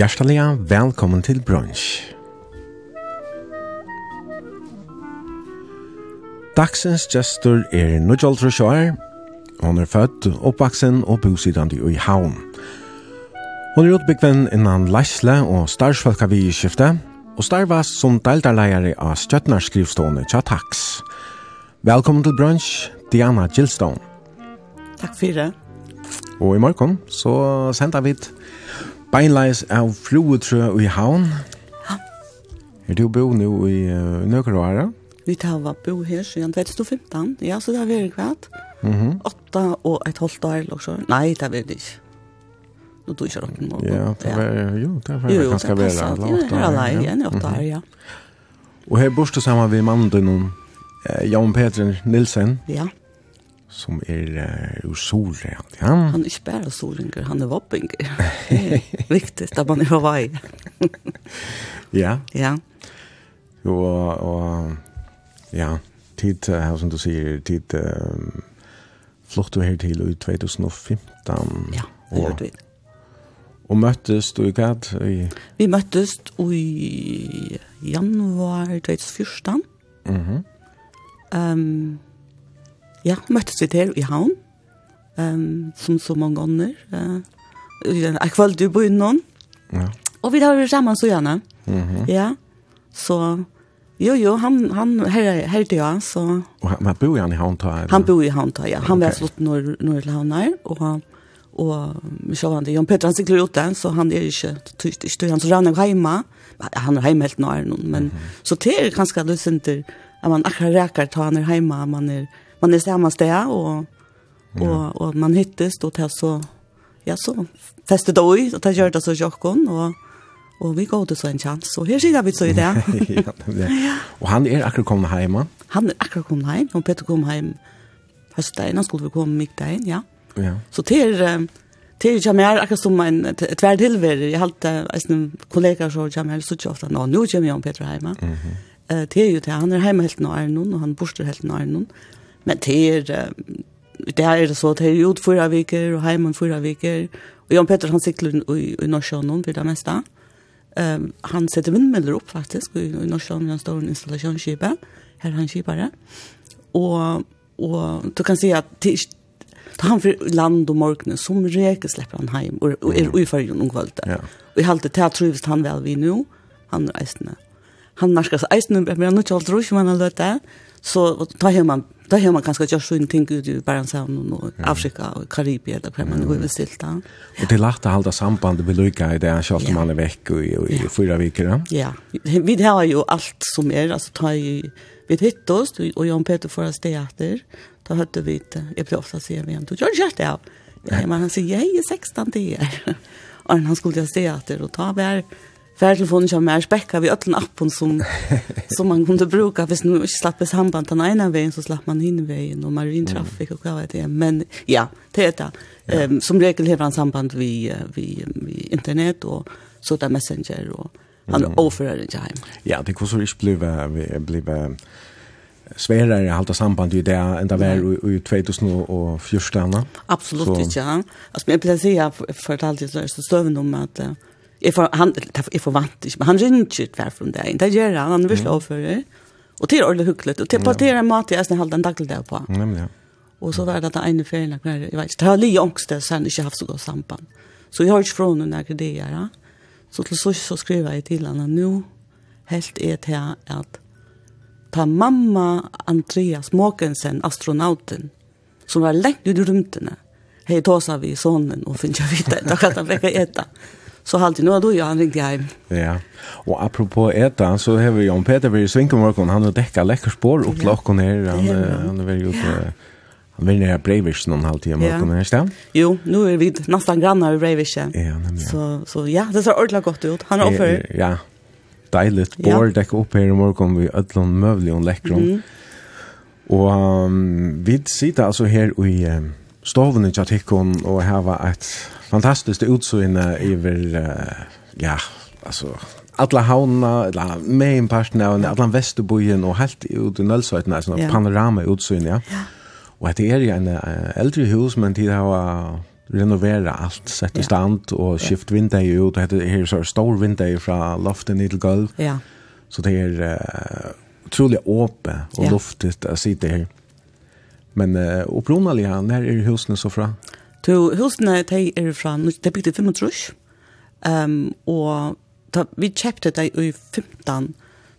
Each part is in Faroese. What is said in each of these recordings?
Hjerteliga, velkommen til brunch. Dagsens gestor er Nujol Trushoar. Hon er født, oppvaksen og bosidande i Havn. Hon er utbyggven innan leisle og starsfalka vi i skifte, og starvas som deltarleier av stjøtnarskrivstående tja taks. Velkommen til brunch, Diana Gilstone. Takk fyrir. Og i morgen så sender vi et beinleis av fruetrø i havn. Ja. Er du bo nå i uh, Nøkroara? Vi tar var bo her siden 2015, ja, så det har vært kvart. Mm -hmm. Åtta og et halvt år, eller så. Nei, det har vært ikke. Nå tog ikke råkken noe. Ja, det var, jo, det var jo, ganske vel. Jo, det er alene igjen i åtta år, ja. Og her bor du sammen med mannen din, Jan Peter Nilsen. Ja som er uh, ur Solrand, ja. Han er ikke bare Solringer, han er Voppinger. Viktig, da man er på vei. ja. Ja. Jo, og, og ja, tid, uh, som du sier, tid, uh, flott du her til i 2015. Ja, det gjør vi. Og møttes du i hva? Vi møttes i januar 2014. Mhm. Mm um, Ja, møttes vi til i havn, um, som så mange ganger. Uh, jeg kveld du på. Ja. Og vi har jo sammen så gjerne. Mm -hmm. Ja, så... Jo, jo, han, han her, her til jeg, så... Og han, men bor han i havn ta? Eller? Han bor i havn ja. Han okay. var slått når, når til havn her, og han og så han det Jan Petter han sykler ut den så han er ikke tyst ikke han så rann hjemme han er hjemme helt nær noen men så det er ganske lusenter at man akkurat reker ta han er hjemme man er man är samma sted och och ja. och man hittas då till så ja så festet då ut och det gör det så jockon och och vi går det så en chans så här sitter vi så i det. ja. Och han är akkurat kommit hem. Han är akkurat kommit hem och Peter kom hem hösten han skulle vi komma mitt in ja. Ja. Så till till jag mer akkurat som en tvär tillvärde jag alltid en kollega så jag mer så tjofta nå nu kommer jag om Peter hem. Mhm. Eh till ju till han är hemma helt när någon och han borstar helt när någon Men det er, det er det så, det er jo fyra viker, og heimen fyra viker, og Jan Petter han sikler i, i Norsjønnen for det meste. Um, han setter vindmøller opp faktisk, i, i Norsjønnen han står en installasjonskipe, her han kipare, og, og du kan si at det Ta han för land och morgon som reke släpper han hem och och är ungefär ju någon kvällt. Ja. Vi halte det här trivs han väl vi nu. Han reisne. Han marskas eisen men han nu tjalt rusch man låta. Så då har man då har man kanske gjort sån ting ut i Barentshavn och Afrika och Karibien där man går väl stilt där. Och det lagt att hålla sambandet med Luka i det här kört man en vecka i, i i fyra veckor. Ja, ja. vi har ju allt som är alltså ta i vi hittas och Jan Peter förra steater. Då hade vi det. Jag blir ofta se vi Du Jag gör det. Ja, men han säger jag är 16 det är. Och han skulle jag steater och ta väl färtelefonen som mer späcka vi ölln appen som som man kunde bruka hvis nu slapp slappes samband den ena vägen så slapp man hin vägen och marin traffic och vad vet jag. men ja det är det ehm um, som regel har han samband vi vi vi internet och så messenger och han mm. offerar ikke hjem. ja det kunne så blev blev sværere att hålla samband i det enn det var i 2014 Absolut inte. Alltså jag vill säga jag fortalade det så stöven om att Jeg får, han, jeg får vant ikke, men han ringer ikke hver fra deg. Det gjør han, han vil slå for det. Og til ordentlig hyggelig. Og til på det er mat jeg har halde en dagligdag på. Nemlig, ja. Og så var det den ene ferien, jeg vet ikke, det har lige ångst, så han ikke haft så godt samband. Så jeg har ikke fra noen når det gjør, ja. Så til så, så skriver jeg til han, at nå helt er til at ta mamma Andreas Måkensen, astronauten, som var lengt ut i rymtene, hei tåsa vi sonen og finner jeg vite da kan han fikk etter. så halt nu då jag han ringde hem. Ja. Och apropå äta så har vi Jan Peter vid Svinkomorgon han har täckt läcker spår och klockan är han han är väldigt ute han vill ner Breivik någon halvtid om morgonen här stäm. Jo, nu är vi nästan grannar i Breivik. Ja. Så så ja, det ser ordentligt gott ut. Han har offer. Ja. Dejligt bord däcka upp här i morgon vi ödlon mövlig och läcker. Mm. Och um, vi sitter alltså här i um, stoven i Tjatikon og her et fantastiskt utsynne iver, uh, ja, altså, alla havna, alla meinparten av alla Vesterbojen og helt ut i Nølsøyten, altså yeah. panorama utsyn, ja. ja. Og det er jo en eldre hus, men de har renovera allt, sett i stand og skift vindeg ut, og det er så stor vindeg fra loften til gulv. Ja. Så det er uh, utrolig åpe og ja. luftigt å sitte her. Men uh, opprunalig her, når er så fra? To, husene de er fra, de bygde 35, um, og ta, vi kjøpte det i 15,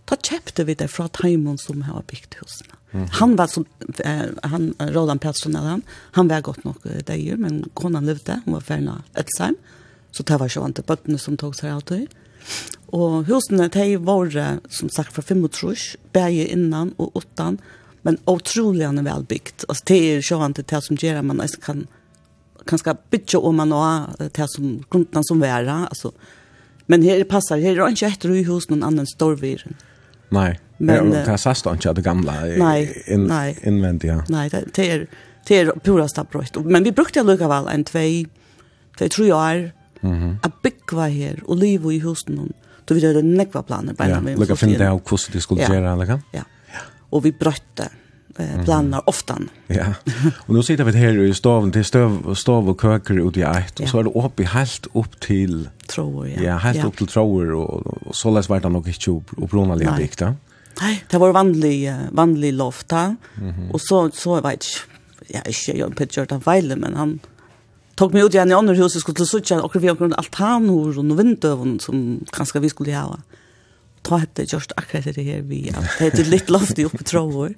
da kjøpte vi det fra Taimon som har bygd husene. Mm. Han var som, eh, han, Roland Pettersson eller han, han var godt nok ju men konan levde, hun var ferdig Edsheim, så det var ikke vant til bøttene som tog seg alltid. Og husene, de var som sagt fra 35, bæge innan og 8, men otroligt han är välbyggt. Alltså det är ju inte det som gör man kan kanske bitcha om man har det som grunden som värra alltså men här passar här är inte ett i hus någon annan stor storviren. Nej. Men kan jag säga inte det gamla in, invändiga. Nej, det är det är pura stabröst. Men vi brukte lucka väl en två två tre år. Mhm. Att bygga här och leva i husen. Då vi hade nekva planer på. Ja, lucka finna ut hur det skulle göra eller kan. Ja och vi brötte eh blandar. Ja. Och nu sitter vi här i staven till stöv stav och köker ut i ett och så är det uppe helt upp till tror jag. Ja, helt upp till tror och, och så läs vart han nog inte upp och blåna lite. Nej, det var vanlig vanlig lofta. Mm -hmm. Och så så vet jag jag jag pitchar den Weile men han tog mig ut i en annan hus och skulle så tjäna och vi har altan hur och vindöven som kanske vi skulle ha ta hette just akkurat det her vi at det er litt loft i oppe tråder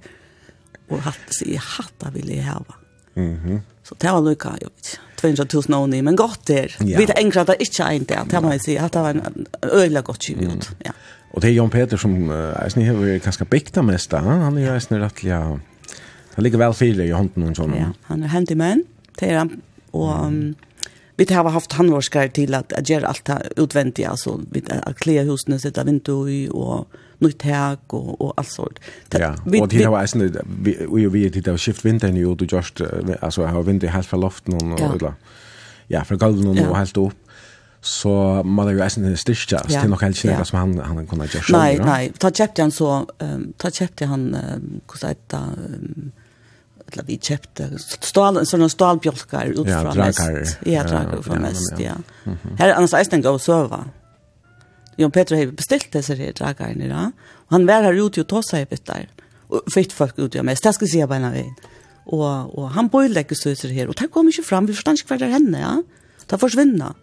og hatt i hatta vil jeg hava. Mhm. Mm så det var lukka, jeg vet 200.000 åni, men godt der. Ja. Vi det enkla det ikke en det det må jeg si, at det var en øyla godt kiv ut. Ja. Og det er Jon Peter som uh, eisen har vært ganske bygda mest, han, han er jo eisen rettelig, han ligger vel fire i hånden og sånn. Ja, han er handyman, det er han, og um, vi har haft handvårskar til at att göra alt det utvendige, altså vi har klä husen, sätta vindu i og nytt häg og, og alt sånt. Ja, vi, och det har vi, vi, vi, vi, det har skift vintern i och du just, alltså har vindu helt från loften och, ja. Eller, ja, från golven och ja. helt upp så man har ju eisen styrkjast ja. det til nok helst ikke som han, han kunne gjøre sjøl. Nei, nei, ta kjøpte han så, um, ta kjøpte han, um, hvordan heter det, um, eller vi kjøpte stål, sånne stålbjolkar ut fra mest. Ja, drakar. Ja, drakar ut fra mest, ja. Her er annars eisen gå og søva. Jon Petra har bestilt disse her drakarene ja. og han var her ute og tog seg i der. og fyrt folk ute av mest, det skal jeg si bare en av vi. Og, og han bøylegger så her, og det kom ikke fram, vi forstår ikke hva det er henne, ja. Det forsvinner.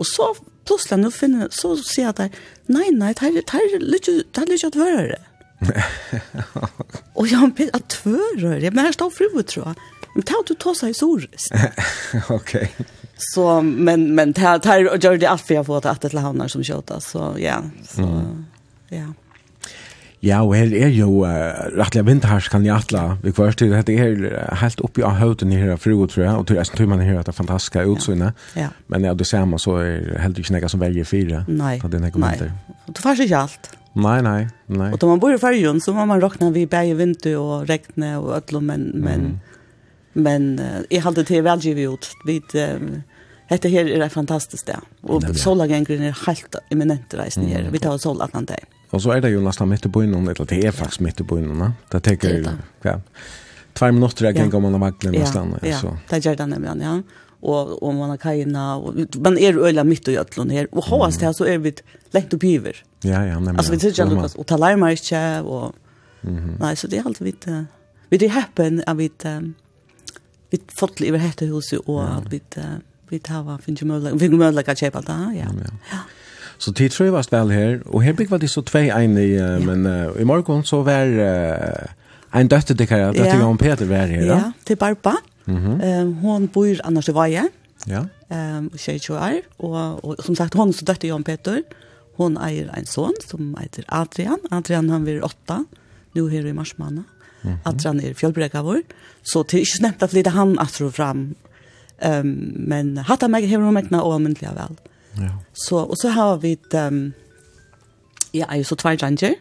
Og så plutselig, nå finner, så sier jeg at nei, nei, det er litt ikke at være det. och jag blir at tvörör. Jag menar står fru tror jag. Men tar du tossa i sorist. Okej. Så men men tar tar och gör det allt för jag får att det lahanar som köta så ja. Så mm. ja. Ja, og her er jo uh, rettelig vinterhars kan jeg atla vi kvart til. Dette er helt oppi av høyden her av fru, tror jeg, og tror jeg tror man her at det er fantastiske utsynet. Ja. Ja. Men ja, det ser man så er heller ikke nekka som velger fire. Nei, nei. Du får ikke alt. Nej, nei, nei. Och då man bor i Färjön så må man räkna vid berg och vinter och regn och ödlor, men, men, mm. men jag hade det välgivet ut. Vid, Hetta her er ein fantastisk stad. Og solagengren er helt eminent reis her. Vi tar sol at dag. Og så er det jo nesten midt i byen, eller det er faktisk midt i byen. Det tar jo ja, tvær minutter jeg kan gå med vaglen nesten. Ja, ja. det gjør det nemlig, ja og og man har kajna og man är er øyla mitt och jötlon här och hos det här så är vi lätt opp över. Ja ja, nemlig. Alltså vi tycker att Lucas och talar mig inte och mm Nej så det är alltid vit vi det happen av vit vi fått över hetta huset och att vi vi har finns ju möjlighet vi möjlighet att köpa det ja. Ja. Så tid tror jeg var väl här och här var det så två en i men i morgon så var En døtte til Kara, døtte ja. Peter var her, ja? Ja, til Barba. Mm -hmm. hon bor annars i Vaje, ja. um, 22 år, og, og som sagt, hon så døtte Jan Peter. Hon eier en son som heter Adrian. Adrian han blir åtta, nu her i marsmannen. Mm -hmm. Adrian er fjellbrekka vår, så det er ikke nevnt at lite han at fram. Um, men hatt han meg hever hun mekna og myndelig vel. Ja. Så, og så har vi ett um, ja, jeg er så tvær dranger,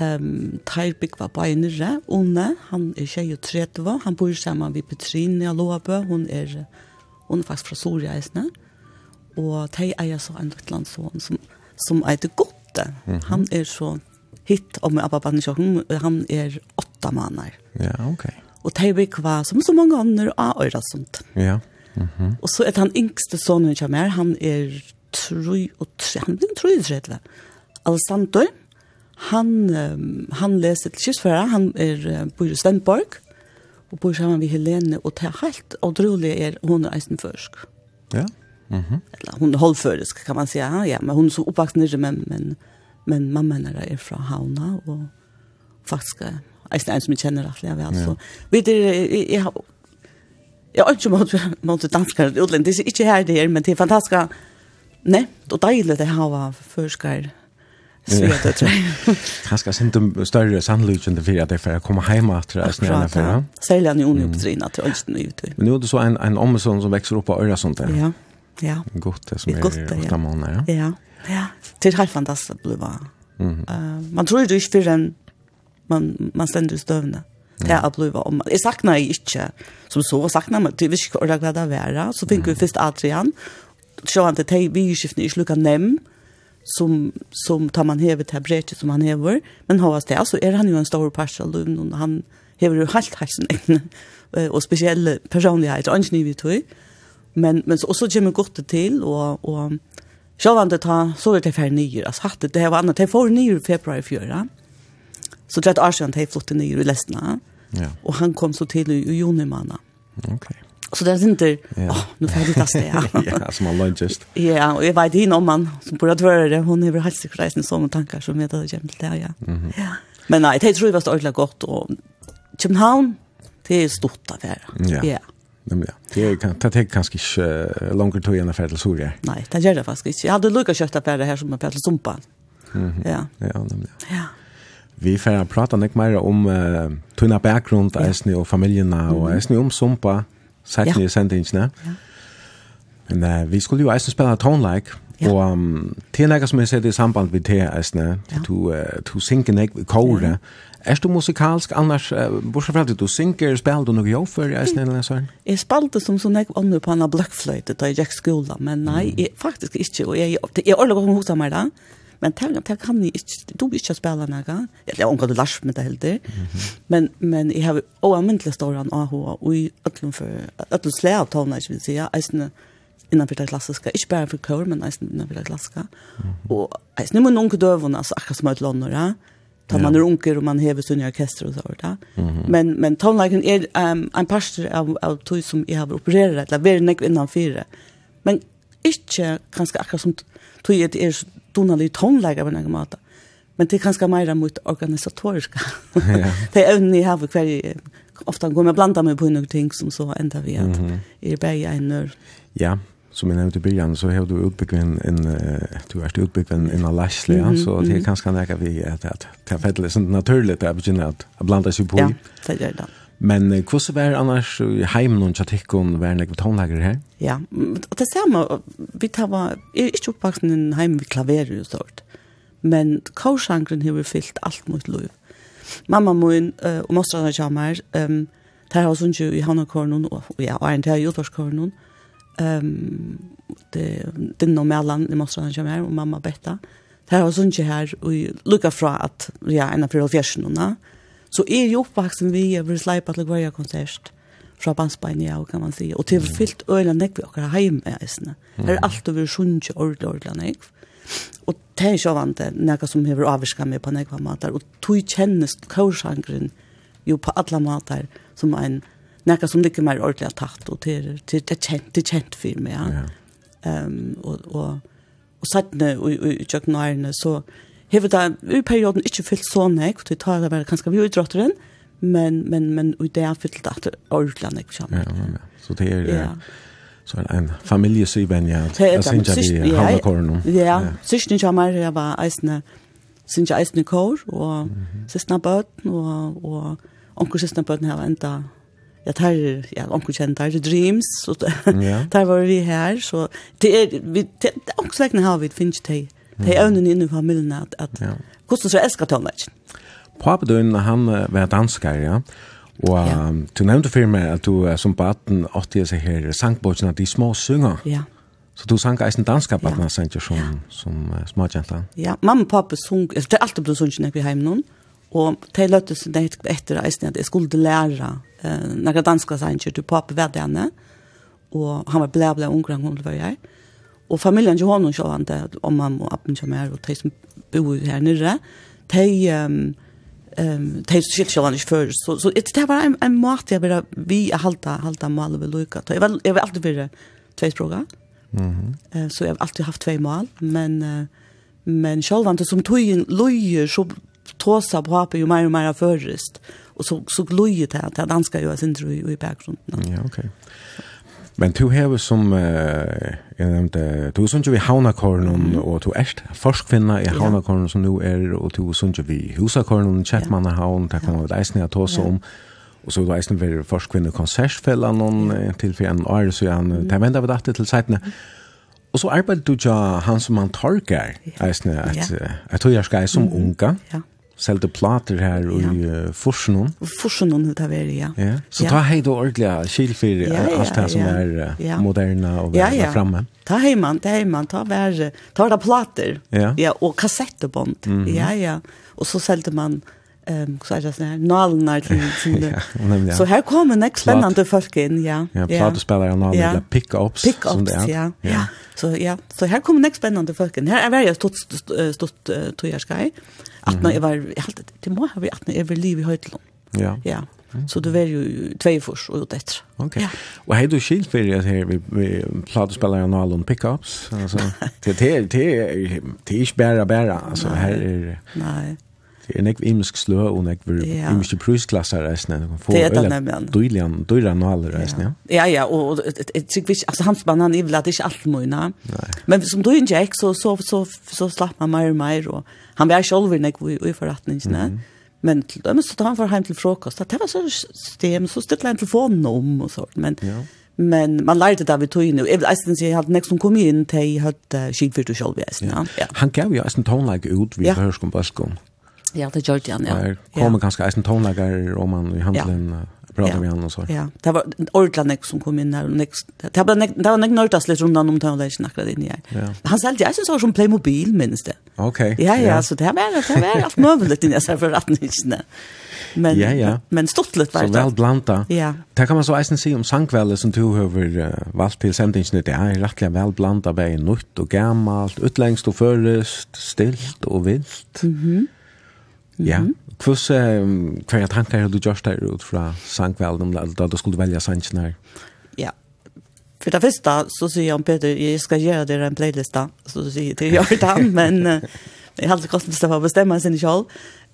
Ehm Tair Big var på nere, Onne, han er 23, han bor sammen med Petrine og Loabø, hun er, hun er faktisk fra Soria eisne, og de eier så en løtlandsson som, som er det godt. Mm -hmm. Han er så hitt om Abba Bannisjokken, han er åtta måneder. Ja, ok. Og de Big var som så mange andre av øyre sånt. Ja, mm -hmm. Og så er han yngste sonen er, han er tru og tre, han er tru og 3, Alessandro, han um, han läser till kyrkförare, han är uh, bor i Stenborg och bor samman med Helene och det är helt otroligt är hon är en försk. Ja. Mhm. Mm Eller hon är hållförisk kan man säga. Ja, men hon är så uppvuxen i men men men mamma när är från Hauna och faktiskt är en som jag känner att jag vet så. Vet du jag har Jag har inte mot mot danskar utländska. Det är inte här det är men det är fantastiska. Nej, då deilig det här var förskar Så det tror jag. Kanske sent større större sannolikheten för att det för att komme hjemme efter det snälla för. Ja. Sälja ni ungen uppdrina till Ölsten ut. Men nu er det så en en omsorg som vekser opp på Öresund där. Ja. Ja. Godt det som är gott där. månader. Ja. Ja. Ja. Det er helt fantastisk å bli va. Mm. Eh man tror jo ikke för en man man ständer stövna. Det er å bli om. Jeg saknar ikke som så saknar man det visst ordet vad det vara så tänker vi først Adrian. Sjå han til tej vi skiftene i slukan nem. Mm som som tar man hevet här brevet som han hever men har det alltså är han ju en stor parcel lund han hever ju helt helt sin och speciell personlighet och inte vi tror men men så också kommer gott till och och jag vant att ta så det för nyer alltså hade det var annat det får nyer i februari förra så det att Arsene har flott nyer i läsna ja. Och han kom så till i juni månad okej okay. Så det är inte, åh, oh, nu får jag lite steg. ja, som har långt. Ja, och jag vet inte om man som borde vara det, hon är väl halssikreisen i sådana tankar som jag hade kämpat det, ja. Mm -hmm. ja. Men nej, det tror jag var ordentligt gott. Och København, det är stort affär. Ja. ja. Nej, ja. Det är kan det kanske uh, långt tog göra affär till Soria. Nej, det gör det faktiskt inte. Jag hade lucka kött affär här som affär till Sumpa. Mm -hmm. Ja. Ja, nämligen. Ja. Vi får prata nek mer om uh, tunna bakgrund, ja. eisne og familjerna, og eisne om Sumpa, sett ja. i sendingene. Ja. Men uh, vi skulle jo eisen spille Tone Like, Ja. Og um, til nekka som jeg sier det i samband med det, Esne, ja. du, uh, du synker nek i kåre. Ja. Er du musikalsk, annars, uh, bortsett fra at du synker, spiller du noe jo før, Esne, eller sånn? Jeg spalte som så nek ånder på en bløkkfløyte da jeg gikk skolen, men nei, mm. jeg, faktisk ikke, og jeg, jeg, jeg, jeg ordet å meg da, Men det, det kan jeg ikke, du vil ikke spille noe. Jeg har omgått lars med det heldig. Men, men jeg har oanmyndelig stor an henne, og i øtlen for, øtlen slæ av tålene, ikke vil si, eisene innanfor det klassiska, ikke bare for kår, men eisene innanfor det klassiske. Og eisene med noen døvene, altså akkurat som et lønner, Ta man er unker og man hever sunn i orkester og sånt. Mm -hmm. Men, men tonelagen er um, en parster av, av tog som jeg har opereret, eller vi er nekk innanfor det. Men ikke kanskje akkurat som tog jeg er donalig tonleikar på någon måte. Men det er kanskje mer mot organisatoriska. Ja. det er är jeg har här kvar ofte går man blanda med på noen ting som så enda vi att mm -hmm. är en nörd. Ja, som jeg nevnte i början så har du utbyggt en, en du har utbyggt en, en alasle, mm -hmm. så det er kanskje nära vi att, att, att, att det är naturligt att begynna att blanda seg på. Ja, det gjør det. Men hvordan var annars heim noen tjatikkon var nek tonlager her? Ja, og det samme, vi tar var, jeg er ikke oppvaksen en heim vi klaverer jo men kaursangren har fyllt alt mot lov. Mamma min uh, og mostra der kommer, um, der har sånn ju i hannekornen, og ja, og en til jordvarskornen, um, det, det er mellan det alle mostra der kommer, og mamma betta. Der har sånn jo her, og lukka fra at, ja, en av 4 og Så er jo oppvaksen vi har vil sleipa til hver konsert fra bandsbein ja, kan man si. Og til fyllt øyla nekk vi okkar heim med eisene. Her er alt over sunnkje ordelig ordelig nekk. Og det er ikke vant det, nekka som hever avvirska meg på nekva matar. Og tog kjennes kaursangren jo på alla matar som en nekka som ligger mer ordelig tatt, Og det er kjent, det er kjent for meg. Ja. Um, og, og, og, og sattne i, i, i, så... i, hever det i perioden ikke fyllt så nek, for det tar det være kanskje vi utdrotteren, men, men, men i det er fyllt at det er ordentlig nek. Ja, ja, ja. Så det er... Ja. Så en, en familjesyvenja, jeg synes jeg vi havner kåren. Ja, sysken kommer, jeg var eisende, synes jeg eisende kår, og sysken av bøten, og, og onker sysken bøten her var enda Ja, tar ja onkel känner der dreams så där var vi her så det er vi det onkel verkligen har vi finch te Det er øvnen inne i familien at, at ja. hvordan så elsker tonelagen? Papadøyen, han var dansker, ja. Og ja. Um, du nevnte for meg at du som baden åttige seg her sangbåtsen at de små synger. Ja. Så du sang eisen danska baden, ja. sendte som, som uh, småkjentla. Ja, mamma og pappa sung, det er alltid ble sunget når vi heim noen. Og de løtte seg ned etter eisen at jeg skulle lære uh, når danska sanger til pappa ved henne. Og han var blæ blæ unger han kom til å. Og familien til honom sjå han det, om mamma og appen som er, og de som bor her nere, de, ehm ehm de skilt sjå han ikke før. Så, så det var en, en måte jeg ville, vi halta, halta mal ved lukka. Jeg var, jeg var alltid bare tveispråka, språk mhm uh, så jeg har alltid haft tvei mål, men, uh, men sjå han som tog en løyer, så tåsa på hape jo mer og mer først. Og så, så gløyer det, at danska jo er sindru i, i bakgrunnen Ja, okej. Okay. Men du har som, uh, jeg nevnte, du synes vi havnakornen, mm. og du er forskvinna i havnakornen som nu er, og du synes vi husakornen, Kjeppmannahavn, det kan vi eisne ta oss om, og så er du eisne vi forskvinna konsertfellan noen til for en år, så han, det venda vi dette til seitene. Og så arbeidet du ja han som han torker, eisne, at, jeg tror jeg skal at, unga. Ja selte plater her i uh, Forsenon. Forsenon det er ja. ja. Så ta hei du ordentlig kylfyr, ja, ja, alt det som ja. er ja. moderna og ja, ja. framme. Ta hei man, ta hei man, ta, vær, ta da plater, ja. ja, og kassettebånd, mm -hmm. ja, ja. Og så selte man ehm så är det sån här nalnar till till så här kommer en spännande folk in ja ja plato spelar jag nallar ja. pick ups pick ups ja. ja ja så ja så här kommer en spännande folk in här är väl jag stått stått tror jag ska att när jag var helt det må ha vi att när vi liv i höjden. Ja. Ja. Så du var ju två förs och ut efter. Okej. Och hej du skilt för det här vi vi plattar spelar en Alon pickups alltså det det det det är bara bara alltså här är Nej. Det är nekv imisk slö och nekv imisk prisklasser resten. Det kan det öle dylian, dylian och alla resten. Ja, ja, ja och tycker vi, alltså hans banan är väl att det är allt möjna. Men som du inte gick så, så, så, så slapp man mer och mer och Han var själv när jag i förrättningen. Mm. Men till dem så tar han för hem till frukost. Det var så system så stilla han telefonen om och sånt men ja. Men man lærte det vi tog inn, og jeg vil eisen si, jeg hadde nekst som kom inn til jeg hadde skikvirt og selv, ja. ja. Han gav jo eisen tonelike ut vid ja. Hørskom Bøskom. Ja, det gjorde han, ja. Det kommer ja. ganske eisen tonelager om man i handelen. Ja prata med honom så. Ja, det var Ortland som kom in här och next det var nek det var nek nördas lite rundan om tal där snackade in Ja. Han sålde jag så som Playmobil minst det. Okej. Ja ja, så det var det var allt möjligt in så för att inte. Men ja, ja. men stort lite vart. Så väl blanda. Ja. Det kan man så eisen se om sankvälle som du över uh, valt till sändningen det är rättligen väl blanda bäi nytt och gammalt, utlängst och förrest, stilt och vilt. Mhm. Mm ja. Mm -hmm. Kvus, hva er tankar du gjørst her ut fra sangvelden, da du skulle velja sangen her? Ja, for det første så sier om Peter, jeg skal gjøre dere en playlist da, så sier jeg til Jordan, men jeg hadde ikke kostet for å bestemme sin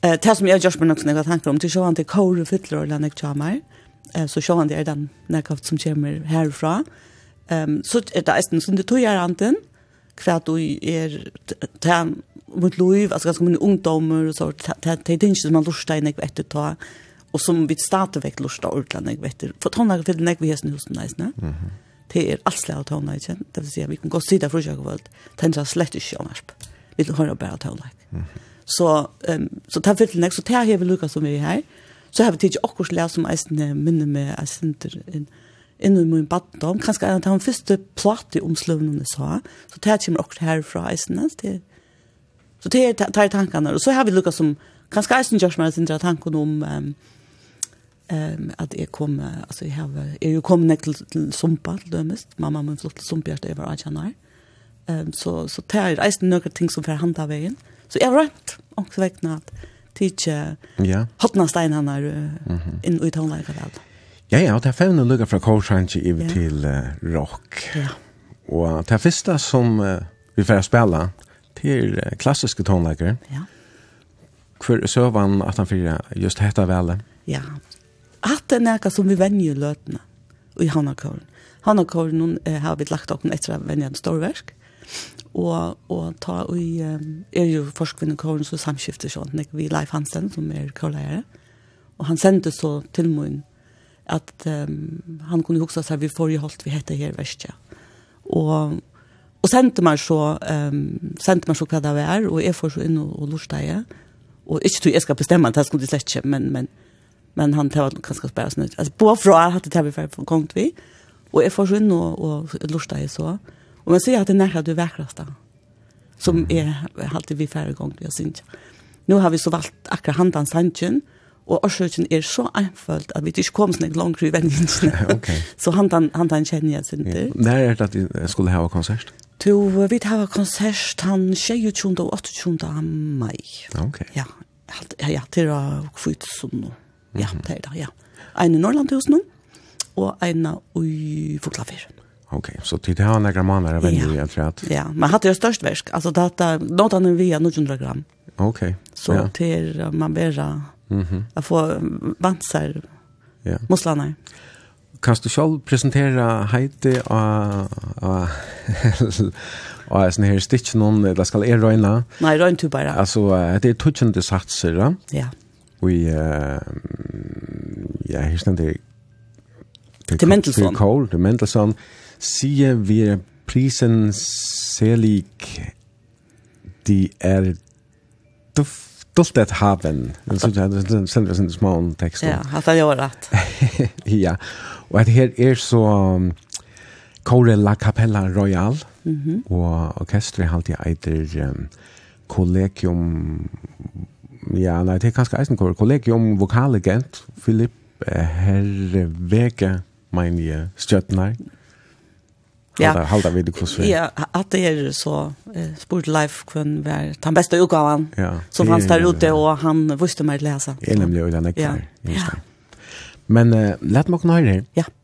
Eh Det som jeg gjørst med noen jeg tanker om, til sjåan til Kåre Fytler og Lennek eh, så sjåan det er den nærkaft som kommer herfra. Så er det eisen som det tog er anten, hva du er, mot liv, alltså ganska många ungdomar och så, det är inte som man lustar i nekva etter ta, och som vi startar väck lustar ordla nekva etter. För tonlager för nekva i hesten husen nästan, ne? Mm -hmm. Det är alls lära tonlager, det vill säga vi kan gå sida för sig och völd, tändra slett i sjönarsp. Vi vill höra bara tonlager. Mm -hmm. Så, um, så det fyller nekva, så tar här vi Lukas som vi är här, så har vi tidigt också lärt som eisne minne med eisenter in, i min baddom, kanskje en av de første plate omsløvnene sa, så det kommer også herfra eisene, det Så det er tar tankarna och så har vi lukket som, kanskje jeg synes jeg sindra tanken om um, um, att det kom, alltså jag har, är ju kommit kommet till Sumpa, til mamma min flott til Sumpa, jeg var jag nær, um, så, så det är eisen några ting som får handa vägen så jag har rømt, og så vekkene at ja. hotna steinene er, mm -hmm. inn ut väl Ja, ja, og det er fevne lukka fra Korshansi iver ja. til uh, rock. Ja. Og det første som uh, vi får spela, til klassiske tonleikere. Ja. Hvor så var han at han fyrir just hetta vele? Ja. At det er nekka som vi venjer løtene i Hannakåren. Hannakåren eh, har vi lagt opp etter venjende storverk. Og, og ta i, um, er jo forskvinnekåren så samskifter sånn. Vi Leif Hansen, som er kårleiere. Og han sendte så til min at um, han kunne huske seg vi får jo holdt vi hette her verskja. Og Og sendte meg så, um, sendte meg så hva det var, og jeg får så inn og, og lort deg. Og ikke tror jeg skal bestemme, det skulle de slett ikke, men, men, men han tar kanskje spørre snutt. Altså, på fra hade hadde tablet for kongt vi, og jeg får så inn og, og lort deg så. Og man sier at det er nærmere du vekrest da, som är alltid vi færre gongt vi har synt. Nå har vi så valgt akkurat handan sannsyn, og årsøkjen er så einfølt at vi ikke kom sånn langt i venninsene. okay. så handan, handan kjenner jeg synder. Ja. Når er det at vi skulle ha konsert? To, vi tar konsert han 22. og 28. mai. Ok. Ja, ja, ja til å kvitt sånn nå. Ja, det er det, ja. En i Norrlandhusen nå, og en i Foklafer. Ok, så tid har några månader av vänner jag tror att. Ja, man hade ju störst värsk. Alltså data något annat via 900 gram. Ok, Så ja. till man bara Mhm. Mm att få vansar. Ja. Muslarna kan du själv presentera hejte och och är sån här stitch någon det ska er röna. Nej, rön du bara. Alltså det är touchande satser, va? Ja. Vi eh ja, här ständer det Mendelssohn. Cold, det Mendelssohn sie wir prisen selig die er stolt att haven. Så det är sen det små text. Ja, att jag har rätt. Ja. Og at her er så um, Kåre La Capella Royal, mm -hmm. og orkestret halte jeg eiter um, Collegium, ja, nei, det er kanskje eisen Kåre, Collegium Vokalegent, Philip Herre Vege mener jeg, Stjøtnar. Ja. Halda, halda vid kurs. Ja, att det är så eh, Sport Life kun var den bästa utgåvan. Ja. Så fanns där ute och han visste meg läsa. Det är den där. Ja. Just det. Men uh, let meg kunne her. Ja. Yeah.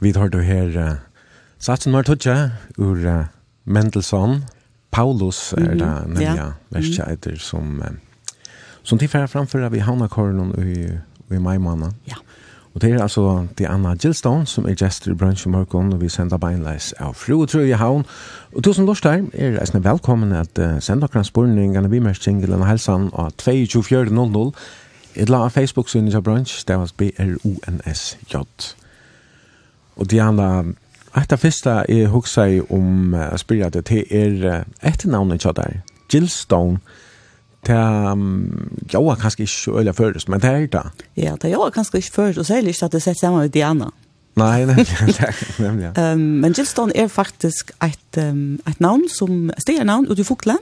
Vi tar då her uh, Satsen var tutja ur uh, Mendelssohn. Paulus er mm -hmm. det nye ja. verskjeider som, uh, som tilfære framfører vi og i, i Maimana. Ja. Og det er altså det er Anna Gillstone som er gestor i bransjen Mørkon, og vi sender beinleis av Fru og Trøye Havn. Og tusen lort der er reisende velkommen at uh, sende dere spørningene vi mest kjengle og helsan av 22.4.00. Et la Facebook-synet av bransj, det var B-R-O-N-S-J. Og Diana, etter fyrsta jeg hugsa i om uh, spyrja det til er etternavnet kjad der, Gilstone, det um, jo, kanskje ikke øyla først, men det er det. Ja, det joa kanskje ikke først, og særlig ikke at det sett sammen med Diana. Nei, nemlig. ja. um, men Gilstone er faktisk et, um, et navn som, stjernavn ut i Fokle,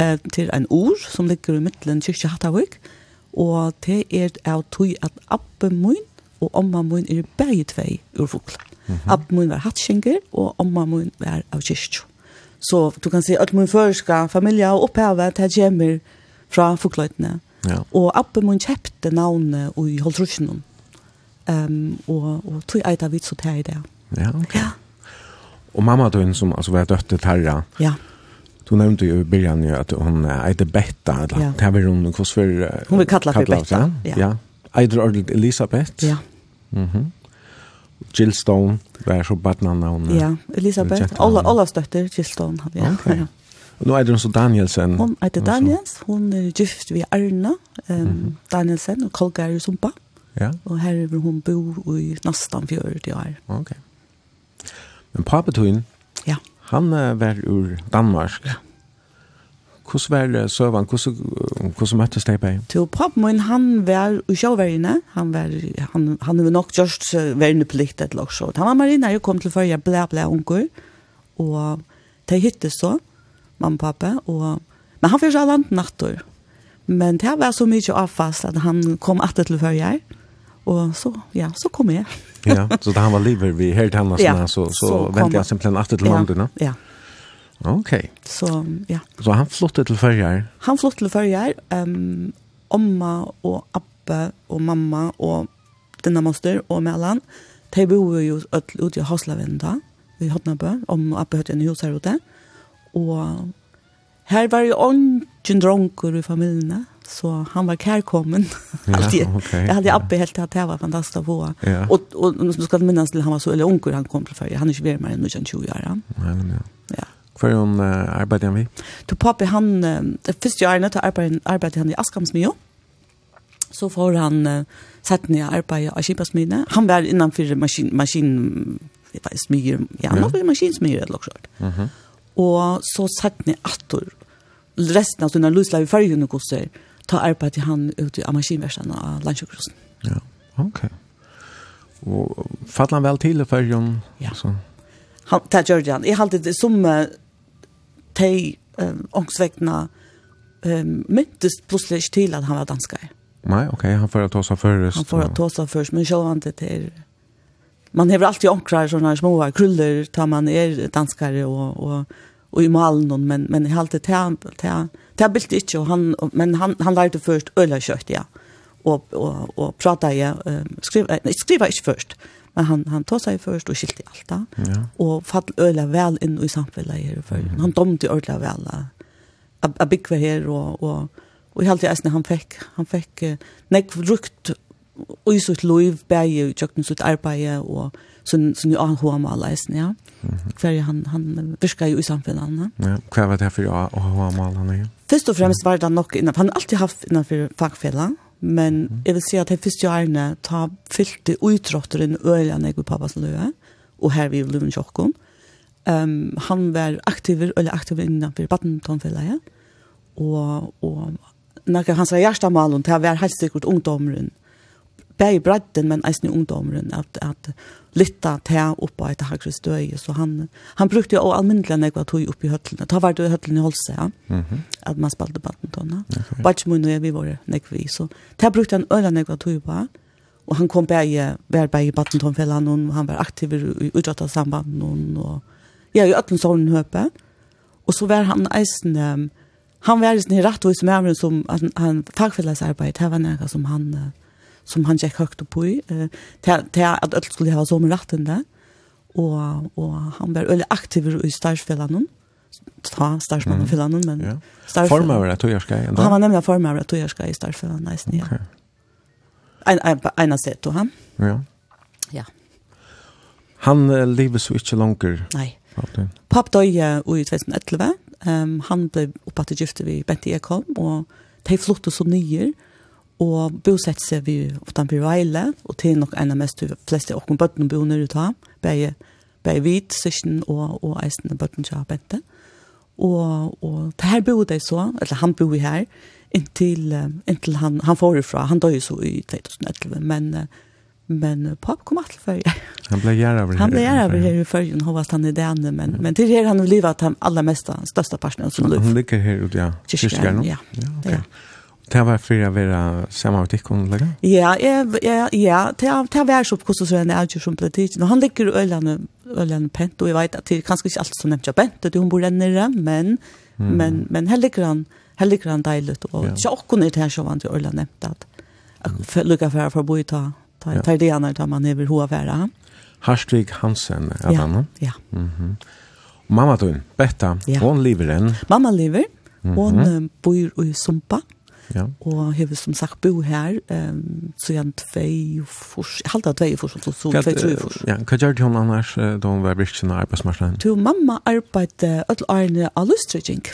eh, til en ord som ligger i midtelen kyrkje Hattavik, og det er av tog at Abbe Moin, og omma mun er bæði tvei ur fugl. Mm -hmm. Mun var hatskinker, og omma mun var av kyrkjo. Så du kan se at mun førska familia og opphavet til gjemmer fra fugløytene. Ja. Og abba mun kjepte navnet i Holtrusjonen. Um, og, og tog eit av vits og i det. Ja, ok. Ja. Og mamma døgn som altså, var døtte terra. Ja. Du nevnte jo i byrjan jo at hun eide Betta, eller ja. det var hun, hvordan var... Hun vil kalla for Betta, ja. ja. Eider Ordet Elisabeth. Ja. Mhm. -hmm. Jill Stone, var så badnavnavnet. Ja, Elisabeth, Ola, Ola stötter Jill Stone hade. Okay. Ja. Og nå er det hun så Danielsen. Hun heter Daniels, hun er gift ved Arna um, mm -hmm. Danielsen og Kolgar Sumpa. Ja. Og her vil hun bo i nesten fjøret i år. Ok. Men papetøyen, ja. han var ur Danmark. Ja. Hvordan var det søvann? Hvordan møttes de på? Til pappen min, han var i sjåvergene. Han var, han, han var nok just verneplikt et lag så. Han var mariner og kom til førje blæ blæ unger. Og de hyttes så, mamma og pappa. Og, men han fikk ikke land nattor. Men det var så mye avfast at han kom alltid til førje. Og så, ja, så kom jeg. ja, så da han var livet vi helt henne, ja, så, så, så ventet jeg simpelthen alltid til landet. Ja, ja. Okej. Så ja. Så han flyttade till Färjar. Han flyttade till Färjar. Ehm um, omma och Abbe och mamma och denna moster och mellan. De bor ju öll ute i Haslavenda i Hotnabø, om og abbe høyte en hus her ute. Og her var jo ånden dronker i familiene, så han var kærkommen. Ja, okay. Jeg hadde abbe helt til at det var fantastisk å få. Ja. Og, og, nu som skal minnes til, han var så, eller onkel han kom til før, han er ikke vært mer enn 20 år. Ja, men ja. Ja. Hva er hun uh, arbeidet han vi? Du, pappi, han, det første årene til arbeidet han i Askamsmio. Så får han uh, sett ned arbeidet av kjipasmine. Han var innanfor maskin, maskin jeg vet, smyr, ja, han var ja. maskinsmyr eller også. sånt. Mm -hmm. Og så sett ned atter resten av denne løslev i fargen og koster, ta arbeidet han ute av maskinversene av landsjøkrossen. Ja, ok. Og fatt han vel til i fargen? Ja. Så. Han, det gjør det han. Jeg halte det som de um, ångsvektene um, myntes plutselig ikke til at han var danskere. Nei, ok, han får ta seg først. Han får ta seg først, men selv om det er... Man har alltid ångrar sånne små kruller, tar man er danskere og, og, og i malen, men, men jeg har alltid det har bilt ikke, han, men han, han lærte først øyla kjøtt, ja. Og, og, og prata, ja, um, skriva, nei, skriva ikke først. Men han, han tog sig först och skilte allt da. Ja. Og fall øyla vel inn i samfunnet her. For, mm. Han domte øyla vel av byggve her. Og, og, og helt i han fikk, han fikk nek rukt og i sitt liv, bæge i tjøkken sitt arbeid og sånn sånn jo anhå med alle ja. Mm -hmm. Hver han, han virka jo i samfunnet. Ja. Hva var det her och anhå med alle? Først og fremst var det nok innan han har alltid haft innanfor fagfellet, Men mm jeg vil si at jeg første årene ta fylte utrådter en øl enn jeg og pappas løve, og her vi i Løven Kjokken. Um, han var aktiv, eller aktiv innenfor badmintonfellet, ja. og, og når han sa hjertemalen, det var helt sikkert ungdommeren bæg bredden, men eisen i ungdomren, at, at lytta til oppa etter Hagrid Støy, så han, han brukte jo almindelig enn jeg tog opp i høtlene, ta var det i høtlene i Holse, ja, mm -hmm. at man spalte badmintona, okay. Batsmun og jeg, vi var nekvi, så det brukte han øyne jeg var tog på, og han kom bæg, vær bæg i badmintonfellan, og han var aktiv i utrattet samband, og ja, i øtlen sånn høpe, og så var han eisen, um, han var eisen i rett og i smæren som han, han fagfellesarbeid, det var noe som han, som han gikk høyt opp i, eh, til, til at alle skulle ha så med retten det. Og, og han var veldig aktiv i starsfellene, ta starsmannen mm. fellene, men ja. Form over det togjerska? Han var nemlig form tog det togjerska i starsfellene, nesten, ja. Okay. En, en, en av sett, han. Ja. Ja. Han uh, lever så ikke langer. Nei. Papp døg uh, i 2011. Um, han ble oppattet gifte ved Bente Ekholm, og de flyttet så nyer. og og bosett seg vi ofte på Veile, og til nok en av mest de fleste åkken bøttene bor nere ut av, bare, bare hvit, søsken og, og eisende bøttene til Bente. Og, og det her bor de så, eller han bor her, inntil, inntil han, han får ifra, han døde så i 2011, men men pappa kom alt för. Han ble gjerne over her. Han ble gjerne over her i førgen, hoppas han er det andra, men, men til her han har livat han aller mest største personen som liv. Han ligger her ute, ja. Kyrkjern, ja. ja, okay. ja. Det var för att vara samma med dig kunde Ja, ja, ja, det det var så på så en outage som politik. Nu han ligger ölan ölan pent och jag vet att det kanske inte allt som nämnt jag pent det hon bor där nere men mm. men men här ligger han här ligger han dejligt och jag kunde inte här så vant ölan nämnt att lucka för för bo i ta ta ta det andra tar man över hovera. Harstvig Hansen är han. Ja. Mm -hmm. Mamma tun, Betta, ja. hon lever än. Mamma lever. Hon bor i Sumpa. Mm Ja. Og har vi som sagt bo her, um, så jeg tvei fors, jeg halte tvei fors, så så tvei tvei fors. Ja, hva gjør hun annars da hun var virkelig i arbeidsmarknaden? Du, mamma arbeidde alle årene av lustrykking.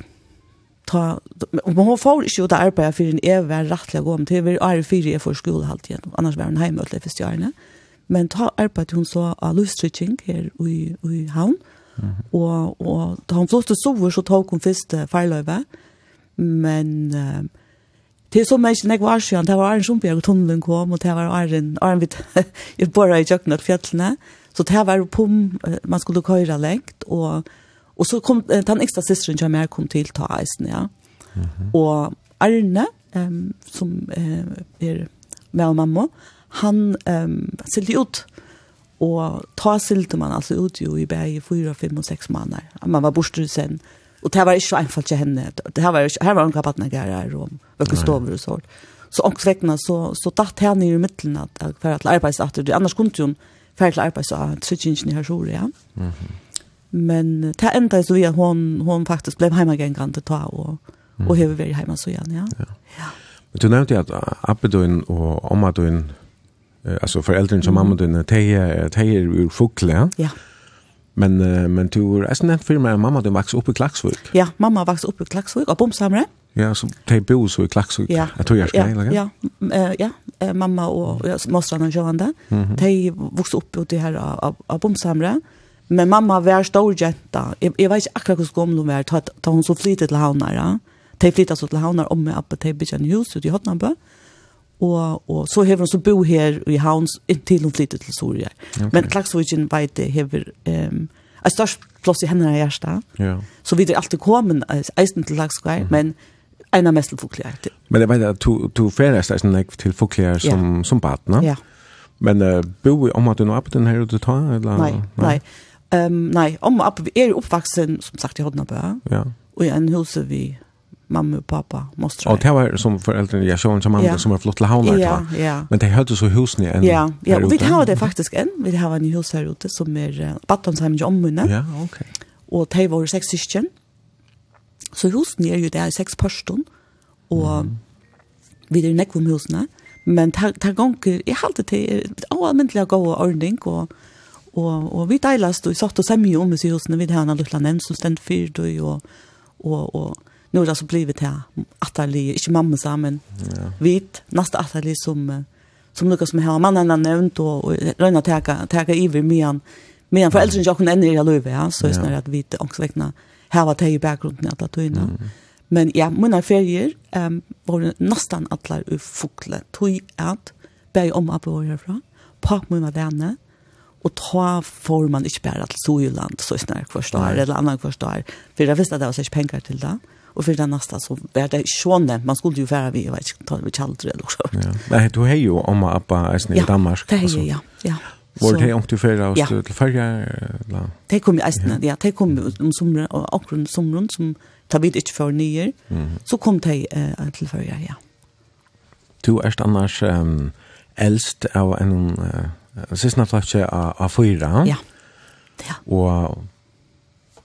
Ta, og hun får ikke ut å arbeide for en evig er rettelig å gå om til, vi er fire jeg får skole halvt igjen, annars var hun hjemme alle første årene. Men ta arbeidde hun så av lustrykking her i, i havn, Mm -hmm. og, og da hun flott til sover, så tok hun første farløyve, men uh, Det er så mye nek var siden, det var Arjen Sundberg og tunnelen kom, og det var Arjen, Arjen vidt, jeg bor i Jøknet fjellene, så det var pum, man skulle køyre lengt, og, og så kom den ekstra sisteren som jeg kom til ta eisen, ja. Mm -hmm. Og Arne, um, som uh, er med og mamma, han um, silte ut, og ta silte man altså ut jo i bæg i 4, 5 og 6 måneder. Man var borte sen, Och det var ju så enkelt till henne. Det här var ju här var hon kapat när jag i Rom. Vilka stover och så. Så ångsväckna så så datt här i mitten att för att arbeta efter det annars kunde hon för att arbeta så här så ja. Mhm. Men det enda så vi hon hon faktiskt blev hemma igen kan ta och och hur vi hemma så igen ja. Ja. Men du nämnde att Abedun och Omadun alltså föräldrarna som mamma din tejer tejer ur fukle. Ja. Men uh, men du är snäpp för mig mamma du växte upp i Klaxvik. Ja, mamma växte upp i Klaxvik och bomsamre. Ja, så de bor så i Klaxvik. Ja, jag tror jag ska lägga. Ja, ja, ja, mamma och jag måste och Johan där. Mm -hmm. De växte upp ute här av av bomsamre. Men mamma var stor jenta. Jag, vet inte akkurat hur gammal hon var. Ta, ta hon så flyttet till Havnar. Ja. De flyttade så till Havnar om med uppe till Bijan hus ute i Hotnabö. Mm og, og så hever hun så bo her i havn til hun flyttet til Soria. Okay. Men Klagsvigen vet det hever um, en størst plass i henne i Gjersta. Ja. Så vi er alltid kommet eisen til Klagsvig, mm -hmm. men en av mest til Foklier. Men jeg vet at du, du ferdes eisen til Foklier som, ja. som bad, ne? Ja. Men uh, bo i om at du nå oppe den her du ta Eller? Nei, nei. nei. Um, nei, om at vi er oppvaksen, som sagt, i Hodnabø. Ja. Og i en huset vi mamma och pappa måste Och det var som föräldrarna jag såg som mamma ja. som har flott lahauna ja, ja. Men det hade så husen igen. Ja, Ja, ja. vi har det faktiskt än. Vi har en hus här ute som är uh, Battonsheim i ommunne. Ja, okej. Okay. Och det var sex syskon. Så husen är ju där sex person och mm. vi är näck om husen Men tar tar gång i halta till allmäntliga gå ordning och och och vi delas då satt och sämja om husen vid här när lilla som ständ för då och och och nu har det alltså blivit här atterlig, inte mamma sa men ja. vit, nästa atterlig som som Lukas som har mannen har nämnt och, och röna täcka täcka iver medan medan föräldrar jag kunde ändra löva ja. Så är det att vi också väckna här var det i bakgrunden att det innan mm. men ja mina ferier ehm um, var nästan alla ur fukle. Tog att bäj om att bo härifrån papp mina vänner och ta får man inte bara till Sojuland så snarare förstår eller annan förstår för jag visste att det var så pengar till det. Og for det neste så var det sjönne. Man skulle jo være vi, jeg vet ikke, ta det med kjaldre eller så. Ja. Nei, du har jo om og appa är i Danmark. Ja, det har jeg, ja. ja. Var det om du färra oss ferie? färja? Det kom ju ästna, ja. Det kom jo om sommeren, og akkurat om sommeren, som tar vi ikke for nye. Mm. Så kom det uh, til ferie, ja. Du er annars um, eldst av en uh, siste sista av, av fyra. Ja, ja. Og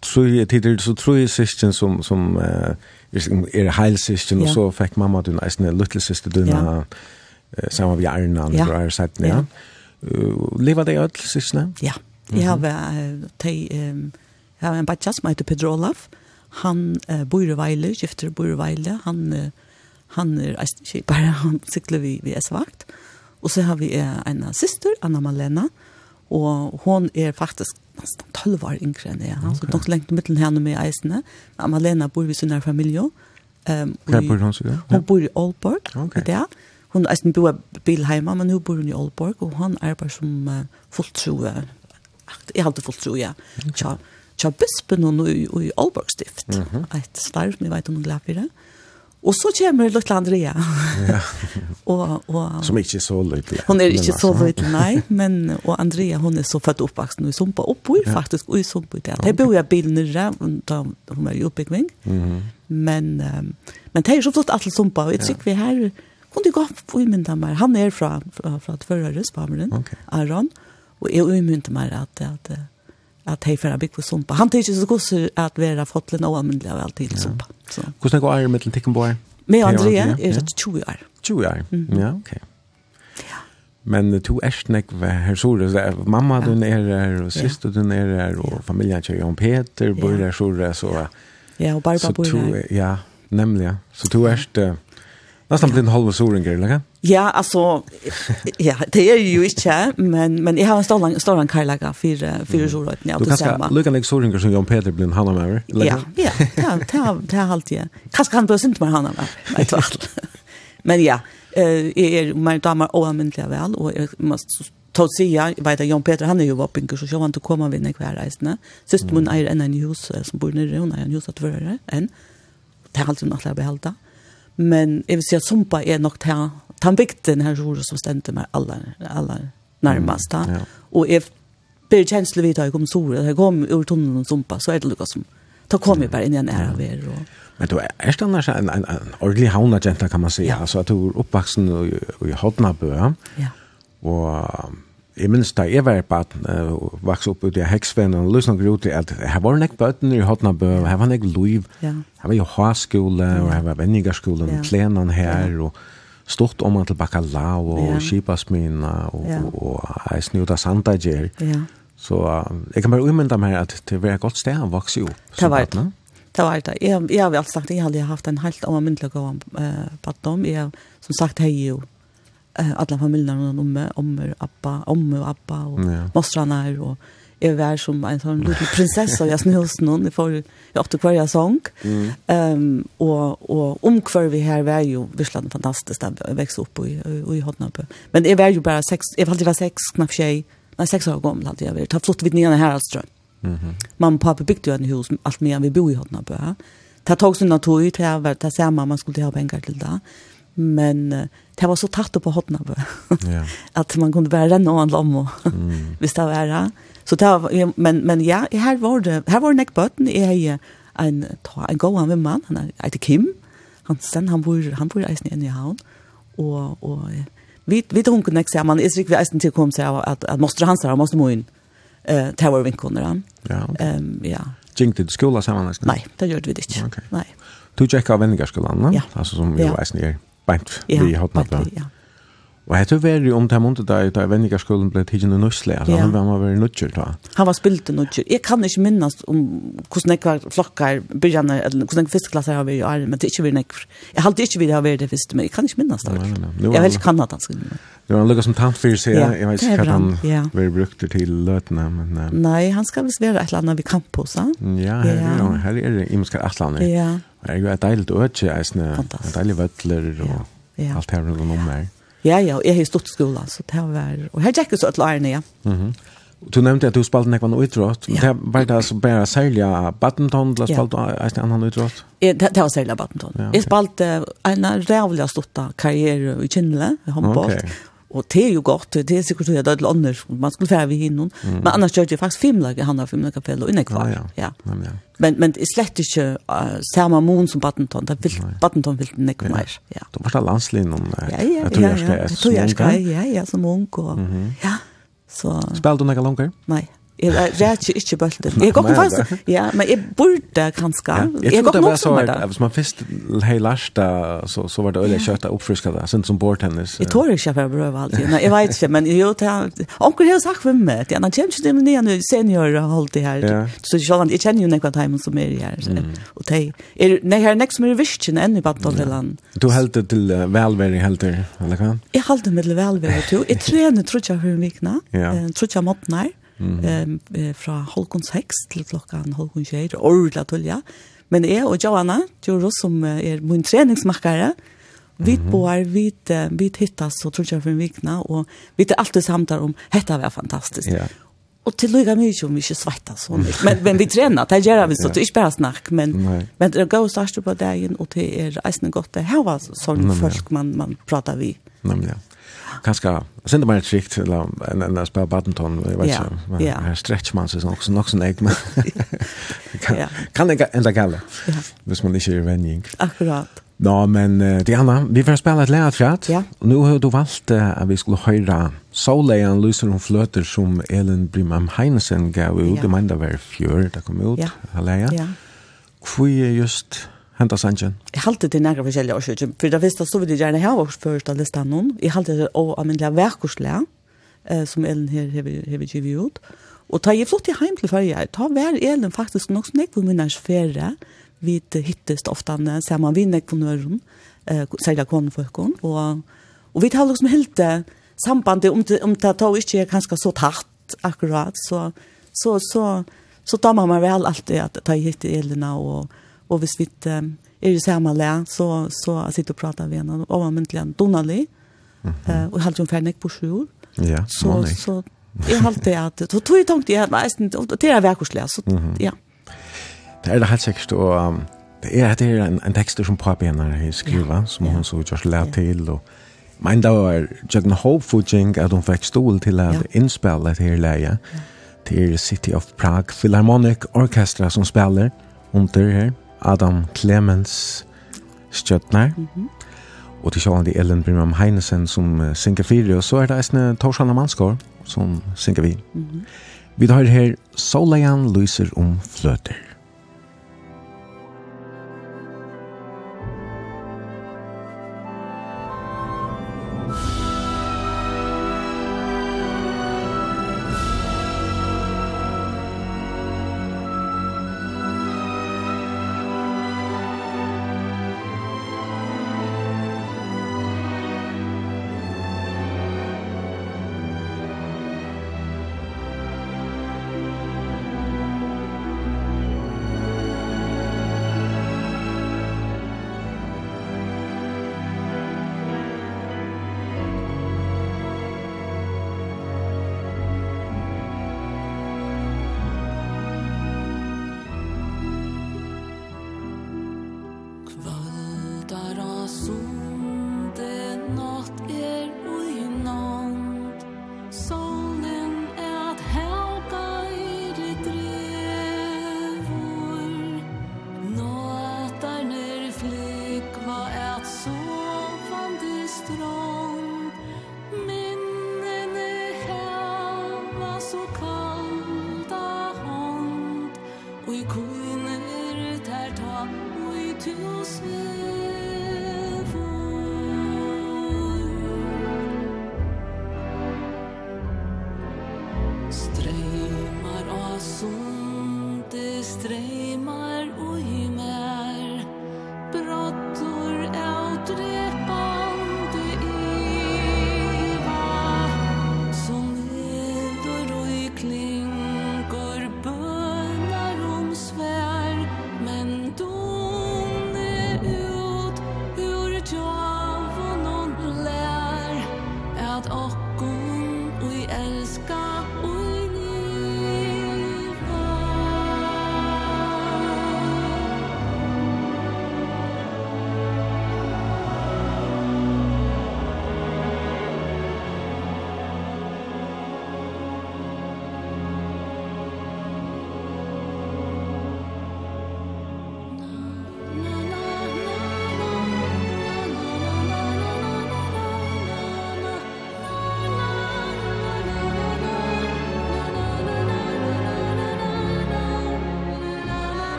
tror jag tidigare så tror jag systern som som eh är heilsystern och så fick mamma din en little sister din ja. samma vi Arna och ja. är sagt ja. Uh, lever det öll systern? Ja. Jag har te jag har en batcha som heter Pedro Olaf. Han uh, bor i Veile, skifter bor i Veile. Han uh, han är inte bara han cyklar vi vi är svagt. Och så har vi uh, en syster Anna Malena og hon er faktisk nesten 12 år yngre enn jeg. Okay. Så nok lengt mittelen henne med eisene. Malena bor i sin familie. Um, Hva bor hun så? Hun bor i Aalborg. Okay. Det er. Hun er eisen bor i Bilheima, men hun bor i Aalborg, og han arbeider som uh, fulltrue. Jeg har alltid fulltrue, ja. Okay. Tja, tja bispen hun i, i Aalborg stift. Mm -hmm. Et slarv, som jeg vet om hun glad for det. Mm Og så kommer Lutla Andrea. Ja. og, og, Som ikke er så lydelig. Hun er ikke så lydelig, nei. Men, og Andrea, hun er så født oppvaksen i Sumpa. Og bor ja. faktisk i Sumpa i det. De bor jo bilen nere, da hun er i oppbygging. Mm -hmm. Men, um, men det er så flott alle Sumpa. Og jeg tykker vi her, hun er godt på umynda meg. Han er fra, fra, fra Tvørre, Spameren, okay. Aron. Og jeg umynda meg at, at, at att hej för att bygga sumpa. Han tycker så gosse att vara fotlen och använda av alltid ja. sumpa. Så. Hur snägg är mellan ticken boy? Med Andrea är det 20 år. 20 år. Ja, okej. Okay. Ja. Men to ärsnek var här så det mamma ja. den är där och syster den är där och familjen kör Jon Peter bor där så så. Ja, och Barbara bor där. Ja, nämligen. Så to ärst Nästan blir en halv solen grej, eller? Ja, alltså ja, det är ju inte, men men jag har en stor lång stor lång kajlaga för för så rätt när du ska. Luckan like solen som Jan Peter blir en han över. Ja, ja, ja, ta ta halt ju. Kanske kan du inte mer han över. Ett vart. Men ja, eh är man damer oamintliga väl och jag måste tog sia, jeg vet at Jan Peter, han er jo våpinger, så sjå han til å komme ved nekve her. Sist mun eier enn en hus som bor nere, hun eier en hus at vører enn. Det er alltid hun atler behalda. Mm Men jeg vil si at Sumpa er nok til han bygde den her jorda som stendte meg aller, aller nærmest. Mm, ja. Og jeg ber kjensle vidt at jeg kom sora, jeg kom ur tunnelen Sumpa, så er det lukket som, da kom jeg bare inn i en ære av er. Og... Men du er annars en, en, en ordentlig havnagenta, kan man si, ja. altså at du er oppvaksen i, i Hodnabø, ja. og Jeg minns da jeg var baden, uh, vaks opp ut i heksven, og løs nok ut i at her var nek bøtten i Hotnabø, og her var nek Luiv ja. her var jo Haskole, og her var venningarskole, og klenan her, og stort om til bakalau, og ja. kipasmina, og ja. og, og, og jeg snuda sandager. Så uh, jeg kan bare umynda meg at det var et godt sted å vokse opp. Det var det. Det var det. Jeg jeg har alltid sagt, jeg hadde haft en helt omvendelig gåan på dem. Jeg, som sagt, hei jo alla familjerna och om omme, appa, om och appa och ja. mostrarna här och Jeg var som en sån liten prinsessa jag snöls noen, jeg får jag åt hver jeg sång. Ehm mm. um, och och om hver vi här var ju visslande fantastiskt där växte upp i, i Hotnappe. Men jeg var jo bara sex jeg var alltid sex knappt tjej. nei, sex år gammal alltid jag var. Ta flott vid nya här alltså. Mhm. Mm Mamma och pappa byggde jo en hus allt mer vi bor i Hotnappe. Det tog sin natur det var det samme man skulle ha penger till det men det var så tatt på hotna Ja. att man kunde vara någon om och mm. visst det var det så det var, men, men ja, här var det här var det näckbötten är en, en god med man han heter Kim han, sen, han bor, han bor i Eisen i Havn och, och vi vi tog hon nästa man är riktigt väsen till kom så att att måste han så måste må in eh tower vinkorna. Ja. Ehm ja. Gick skola samman nästan? Nej, det gjorde vi inte. Okay. Nej. Du checkar av vänliga va? Ja. Alltså som vi ja. väsen är bænt ja, vi hatt natt. Ja. Og hette var jo om det måned da da vendingarskolen ble tidsen i Nøsle, altså ja. han var veldig nødgjør da. Han var spilt i nødgjør. Jeg kan ikke minnes om hvordan jeg var flokkar, byrjane, eller hvordan jeg fiskklasser har vært i Arne, men det er ikke vært nekvar. Jeg halte ikke vi har vært det første, men jeg kan ikke minnes det. Nei, nei, nei. Jeg vet ikke kan han skulle. Det var en lukka som tant tantfyr, sier jeg. Jeg vet ikke hva han ja. var brukt til løtene, men... Uh... Nei, han skal visst være et eller annet vi kan på, han? Ja, her, ja. Er, her er det imenskar atlaner. Ja. Det er jo et deilig øtje, eisne, et deilig vøtler og ja. alt her rundt om her. Ja, ja, og jeg har stått skola, så det var, og her gikk det så et lærne, ja. Mm -hmm. Du nevnte at du spalte nekvann utrått, men ja. det var det altså bare særlig av badminton, eller spalte du eisne annan utrått? Ja, det, det var særlig av badminton. Ja, okay. Jeg spalte en rævlig stått karriere i Kynle, i håndbolt, okay. Och det är ju gott, det är säkert att det är annars, man skulle färra vid hinnon. Mm. Men annars gör det faktiskt fem lag i Hanna och Fimla kapell och inne kvar. Ja, ja. ja. ja. Men, men det är slett inte uh, samma mån som Battenton, det vill, Battenton vill det inte mer. Ja. De första landslinjen, ja, ja, jag tror jag ska, ja, ja. jeg tror jag ska, ja, ja, som ung. Og, mm -hmm. Ja, så... Spelade du några langer? Nei. Jeg vet ikke ikke bølten. Jeg går ikke fast. Ja, men jeg burde kanskje. Ja, jeg jeg går det nok som det. Hvis man først hei lærste, så, så var det øyelig kjøtt og oppfrisket det. Sånn som bordtennis. Jeg tror ikke jeg får prøve alltid. Nei, jeg vet ikke, men jo, onker har sagt for meg. Han kommer ikke til nye nye seniorer og holdt det her. Så jeg kjenner jo nekva timen som er her. Og det er, nei, her er nek som er virkjen enn i Badtoldeland. Du heldt det til velvære heldt det, eller hva? Jeg heldt det til velvære, tror jeg. Trener, tror jeg, hver vikna. Tror jeg måten her mm. eh, fra halvkon seks til klokkan halvkon 6, ordla tullja. Men jeg og Joanna, Joro, som er min treningsmakkare, vi bor, vi, vi hittas og tror jeg for en vikna, og vi er alltid samtar om, hetta var fantastisk. Ja. Og til lykka mye om vi ikke svetta sånn. Men, men vi trener, det gjør vi så, det er ikke bare snakk, men, Nei. men det går starter på dagen, og det er eisende godt, det her var sånn folk man, man prater vi. Nemlig, ja kanskje sender meg et skikt enn en en spiller badminton, jeg vet ikke, ja. her stretcher man seg nok, nok sånn egg, men kan, ja. kan ikke enda gale, ja. hvis man ikke er vending. Akkurat. Nå, men uh, Diana, vi får spille et lærer fjert. Ja. Nå har du valgt uh, at vi skulle høre Soleian lyser om fløter som Elin Brimham Heinesen gav ut, ja. det mener det var fjør, det kom ut, ja. Halleia. Ja. Hvor er just henta sanjen. Jeg halte til nægra forskjellige årsøkje, for det visste så vil jeg gjerne ha vårt første lista noen. Jeg halte til å anmennelig verkorsle, eh, som Ellen her har givet ut. Og ta jeg flott i heim til førje, ta vær Ellen faktisk nok som jeg på minners ferie, vi hittes ofte sammen vi nek på nøren, eh, særlig kånefolken, og, og vi tar liksom helt sambandet om, om det tar ikke er kanskje så tatt akkurat, så, så, så, så, så tar man vel alltid at ta hitt i og, og og hvis vi um, er i samme le, så, så sitter og prater vi henne overmyntelig en donali, mm -hmm. uh, og halte jo ferdig på sju år. Ja, så, så jeg halte at, så tog jeg tanke, jeg var det er verkorslig, så ja. Det er det helt sikkert, og um, det er, det er en, en tekster som papi henne har skrivet, ja. som hun så just lært til, og Men det var Jøggen Hovfudging at hun fikk stol til at ja. innspille til her leie. Ja. Det City of Prague Philharmonic Orchestra som spiller under her. Adam Clemens Stjøtner. Mm -hmm. Og til sjående Ellen Brimram Heinesen som uh, synker fire, og så er det eisne Torsanna Manskår som synker vi. Mm -hmm. Vi tar her Soleian lyser om fløter.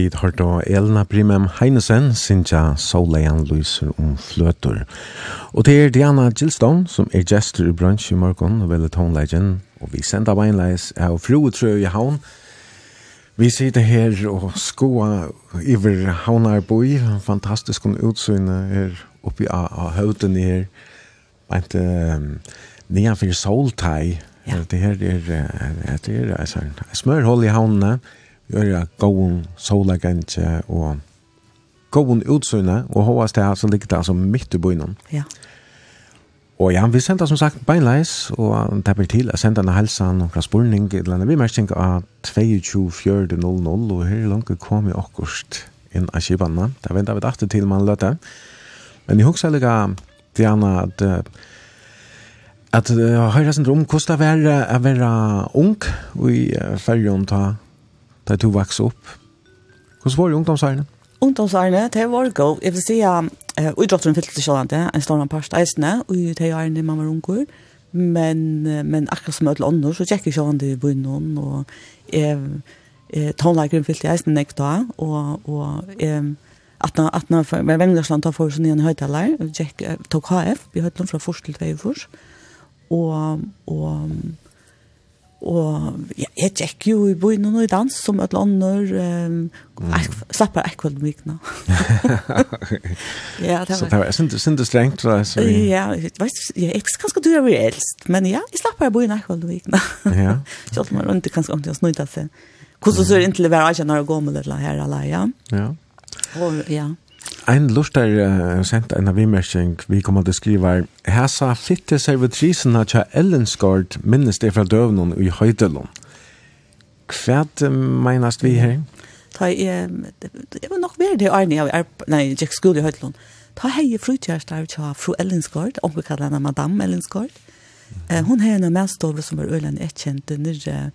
Vi har da Elna Brimem Heinesen, Sintja Soleian Lyser om fløter. Og det er Diana Gilstone, som er gestor i brunch i morgen, og vel tonleggen, og vi sender beinleis av Froetrø i havn. Vi sitter her og skoa iver havnarboi, fantastisk om utsynet her oppi av høvden her, bant uh, fyrir soltai, ja. det her er, det er, det er, det er, det er, det er, gjøre gåen solagentje og gåen utsøgne, og hovast det her så ligger det altså midt i byen. Ja. Og ja, vi sender som sagt beinleis, og det blir til å sende en helsan og fra spurning, eller annet vi merker av 22.4.00, og her langt kom vi akkurat inn av kibene. Det venter vi dagt til man løte. Men jeg husker litt Diana at at jeg har hørt rom, hvordan det er å være ung i fergen ta da du vaks opp. Hvordan var det ungdomsærene? Ungdomsærene, det var god. Jeg vil si at uh, utdrotteren fyllte til Kjølande, en stor parst eisene, og det var ærene man var unger. Men, men akkurat som alle andre, så tjekker jeg i bunnen, og jeg, eh, tonleikeren fyllte eisene nekta, og, og jeg, att när att när men Vängersland tar for sig en höjtalar Jack tok HF vi höll från först till två förs och og Og ja, jeg gikk jo i byen og i dans som et lander. Um, mm. Jeg slapp bare ekkert mye nå. ja, det var... Så det var sint, sint strengt for? Så... Ja, jeg vet ikke, jeg er ganske dyr av eldst, men ja, jeg slapp bare byen ekkert mye nå. ja. Selv om man rundt kanskje om til å snutte seg. Hvordan så er det inntil å være ikke når jeg går med det her, eller ja. Ja. Og, ja. Ein lustar uh, sent ein av vi kommer til skriva Hesa fitte servitrisena tja Ellenskard minnes det fra døvnån i Høydelån. Hva meinast vi her? Ta jeg, det var nok mer det Arne av er nei, Jack School i Høydelån. Ta hei frutjærstar tja fru Ellenskard, omkje kallar henne Madame Ellenskard. Eh, hon hei en som er øyland etkjent nyrre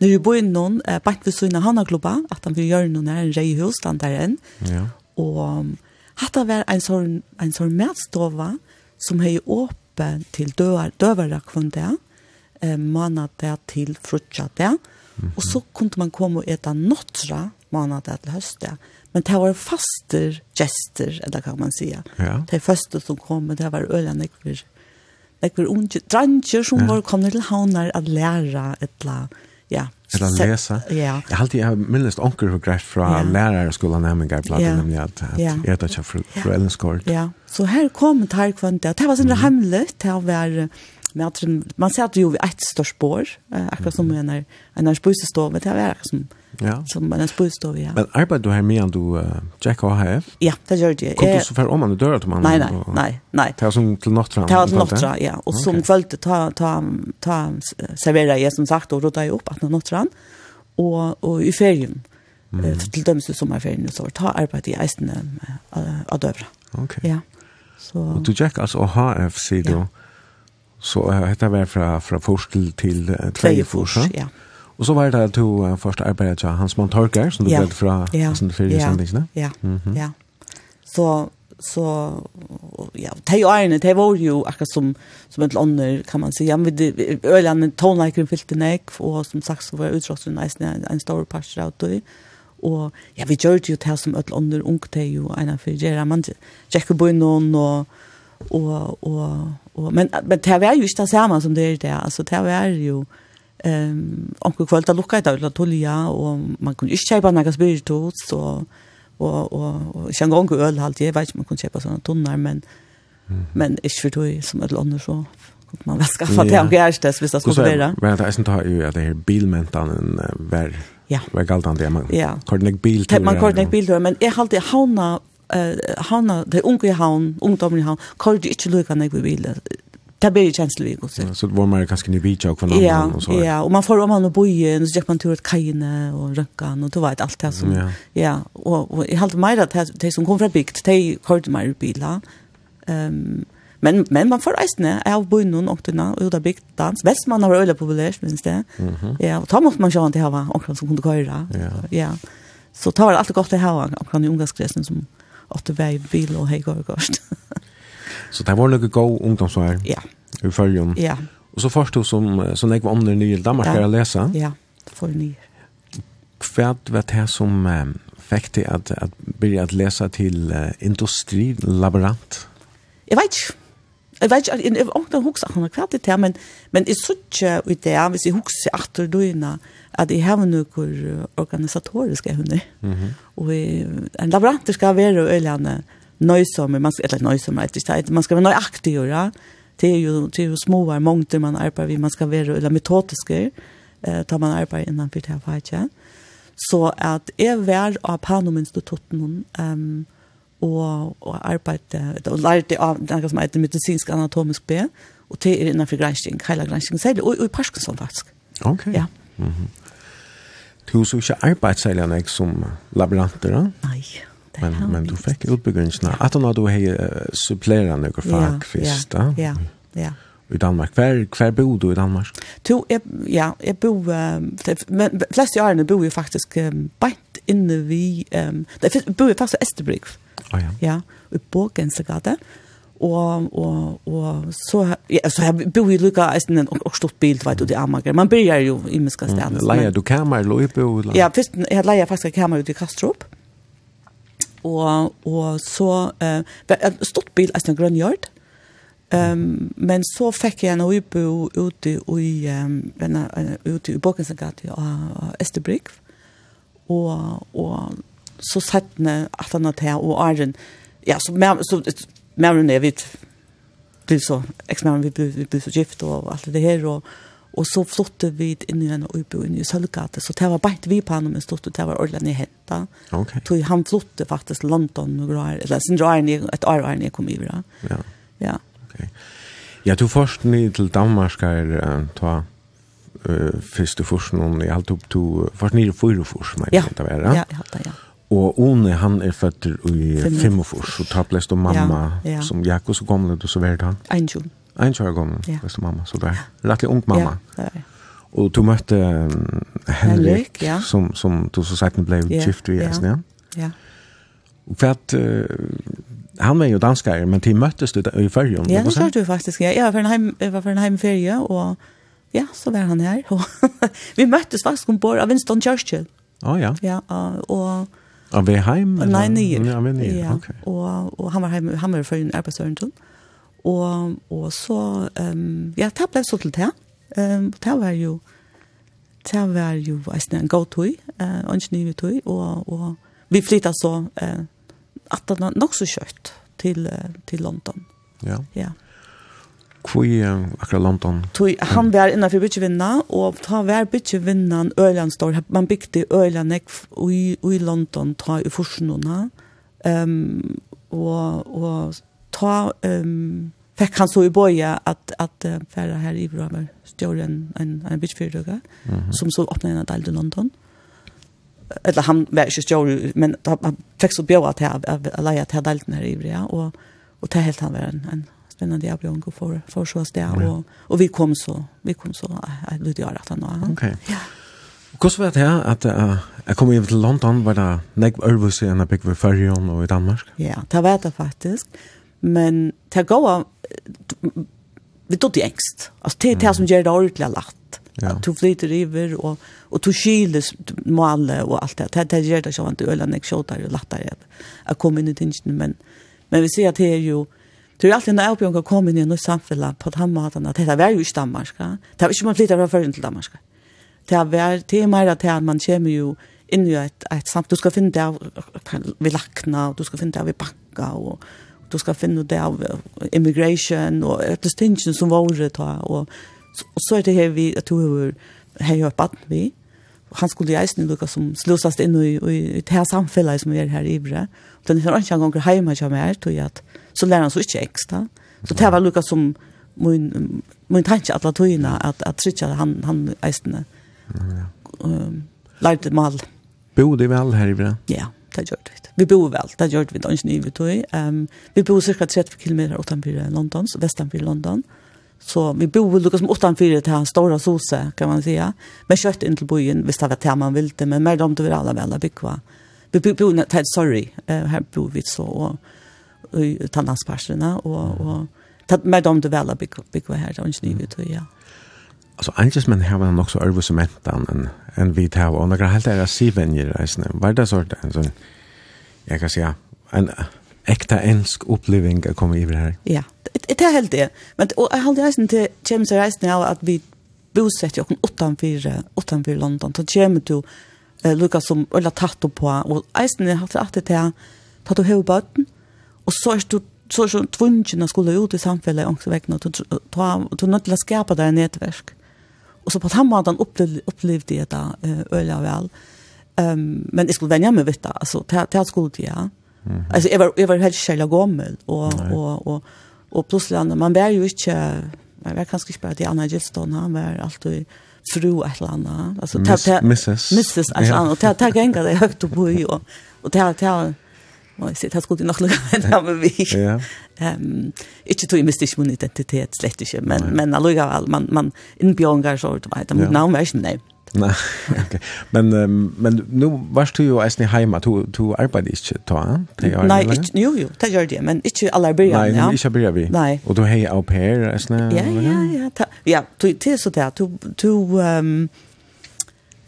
Når vi bor innom, eh, bare ved søgne Hanna-klubba, at han vil gjøre noen her en reihus, den der enn. Ja. Og hatt av hver en sån en sån medstova som hei åpen til døver, døvere kvandet, eh, manna det til frutja det, og så kunne man komme og eta nåttra manna det til høstet. Men det var faster gester, eller kan man säga. Ja. Det første som kom, det var øyne nekver, nekver unge, dranger som ja. var kommet til havner at lære et eller ja, Eller lesa. Ja. Jeg har alltid minst onkel för grej från lärarskolan när man går på den nämligen att jeg tar ikke för Ellen Skort. Ja. Så her kom ett her kvant det var sånn hemmelig til å være med at man ser at det jo ju et størst spår akkurat som en er en spusestov det var som ja. som en spolstov, ja. Men arbeid du her med enn du uh, Jack AHF? Ja, det gjør det. Kom du så fer om han dør til mannen? Nei, nei, nei. nei. Det Ta som til nottra? Det Ta til nottra, ja. Og okay. som kvølte ta, ta, ta, servera jeg som sagt og rådde jeg opp at nottra. og, og i ferien. Mm. Uh, til dømes i sommerferien så ta arbeid i eisene uh, av døvra. Ok. Ja. Så... Og du Jack, altså AHF, sier du, ja. så uh, dette var fra, fra forskel til uh, tveiefors, ja? Ja Og så var det to uh, første arbeidet til Hans Montorker, som du ja. ble fra ja. sin fyrre ja. sendingsene. Ja, mm ja. Så, så ja, de årene, de var jo akkurat som, som et ånder, kan man si. Ja, men det, ølene, tonleikeren fylte nek, og som sagt så var utrådsen en, en stor parster av det. Og ja, vi gjør det jo til som et ånder, ung til jo en av fyrre. Man tjekker på noen, og, og, og, og, men, men det var jo ikke det samme som det er det. Altså, det var jo ehm onkel kvölda lukka i dag tulja og man kunne inte köpa några spiritus och og og och sen gång øl halt jeg vet man kunne köpa sånne tunnar men men är for då som ett annor så kunne man väl skaffa det om gärstes hvis det skulle vara. Men det er inte har jo at det her bilmentan var Ja. Vad galt han det man? Ja. Kordnek biltur. Man kordnek biltur men jeg halt det hauna eh hauna det unge haun i haun kort inte lukka när vi vill det blir känsligt vi Ja, så det var mer kanske ni beach och kvarnan ja, och så. Ja, ja, och man får om han och bojen så gick man tur åt kajene och rökan och då var det allt det som ja. ja och och i halt mer att det som kom från bikt, det hörde mer bilar. Ehm um, men men man får reisne av bojen och den och där bikt dans. Väst man har öle populärt minst det. Ja, och då måste man ju inte ha och som kunde köra. Ja. ja. Så tar det alltid gott att ha och kan i ungdomsgräsen som åtta väg bil och hej går gårst Så det var noe god ungdomsvær ja. i følgen. Ja. Og så først du som, som jeg var om den nye Danmark ja. å lese. Ja, for nye. Hva var det som um, fikk til at, at begynne å lese til uh, industrilaborant? Jeg vet ikke. Jeg vet ikke, jeg har ikke hukset han hva det til, men, men jeg så ikke ut det, hvis jeg hukset etter døgnet, at jeg har noen organisatoriske hunder. Mm -hmm. Og en laborant skal være øyne nøysomme, man skal, eller nøysomme, ikke, man skal være nøyaktig, ja? det er jo, det er jo små mångter man arbeider vid, man skal være, eller metodiske, eh, tar man arbeider innanfor det her fag. Så at jeg var av Panom-institutten, um, og, og arbeidde, og lærte av noe som heter medisinsk anatomisk B, og det er innenfor gransking, hele gransking, særlig, og, og i Parkinson faktisk. Ok. Ja. Mm -hmm. Du så ikke arbeidsseilene som laboranter, da? Nei men men du fick utbegränsna att hon hade uh, supplerande och fack fist ja ja ja i Danmark kvar kvar bor du i Danmark to jag ja jag bor men flest jag är bor ju faktiskt bänt inne vi ehm det bor i faktiskt Österbrygg ja ja i Borgensgata og og og så ja, så jeg bor i lukka eisen en og stort bild vet du det Amager. Man börjar ju i Miska stan. Mm, leja du kamer Louis bo. Ja, först jag leja fast kamer ut i Kastrup. Mm og, og så uh, stort bil er en grønn hjørt. Um, men så fikk jeg en øybo ute i, um, ute i Båkensengati og Esterbrygg. Og, og så sett han at han hadde og Arjen. Ja, så mer, så, mer enn jeg vet blir så, eksmeren vi ble, vi blir så gift og alt det her, og, Og så flyttet vi inn i en ubo inn i Sølgate, så det var bare vi på han, men stod det var ordentlig henta. Ok. Så han flyttet faktisk London, eller sin drar ni, et år var ni kom i, da. Ja. Ja. Ok. Ja, du først ned til Danmark, er, uh, ta uh, første forsen, og jeg halte opp to, først ni fyra forsen, men ja. det var det. Ja, jeg halte, ja. Og One, han er født i Fem- 45, og ta plest og mamma, ja, ja. som Jakobs kom det, og så var det han. 21. En kjører gammel, ja. hvis du mamma, så det er rettelig ung mamma. Ja, det er. Og du møtte Henrik, Henrik ja. som, som du så sagt ble ja. gift i Esnia. Ja. ja. Ja. For at uh, han var jo danskere, men de møttes du i fyrjon. Ja, det sa du faktisk. Ja. Jeg var for en heim, var for en heimferie, og ja, så var han her. Og, vi møttes faktisk ombord av Winston Churchill. Å oh, ja. Ja, og... og Av Veheim? Nei, nye. Ja, av Veheim, ja. ok. Og, og han var heim, han var for en arbeidsøren, Ja. Og, og så, um, ja, det ble så til det. Um, det var jo, det var jo en god tøy, uh, og en ny tøy, og, og vi flyttet så uh, at det var nok så kjøtt til, uh, til London. Ja. Ja. Hvor uh, akkurat London? Tøy, han var innenfor bytjevinna, og ta var bytjevinnan Øyland står, man bygde Øyland i, i London, ta i forsnåna, um, og, og ta um, fick han så i boja att att uh, färra här i Bromer stjorde en en en bitchfyrduga mm som så öppnade en del i London. Eller han var ikke stjorde men han fick så bjöd att jag leja till delten här i Brommer och och det helt han var en, en spännande jag och för för så att det och och vi kom så vi kom så att det gör att han Okej. Okay. Ja. Hvordan var det her at uh, jeg kom hjem til London, var det nekv ørvelse enn jeg bygde ved Førjen og i Danmark? Ja, det var det faktisk. Men det går vi tog det engst. Alltså det er det som gjør det ordentlig lagt. Ja. Att du flyter över och, och du kyler måle och allt det. Det, det gör det sånn at du øler när jag og lättare att, Jeg komma in i tingene, Men, men vi ser att det är ju Det är alltid en Albion kan komma in i något samfälle på den måten att det var ju inte Danmarska. Det var ikke man flyttar fra förrän til Danmark. Det var det är mer att man kommer ju in i ett, ett samfälle. Du ska finna det vi lackna och du ska finna det vi banka och du skal finne det av immigration og etter stingen som var det ta og, så er det her vi at du har hej upp baden vi han skulle ju isen lucka som slösast inn i i i det her samfellet som vi er her i bre. Den har inte gånger hemma jag mer tog at så lærer han så ikke ekstra Så det var lukka som min min tanke at la latoina at, at trycka han han isen. um, lærte mal. Bodde vel her i bre. Ja det gjør det. Vi bor vel, det gjør vi ikke nye tog. Um, vi bor cirka 30 km utenfor London, vestenfor London. Så vi bor lukket som utenfor til hans store sose, kan man säga. Men kjøtt inn til byen, hvis det var det man ville, men mer om det var alle vel å bygge. Vi bor i til, Sorry, uh, her bor vi så, og i Tandansparslene, og, og mer om det vel alle bygge her, det er ikke nye tog, ja. Mm. Alltså anges men här var nog så över som en en vit här och några helt era sivenjer alltså vad det sort alltså jag kan säga en äkta ensk upplevelse att komma över här. Ja, det är helt det. Men och jag hade reisen till James reisen nu att vi bosätter oss utanför utanför London Då kommer du eh, Lucas som eller tatt på och reisen har att det här på du hur botten och så är du så så tvungen att skulle ut i samhället och så vägna och ta du något att skapa där nätverk. Och så på den måten upplevde, upplevde jag det uh, öliga väl. Um, men jag skulle vänja mig vid det. Alltså, det, det skulle jag. Mm. Alltså, jag var, jag var helt själva gammal. Och, och, och, och, plötsligt, man var ju inte... Man var kanske inte bara till Anna Gilston. Han var alltid fru ett eller annat. Alltså, Miss, ta, ta, mrs. Mrs. Alltså, yeah. Och det här gängade jag högt upp bo i. Och det här... Och jag det skulle nog lugna med det vi. Ja. Ehm, inte tog mig stisch min identitet slett inte, men men alltså man man in så du vet, men namn vet nej. Nej. Okej. Men men nu varst du ju ens ni hemma, du du arbetade inte då, va? Nej, inte jo jo, det gör det, men inte alla börjar ja. Nej, inte börjar vi. Nej. Och du hej au pair, ens Ja, ja, ja. ta, Ja, du det så där, du du um,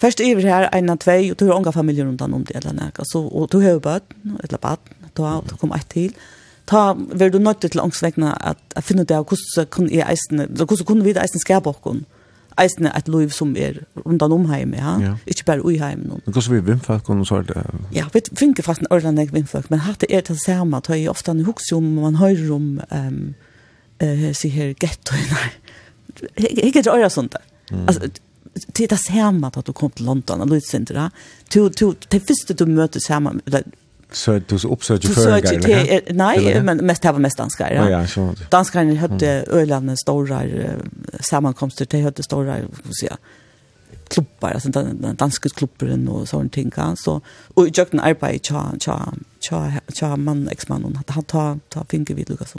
Først iver her, en av tvei, og du har unga familier rundt om det, eller nek, Så, og du har jo bad, eller bad, da, og du kom et til, ta, vil du nødt til ångsvekkene at, at finne det av hvordan kunne jeg eisene, hvordan kunne vi eisene skabe okken, eisene et liv som er rundt om heim, ja, ja. ikke bare ui heim. Men hvordan vi vimfalk, og så er det? Ja, vi finner faktisk en ordentlig jeg vimfalk, men hatt det er til samme, at jeg ofte husker om, man hører om, um, uh, sier her, gettoene, jeg, jeg, jeg, jeg, jeg, jeg, jeg, till det samme att du kom till London och Lucinda då till till det första du möter samma så du så uppsöker för dig nej men mest har mest danskar ja. Ja så danskar hade Öland stora sammankomster de hade stora vad säga klubbar alltså den danska klubben och sånt ting så och jag kunde arbeta cha cha cha cha man ex man hon hade ta ta finger vid Lucas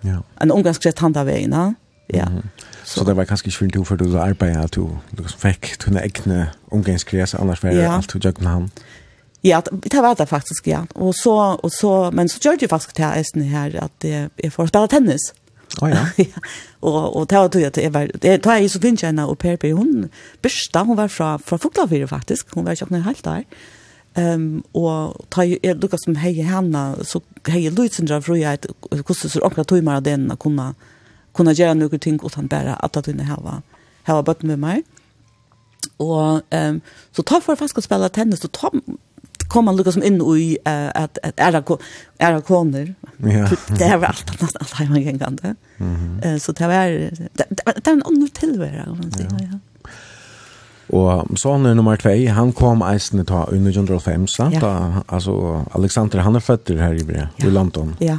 ja. En ungarsk rätt handa vägen Ja. Mm -hmm. Så, så det var kanskje ikke fint for du arbeidet at du, du fikk tunne egne omgangskrets, annars var det ja. alt du gjør med han. Ja, det var det faktisk, ja. Og så, og så, men så gjør det jo faktisk til eisen her at jeg får spille tennis. Å oh, ja. ja. Og, og det var det at jeg var, det var jeg så finnes henne og Per Per, hun børsta, hun var fra, fra Foglavire faktisk, hun var ikke noe helt der. Ehm um, og ta er lukka som hei henne, så hei Luitzendra fra jeg, hvordan så akkurat tog meg av den å kunne kunna gjøre noen ting utan bare at at kunne hava, hava bøtten med meg. Og um, så tar for faktisk å spille tennis, og ta kom man lukka som inn i uh, at, at era, era koner. Ja. Det var alt annet alt heima gengande. Eh, -hmm. så det var det, det var en annen tilvære, kan man si. Ja. Og sånn er nummer 2, han kom eisende ta under 105, sant? Ja. Da, altså, Alexander, han er født her i Bre, ja. i London. Ja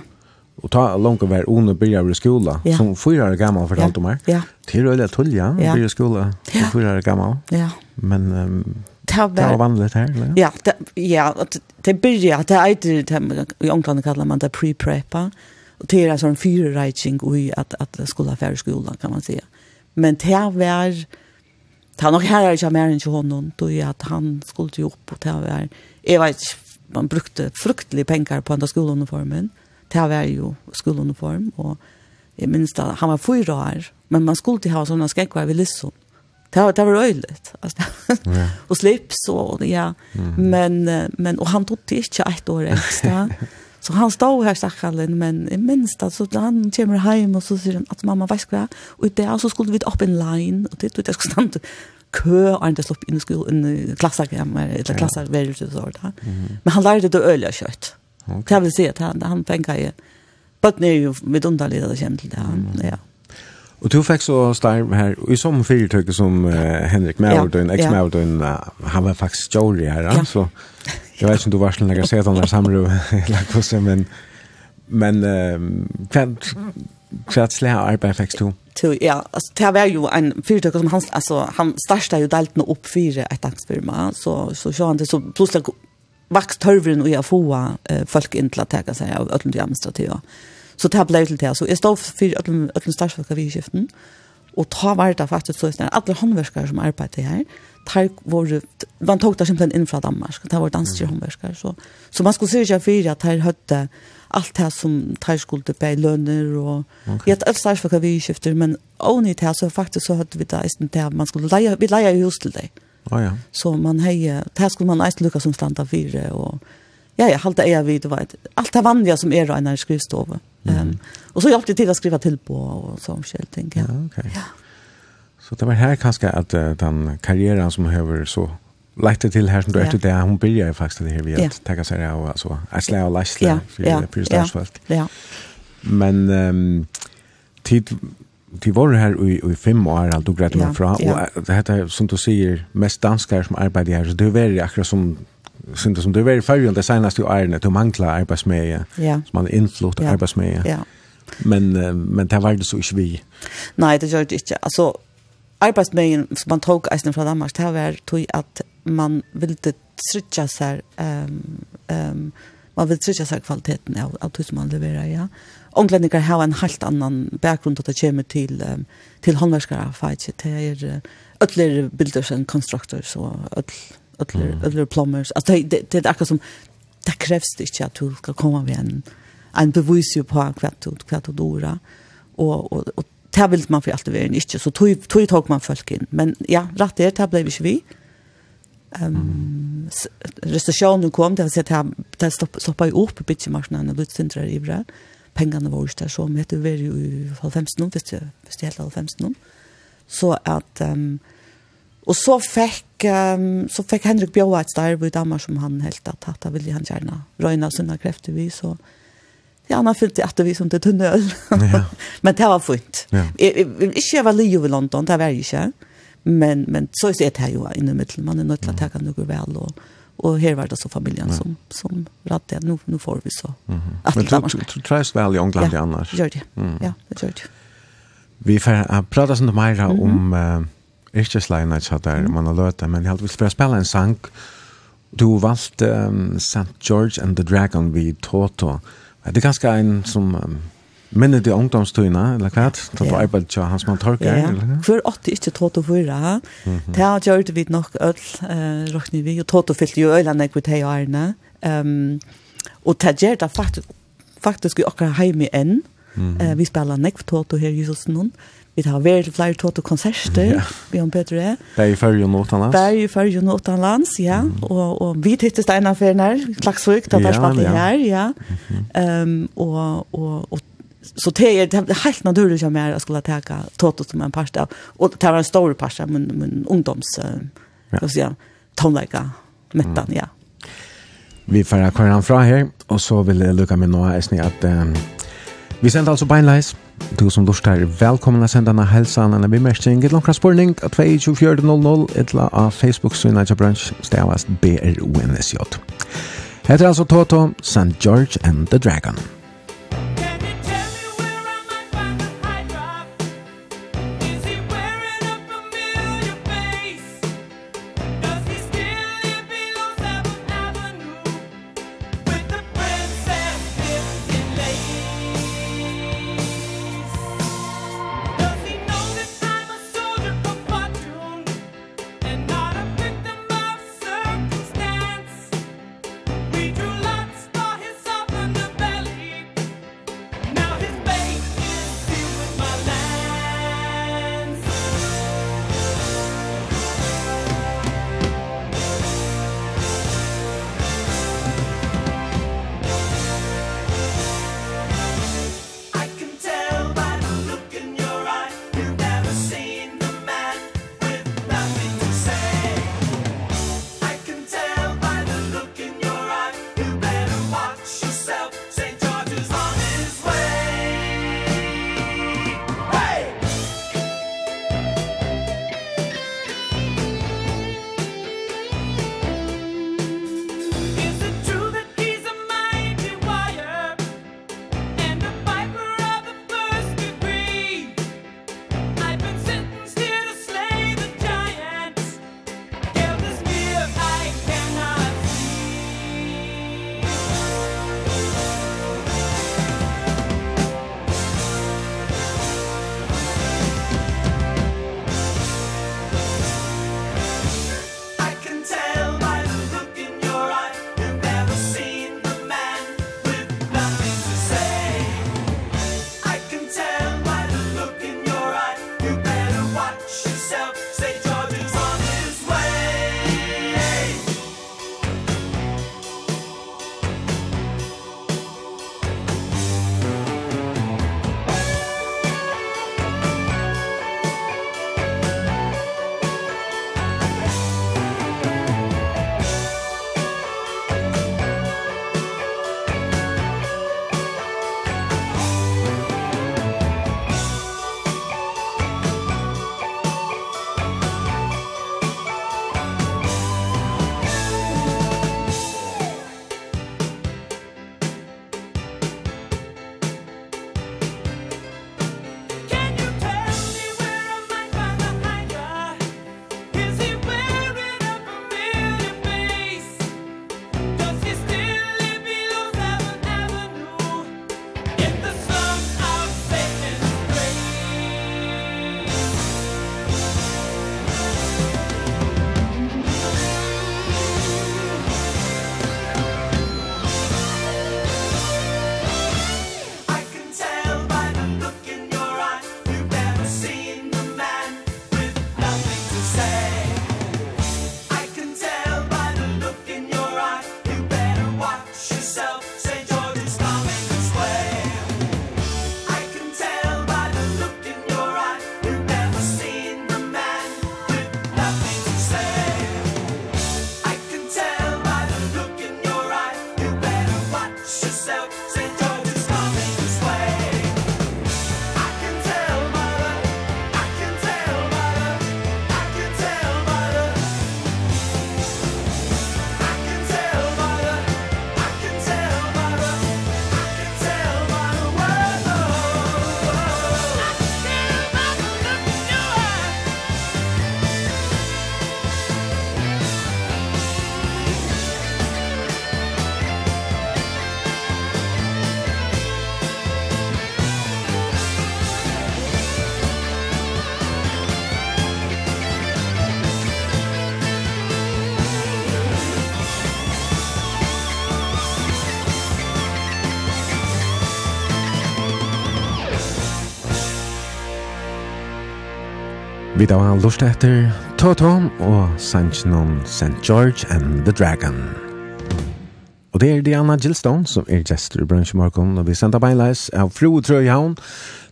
och ta långt var under börjar i skola ja. som fyra år gammal för allt om här. Ja. Till öliga tulja ja. börjar i skola som fyra år gammal. Ja. Men um, det var vanligt här. Eller? Ja, det, ja, det börjar, det är i England kallar man det pre-prepa. Och det är en en fyrreitsing i att, att skola färre skolan kan man säga. Men det var, det var nog här är jag mer än 20 någon då är att han skulle ju upp på det var, Jag vet man brukte fruktliga pengar på andra skoluniformen det var jo skoluniform, og jeg minns da, han var fyra år, men man skulle ikke ha sånne skrekkvar ved Lisson. Det var, det var øyligt, Alltså, ja. og slips, og ja, mm. men, men, og han tog ikke ett år ekstra, Så han stod her stakkalen, men i minst att så han kommer hjem og så sier han at mamma, veis hva? Og i dag så skulle vi opp en line, og det det skulle stande kø, og han slopp inn i skolen, i klasser, eller klassar ja. eller så, da. Mm. Men han lærte det øyelig kjøtt. Okay. Det vill säga att han, han tänker ju, bøttene er jo vidunderlig det kommer til det. Han, ja. Og du fikk så starv her, i som fyrtøkke som uh, Henrik Mæverdøyn, ja, eks-Mæverdøyn, uh, han var faktisk jolly her, ja. så jeg vet ikke om du var når jeg ser den der samru, eller på seg, men, men uh, hva, hva slag arbeid fikk du? Til, ja, altså, det var jo en fyrtøkke som han, altså, han startet jo deltene opp fire et dagsfirma, så, så, så, så, så plutselig vakt tørvren og jeg få folk inn til å teka seg av ødelen til administrativa. Så det ble til det. Så jeg stod for ødelen statsfolk av vidskiften, og ta var det faktisk så snart. Alle håndverskere som arbeidet her, tar vår, man tok det simpelthen inn fra Danmark, det var danske håndverskere. Så, så man skulle se ikke for at her høtte allt det som tar skulle på lønner og okay. jeg tar statsfolk vi vidskifter, men only det så faktiskt så hade vi det, det man skulle leja vi leja hus till dig. Mm Oh, ja. Så man heje, det här skulle man eist lukka som standa fyra och ja, ja, halta är vid, vet, allt det vanliga som är rena i skrivstova. Mm. Och så hjälpte det till att skriva till på och sån själv, tänker jag. Ja, okay. ja. Så det var här kanske att uh, den karriären som behöver så läkte till här som du är till det, hon börjar faktiskt det här vid att tacka sig det och alltså, att slä och lastla för det Ja, ja, ja. Men um, tid de var her i, i fem år, alt du greit meg fra, ja. og det heter, som du sier, mest danskere som arbeider her, så det er veldig akkurat som, som det, som det er veldig færre enn det seneste årene, du mangler arbeidsmeie, ja. som man er innflott ja. arbeidsmeie. Ja. Men, men det var det så ikke vi. Nej, det gör det inte. Alltså, arbeidsmeien som man tog eisen fra Danmark, det var tog at man ville trytja sig um, um, man ville trytja sig kvaliteten av, av det som man levererar. ja. Ånglendingar har en helt annan bakgrund att det kommer till um, till handverkare fight det är ödler builders and constructors och ödl mm. ödler plumbers alltså det det, det är akkurat som det krävs det inte att du ska komma med en en bevis ju på kvart och kvart och dora Og, og, og det vil man för alltid vara inte så tog tog tog man folk inn. men ja rett er, det blev vi vi Um, um, Restasjonen kom det vil si at det stoppade upp bitch marknaden och lite centralt i Bra pengene våre der så vi heter vi jo i 90 nå, hvis det, hvis det heter 90 nå. Så at, um, og så fikk, um, så fikk Henrik Bjøa et starv i Danmark som han helt at hatt, da ville han gjerne røyne sine krefter vi, så ja, han har fyllt det at vi som det tunnel. Ja. men det var fint. Ja. Jeg, jeg, jeg, ikke var liv i London, det var jeg ikke. Men, men så er det her jo inne i middelen, man er nødt til å ta noe vel og Og her var det så familien ja. som, som räddade, Nå, nå får vi så. Mm -hmm. Men du, du, du tröst väl i England ja, annars? gör det. Mm. Ja, det gjør det. Vi får uh, prata sånt mer mm -hmm. om uh, yrkeslejna så där mm. man har löta, men jag vill spela en sang. Du valgte um, St. George and the Dragon vid Toto. Det är ganska en som... Um, Men det ungdomstøyna, eller hva? Da du arbeidde til hans man tørker, eller hva? Før 8, ikke 24. Det har gjort vi nok øl, råkne vi, og 22 fyllte jo ølene jeg vidt hei og ærene. Og det gjør det faktisk, faktisk vi akkurat i enn. Vi spiller nekv 22 her i Juselsen Vi har vært til flere tåte konserter, ja. Bjørn Peter er. Det er i fyrre og utenlands. Det er i fyrre og utenlands, ja. Mm. Og, og vi tittet Steinar Ferner, Klagsvøk, da der ja, spalte ja. her, ja. Um, og, og, og så det är er, helt naturligt att jag skulle ta Toto som en pasta och det var en stor pasta men men ungdoms ja. vad ska jag mettan mm. ja. Vi får kvar han fra her och så vill jag lucka med några är att um, vi sänder alltså beinleis Du som lustar, velkommen å sende denne helsan eller bemestning et langkra spurning av 2400 etla av Facebook-synet til bransj stavast BRUNSJ. Hette er altså Toto, St. George and the Dragon. vid av lust etter Toto og Sanchinon St. George and the Dragon. Og det er Diana Gillstone som er gestor i bransjemorgon og vi sender beinleis av Fro Trøyhavn.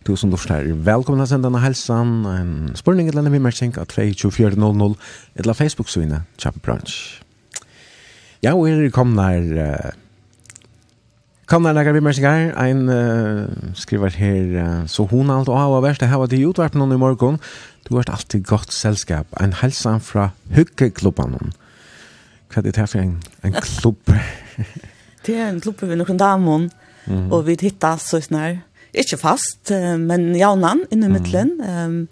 Du som lust her, at sende denne helsan. En spørning eller en vimmerkink av 32400 eller Facebook-synet, Kjappe Bransj. Ja, og er kommet her Kom der lager vi mer sigar, ein uh, skriver her, uh, så hon alt og hava verst, var det utvart hon i morgon, du har alltid godt selskap, ein helsan fra hyggeklubban hon. Hva er det her for en, en klubb? det er en klubb vi noen damon, mm og vi hittas så snar, ikke fast, men jaunan inni mm -hmm. middelen, um,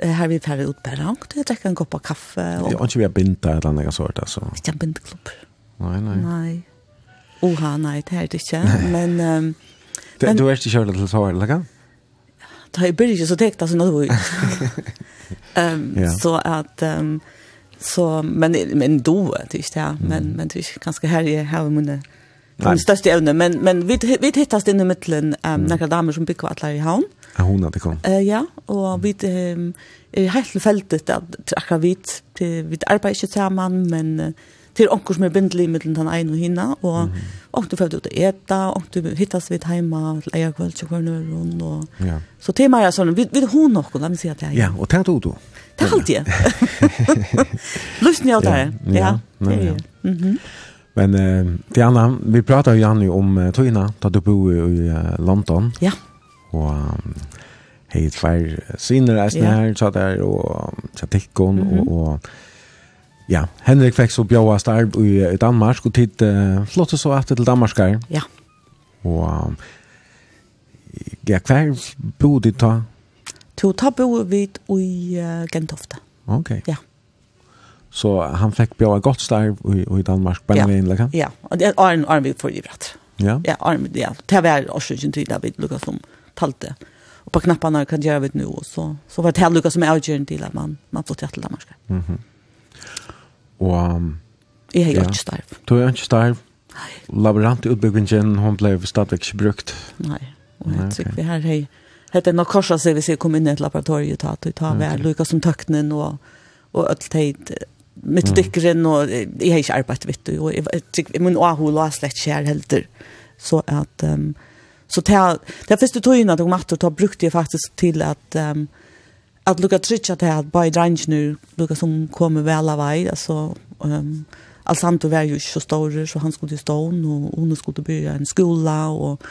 her vi færre ut på hangt, jeg drekker en kopp av kaffe. Og... Det er ikke vi har bindt der, eller annet sånt. altså. Ikke en bindeklubb. Nei, nei. Nei. Oha, nei, det er det ikke. Men... Um, men du er ikke kjørt til Svar, eller hva? Da jeg blir ikke så tekt, altså, nå er um, ja. Så at... Um, så, men, men då, det ikke det, men, men det er ikke ganske her i her i Nei. Den største evne. men men vi vi hittas inn i mitten um, mm. noen damer som bygger alla i havn. Ja, hon hade kom. Uh, ja, og vi um, er helt fältet att akkurat vi vi arbeider ikke sammen, men Uh, til onkur som er bindelig mellom den ene og hinna og mm. onkur får ut å eta, onkur hittas vi hjemme til eier kveld, til hver nøyren, og ja. så til meg er sånn, vi, vi hun nok, la meg si at det er. Ja, och tenk du, då Det er alltid. Lysen jeg der, ja. Ja, ja. Mhm. Men eh Diana, vi pratar ju Janne om uh, Tina, då du bor i uh, London. Ja. Och um, hej tvär synner är snär så där och chatikon och och Ja, Henrik fikk så bjåa starb i, i Danmark, og tid uh, flott så etter til Danmarskar. Ja. Og ja, hver bo dit ta? To ta bo vi i uh, Gentofte. Ok. Ja. Så han fikk bjåa godt starb i, i Danmark, bare med innleggen? Ja, og det er en arm vi får i bratt. Ja? Ja, arm, ja. Det var også ikke tydelig at vi lukket som talte. Og på knapparna kan gjøre vi det nå, så, så var det her lukket som er avgjørende til at man, man flyttet til Danmark. Mhm. Mm og... Jeg har jo ikke starv. Du er ikke starv. Nei. Laborantutbyggingen, hun ble stadigvæk ikke brukt. Nei, og jeg tykker vi her har... Hette nok korsa seg hvis jeg kom inn i et laboratorium ta, ta, ta, okay. lukket som tøknen og, og alt heit dykkeren, og jeg har ikke arbeidt vitt du, og jeg jeg, tykker min åhu la slett ikke her helder. Så at... Um, så det er første togene at jeg måtte da brukte jeg faktisk til at... Um, att Luca Tricha till att bara drange nu Luca som kommer väl av väg alltså um, Alsanto var ju så stor så han skulle till stan och hon skulle börja en skola och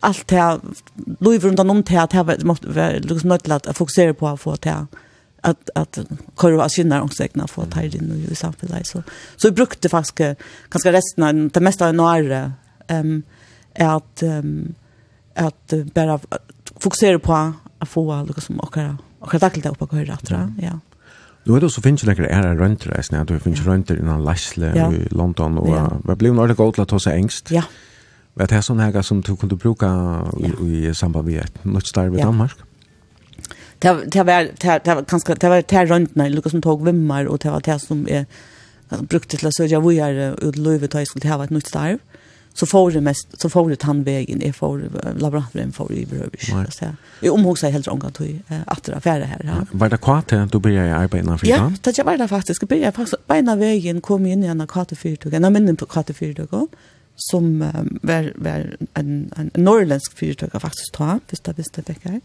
allt det här lov runt om det här att det måste vara liksom något att fokusera på att få det här att att kurva synnar och säkna få ta in i samhället. Så så vi brukte faktiskt ganska resten av det mesta av några ehm är att um, att bara fokusera på att få liksom och Och jag tackade upp på köra tror ja. Du har också finns några ära runt det när du finnes runt det innan Lashle ja. i London och ja. vad blev några til å ta seg engst? Ja. Vad det er sån her som du kunne bruke i, i samband med et något starv i ja. Danmark. Det det var det var ganska det var det runt när Lucas som tog vimmar och det var det som är brukte till att söka vad är ut lövet ta skulle ha ett nytt starv så får det mest så får det han vägen är för laboratorium för i behöver så här. Jag omhuxar helt ångar till att det affärer här. Ja. Var det kvart att du började arbeta för Ja, det var det faktiskt. Jag började faktiskt på ena vägen kom in i en kattefyrtåg. en minns på kattefyrtåg som um, var, var en, en norrländsk fyrtåg faktiskt ta, först jag visste det här.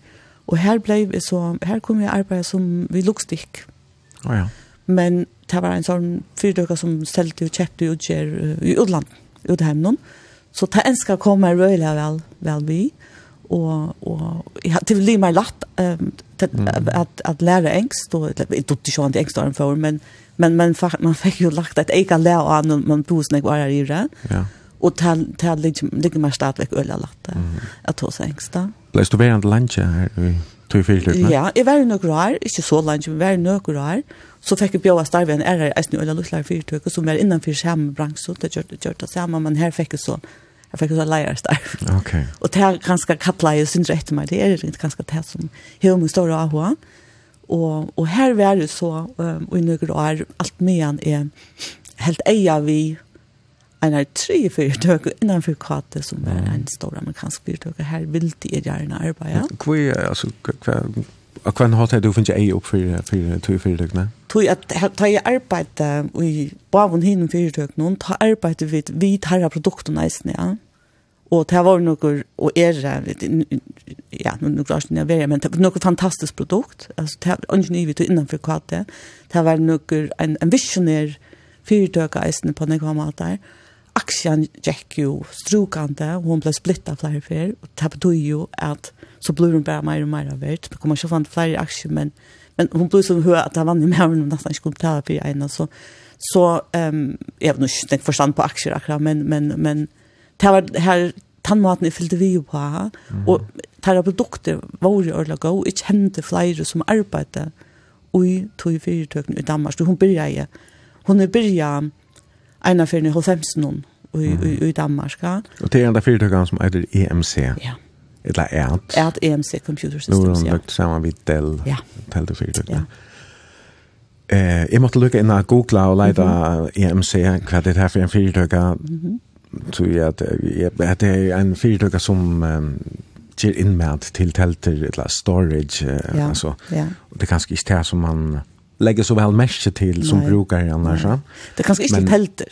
Och här blev så, här kom jag arbeta som vi lokstik. Ja. Men det var en sån fyrtåg som ställde och köpte och utger i utlandet ut hemmen. Så ta en skal komme røyla vel, vel vi. Og, og ja, det blir mer latt um, til, mm. at, at lære engst. Og, jeg tog ikke han til engst har en for, men, men, men man fikk jo lagt at jeg kan lære av han, man bor som jeg var i det. Ja. Og til, til ligger mer stadigvæk øyla latt mm. at hos engst da. Læs du være en lunge her i tog fyrløpene? Ja, jeg var i noen år, ikke så lunge, men jeg var i noen år så fikk jeg bjøve starve en är eisen i eller lutlar fyrtøk, som är innan samme bransje, det gjør det gjør det samme, men her fikk jeg så jag fick så lära starv. Okej. Okay. Och det här ganska kattla jag syns etter meg, det er det ganska det som hur min stora AH. Og, og her var det så um, og i noen år allt medan er helt eia vi en av tre fyrtøk, innanför Kate som er en stor amerikansk företag. Här vill det gärna arbeta. Kvar, alltså, kvar, Og hva har du finnes ei opp for, for to fyrtøkene? fyrdøkene? Tog at da jeg arbeidde i bavun hinn fyrdøkene, ta arbeidde vi vi tarra produktene eisne, ja. Og det var noe, og er ja, noe klart jeg var, men det var noe fantastisk produkt. Altså, det var ikke nye vi innenfor kvate. Det var noe, en, en visionær fyrdøkene eisne på noen måter. Aksjan gikk jo strukande, og hun ble splittet flere fyr, og det betyr jo at så blir hon bara mer och mer av värt. Det kommer att köpa fler aktier men men hon blir så hör att det var i med än nästan skulle betala för en så så ehm um, jag vet inte jag förstår på aktier akkurat men men men det var här tandmaten i fyllde vi på mm. och tera produkter var ju ordla go jag kände flera som arbetade oj tog fyrtöken i Danmark hon började hon är började av för 95 någon i i i Danmark. Och det är av fyrtökan som heter EMC. Ja eller ERT. ERT EMC Computer Systems, ja. Nå har hun lukket sammen med Dell. Ja. Talte fyrt, ja. Eh, jeg måtte lukke inn og google og leide mm. EMC, hva det er for en fyrtøkker. Mm -hmm. Tror jeg at, at det er en fyrtøkker som um, ger innmärd till tälter eller storage ja, alltså ja. och det kanske inte är som man lägger så väl mesh till som Nej. brukar annars ja. Det kanske inte Men, tälter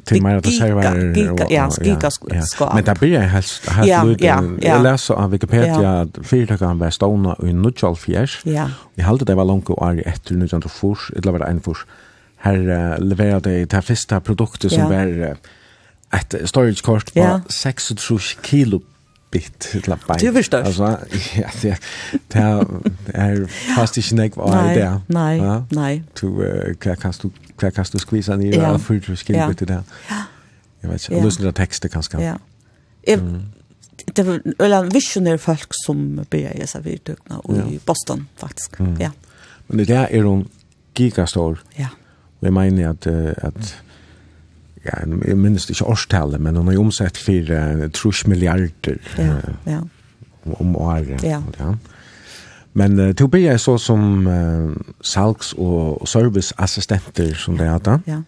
till mer att server giga, ja, giga ska. Men det blir jag helt ja, ja. Jag läser av Wikipedia att fyra kan vara stona i Nutchal Fjärs. Ja. Jag håller det var långt och är ett nu inte eller var det en fors. Här levererade det första produktet som ja. var uh, ett storage kort på 6 kilo bit til bein. Du forstår. Altså, ja, det, det er, er fast ikke nek var er der. Nei, ja? nei. Du, uh, hva kan du, hva kan du skvisa ned, ja. og fyrt du skriver ja. til det. Ja. Jeg vet ikke, og lysen til tekster kanskje. Ja. Jeg, det var eller visionær folk som började i servirtøkna og i Boston faktisk. Mm. Ja. Men det der er hun gigastor. Ja. Og jeg mener at, at ja, jeg minnes ikke årstallet, men hun har jo omsett for uh, trus milliarder ja, ja. om året. Ja. ja. Men uh, til å bli så som uh, salgs- og serviceassistenter som det hadde. Ja.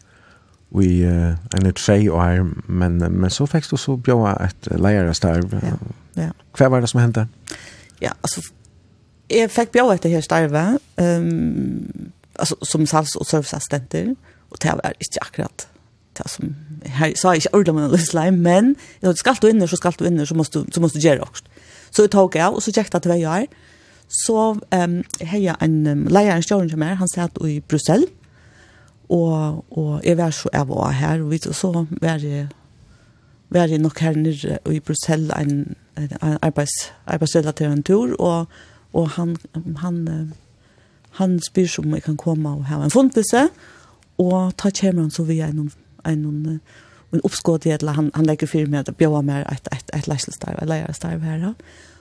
vi i uh, en et år, men, men så fikk du så bjøa et leierastarv. Ja. ja. Hva var det som hendte? Ja, altså, jeg fikk bjøa etter her starve, um, altså, som salgs- og serviceassistenter, og det var ikke akkurat det som här sa jag ordla men det slime men jag ska du in så ska du in så måste du så måste göra också. Så jag tog jag och så checkade att jag är. Så ehm um, heja en um, lejaren stjärn som är han satt i Bryssel. Och och jag var så jag var här och vi så var det var det nog här nere i Bryssel en en arbets arbetsrelaterad tur och och han han han spyr som jag kan komma och ha en fundelse och ta kameran så vi är någon en en uppskott i att han han lägger för med att bjöa mer ett ett ett läselstarv eller läselstarv här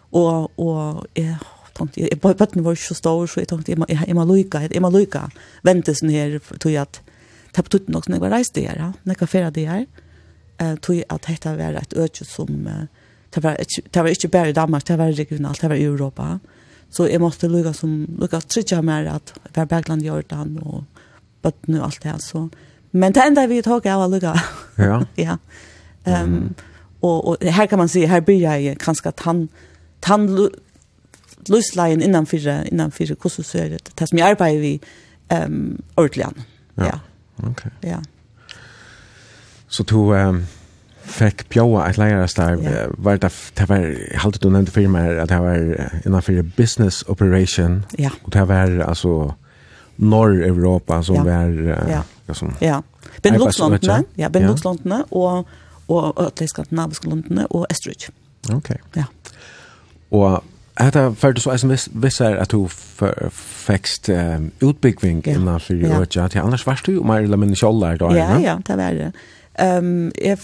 och och jag tänkte jag på på var så stor så jag tänkte jag jag måste lucka jag måste lucka vänta sen här tror att tapp tut nog när jag reste här när jag färra det här eh tror att detta var ett öde som det var det var inte bara i Danmark det var regionalt det var i Europa. Så jag måste lucka som lucka trycka mer att för Bergland Jordan och på nu allt det här så Men det enda vi tog av lukka. Ja. ja. Ehm um, og, og her kan man si, her blir jag kanske tann tann lusleien innan fyra innan så är det det som jeg arbeider vi ehm um, ordligen. Ja. ja. Ok. Okay. Ja. Så to um, fikk fick et ett lärarstär ja. var det det var halte du nevnte firma her, at det var innan business operation ja. Og det var altså norr Europa som ja. var uh, ja Ja. som... Ja, Benelux-landene, ja, Benelux ja. og, og ødelegg-skandinaviske landene og Østerrike. Ok. Ja. Og Hetta det for så sms visser at du fikk um, utbygging ja. innenfor ja. Ødelegg, at annars varst du jo mer eller mindre kjolder da? Ja, ja, det var det. Um, jeg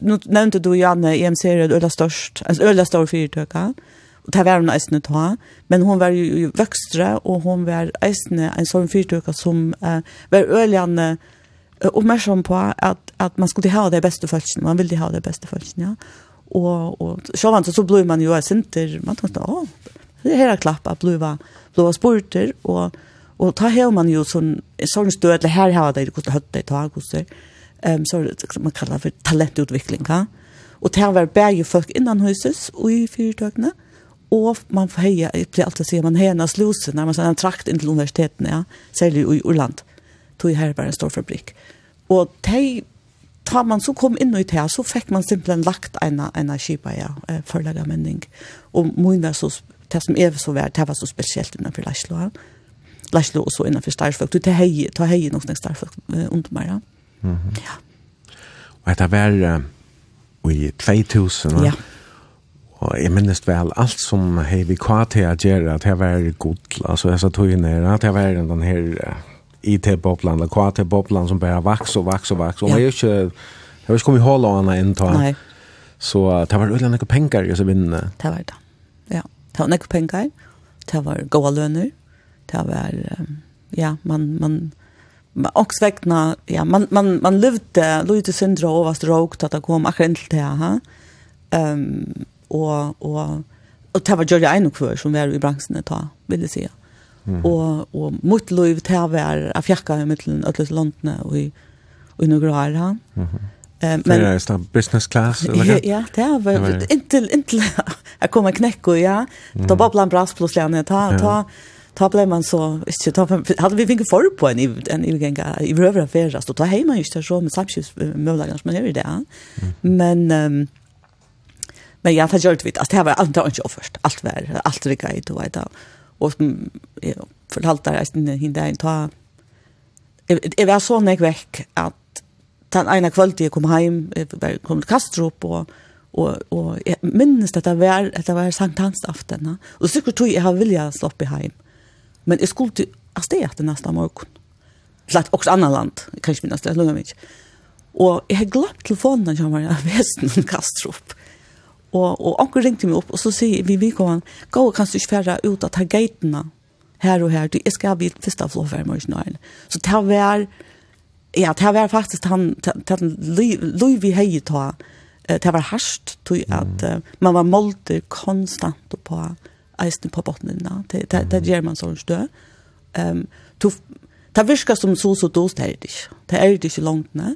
nu nevnte du Janne, EMC er ødelig størst, altså ødelig større fyrtøkker, Og det var hun eisne ta, men hun var jo vøkstre, og hun var eisne en sånn fyrtøyka som uh, var øljande uh, oppmerksom på at, at man skulle ha det beste følelsen, man ville ha det beste følelsen, ja. Og, og sjåvann så, så ble man jo en sinter, man tenkte, åh, det her er klappa, ble var spurter, og, og ta her man jo sånn, sånn stød, eller her har det, hvordan høtt det, ta, hvordan um, så man kallar för for talentutvikling, ja. Og det var bæg folk innan huset og i fyrtøkene, Och man får heia, jeg blir alltid säga, man heia slusen när man sedan trakt inn till universiteten, ja, særlig i Urland. Tog här bara en stor fabrik. Och de, tar man så kom in i det så fick man simpelthen lagt en, en kipa, ja, förlägga männing. Og mina så, det som er så vært, det var så speciellt innenfor Laslo, ja. Laslo och så innanför starfolk. Du tar hej, tar hej någon starfolk eh, under meg, ja. Mm -hmm. ja. Och det var uh, i 2000, ja. Ja Og jeg minnes vel alt som hei vi kva til å gjøre, at jeg var god, altså jeg sa togene her, at jeg var den her IT-boblan, eller kva til boblan som bare vaks og vaks og vaks, og jeg var ikke, jeg var ikke kommet i hål av henne inn til Nei. Så det var ulan noen penger i så vinnene. Det var det, ja. Det var nekka penger, det var goa lønner, det var, ja, man, man, man också vägna ja, man, man, man levde, lite syndra over stråk, att det kom akkurat til det, ha? Um, og, og, og det var Gjørja Einokvør som var i bransjen ta, vil jeg si. Mm. Og, og mot lov til å være av fjerka i mittelen, øtlet landene og i, og i noen grader her. Mm -hmm. Eh, men det är business class eller ja, ja, det var intil intil jag kommer knäcka ja. da bara bland brass plus lärna ta ta ta blev man så inte ta hade vi finger for på en en övergång i över affärer så ta hem man just så med samtidigt möjligen men det är det. Men Men ja, det gjør vi. vidt. Altså, det var alt det ikke først. Alt var, alt det gøy, du vet da. som jeg fortalte deg resten henne der, ta... Jeg var sånn jeg vekk at den ene kvölden jeg kom hjem, jeg kom til Kastrup, og, og, og jeg minnes at det var, at det var Sankt Hans aften. Og sikkert tog jeg har vilja sloppe hjem. Men jeg skulle til Astea til neste morgen. Til et også annet land, kanskje minnes det, jeg lukker meg ikke. Og jeg har glemt telefonen, jeg har vært i Vesten Kastrup. Og, og onkel ringte meg opp, og så sier vi vi vidkommende, gå og kanskje ikke fære ut av gatene her og her, du, jeg skal bli første av flåfer i morgen. Så det var, ja, det var faktisk han, det var vi hei ta, det var harsht, tog at uh, man var målter konstant på eisen på botnene, det, det, det gjør man sånn stø. Um, to, det virker som så så dåst er det ikke, det er det ikke langt, ne?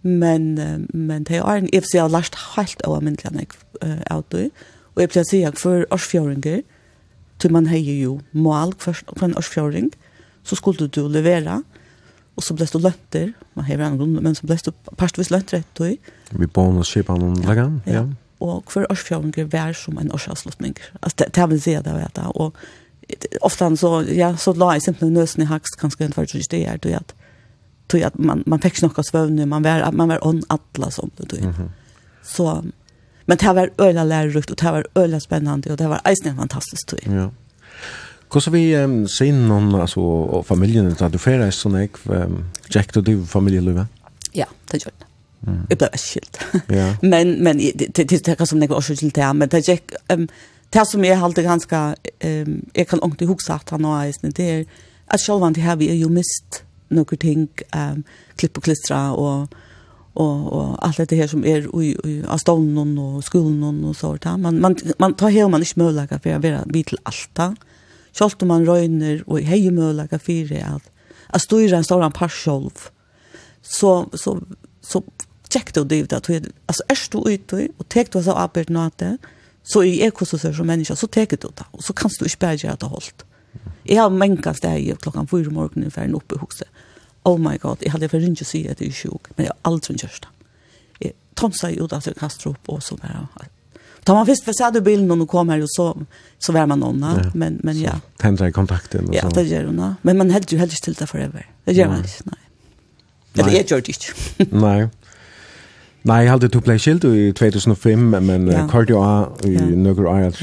men men det är en ifs jag last helt av min kan jag auto och jag precis jag för årsfjöringar till man hejer ju mål för en årsfjöring så skulle du leverera och så bläst du lönter man hejer en grund men så bläst du pastvis lönt rätt då vi bonus chip han lägga ja och för årsfjöringar vär som en årsavslutning alltså det det vill säga det vet jag och ofta så ja så la jag simpelthen nøsen i hakst kanskje en för det er du at tog att man man fick snacka svövn man var man var on alla som det tog. Mm -hmm. Så men det var öla lärorikt och det var öla spännande och det var isen fantastiskt tog. Ja. Hur så vi um, ser någon alltså och familjen att du färdas så nek um, Jack och du familjelivet? Ja, det gjorde det. Mm. Jag blev skilt. Ja. men men det det det som det var skilt där men det Jack ehm det som är halt ganska ehm jag kan inte huxa att han har isen det är att själva det här vi är ju mist några ting um, klipp och klistra och och och allt det här som är i i avstånden och skolan och så där. Man man man tar hem man inte möjliga för att vara vid till allt. Självt om man röjner och hej möjliga för det att att styra en stor par själv. Så så så check då det att alltså är du ute och tek du så arbetet nåt så i ekosystem som människa så tek du det och så kan du inte bära det hållt. Jeg har menka steg klokkan fyra morgenen for en oppe i huset. Oh my god, jeg hadde for ikke si at jeg er sjuk, men jeg har aldri kjørst det. Jeg tonsa ut at jeg kastet opp, og så bare... Da man først besad i bilen og kom her, og så, så var man noen, ja. men, men ja. Tendra i kontakten. Og ja, det gjør hun. Men man heldt jo helst til det forever. Det gjør man ikke, nei. Eller jeg gjør det ikke. nei. Nei, jeg hadde to play skilt i 2005, men ja. kort kardio i ja. nøkker år jeg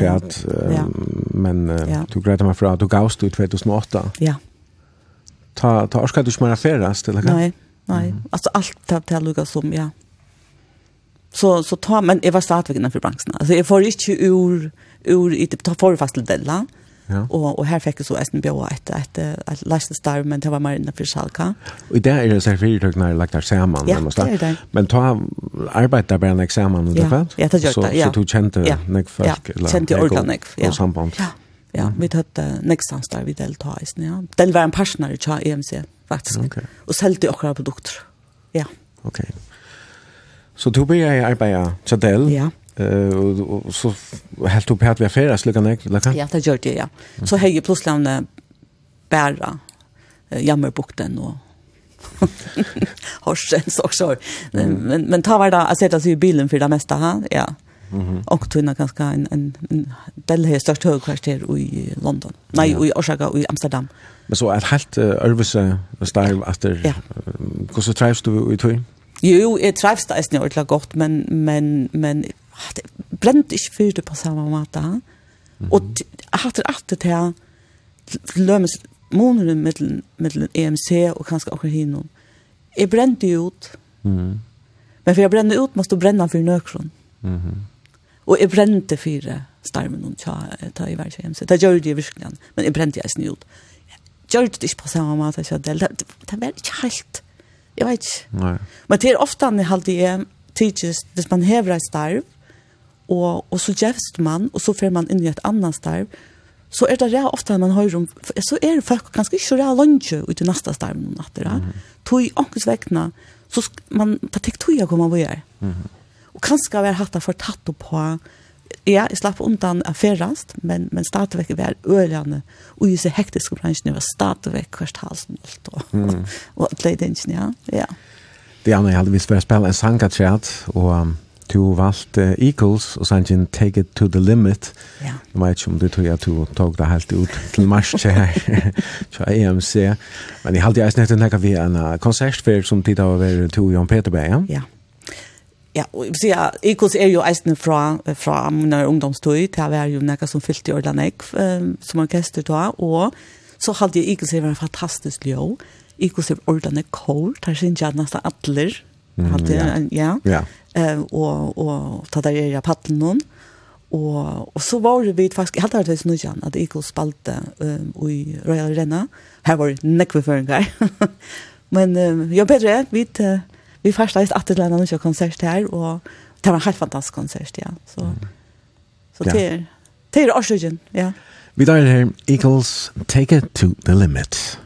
ja. men ja. du greit meg fra, at du gavst i 2008. Ja. Ta, ta orska du ikke mer affæres til det? Nei, nei, mm. altså alt tar til lukka som, ja. Så, så ta, men jeg var stadigvæk innanfor bransjen. Altså jeg får ikke ur, ur, ta får fast til Della, Ja. Och och här fick jag så eisen bjøa et, et, et, et star, men det var mer inne for salka. Og i det er det seg fyrtøkene lagt der sammen. Ja, det er det. Men ta arbeid der bare nek sammen, ja. ja, det gjør det, ja. Så du kjente ja. nek folk? Ja, kjente ordet nek, ja. Og samband? Ja, ja. vi hade uh, nek sams der vi delta eisen, ja. Den var en partner i tja EMC, faktisk. Okay. Och sålde också produkter, ja. Ok. Så du blir jeg arbeidet til del? Ja. Eh og så helt opp här at vi er så slik han? Ja, det gjør det, ja. Så heier plutselig han bæra uh, jammerbukten og Horsens också. Men, men, men ta var det att sätta sig i bilen för det mesta. här. Ja. Och tunna ganska en, en, en del här störst högkvarter i London. Nej, ja. i i Amsterdam. Men så är helt uh, örvelse starv efter. Ja. Hur så trivs du i tog? Jo, jeg trivs det er snart gott, men, men, men det brent ikke for det på samme måte. Mm -hmm. Og hatt det alltid til lømmes måneder mellom, mellom EMC og kanskje akkurat hinnom. Jeg brente ut. Mm -hmm. Men for jeg brente ut, måtte du brenne for nøkron. Mm -hmm. Og jeg brente for starmen og tja, ta i hver EMC. Det gjør det virkelig, men jeg brente jeg snu ut. Gjør det ikke på samme måte, så det, det, det var ikke helt. Jeg vet ikke. Nei. Men det er ofte han i halvdige tidsjes, hvis man hever et starv, og, og så gjevst man, og så fer man inn i et annet starv, så er det rea ofte man høyrer om, så er folk ganske ikke rea lunge ut i neste starv noen natter, mm. tog ångest vekkene, så man tar tek tog jeg kommer hvor jeg er. Mm. Og kanskje har hatt det for tatt opp på, ja, jeg slapp undan av ferrast, men, men stadigvæk var øljane, og i seg hektiske bransjene var stadigvæk hvert halsen og alt, og, mm. og, og, og, ja. ja. Det andre er heldigvis for å spille en sangatræt, og um, Du valgte Eagles og sangen Take It To The Limit. Ja. Jeg vet ikke om du tog at du tog det helt ut til mars til her, til EMC. Men jeg halte jeg snett en vi en konsertfer som tid av å være to Jan Peterberg, ja? Ja. Ja, og jeg vil si at Eagles er jo eisende fra, fra min ungdomstøy, til å være jo nekka som fyllt i Ordanek, som orkester da, og så halte jeg Eagles er en fantastisk ljå. Eagles er Ordanek Kål, der synes jeg nesten atler, Mm, ja. ja. ja eh, og, og ta der i paddelen noen. Og, og så var vi faktisk, jeg hadde vært så nødjan, at Eagles spalte um, i Royal Arena. Her var nekveføringer. Men um, ja, bedre, vi, uh, vi fast leist at det landet en konsert her, og det var en helt fantastisk konsert, ja. Så, mm. så det er, det er ja. Vi tar her, Eagles, take it to the limit.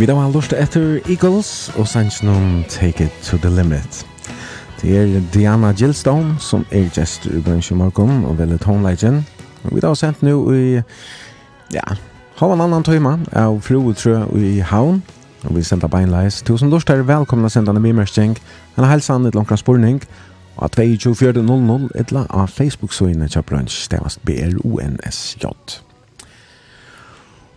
Vi da var lort etter Eagles og sannsnum Take It To The Limit. Det er Diana Gillstone som er gestur i bransje morgen og vel et håndleggen. Vi da har sendt nu i, ja, halv en annan tøyma av Fruetrø i Havn. Og vi sender beinleis. Tusen lort er velkomna sendane bimerskjeng. En helsan et langkran spurning. Og at 24.00 etla av Facebook-søyne til bransje stavast B-R-O-N-S-J.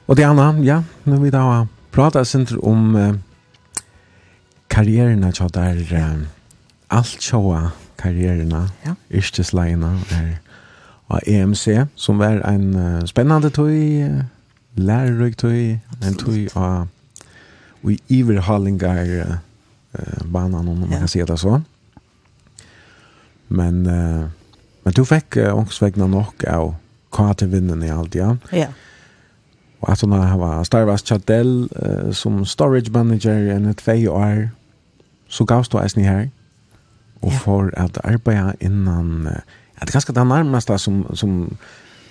Og Diana, ja, nu vi da har prata sindr om uh, karrierina tja der uh, alt tjoa karrierina, ja. yrkesleina er av EMC, som var en uh, spennande tøy, uh, lærerøyk tøy, en tøy av uh, i iverhallingar uh, banan, om man ja. kan se det så. Men, uh, men du fikk uh, ångsvegna nok av kva til vinnen i alt, ja? Ja. Og at hun har starvast Chadell uh, som storage manager i en tvei år, så gavst du eisen her. Og ja. for at arbeida innan, uh, ja, det er ganske det nærmeste som, som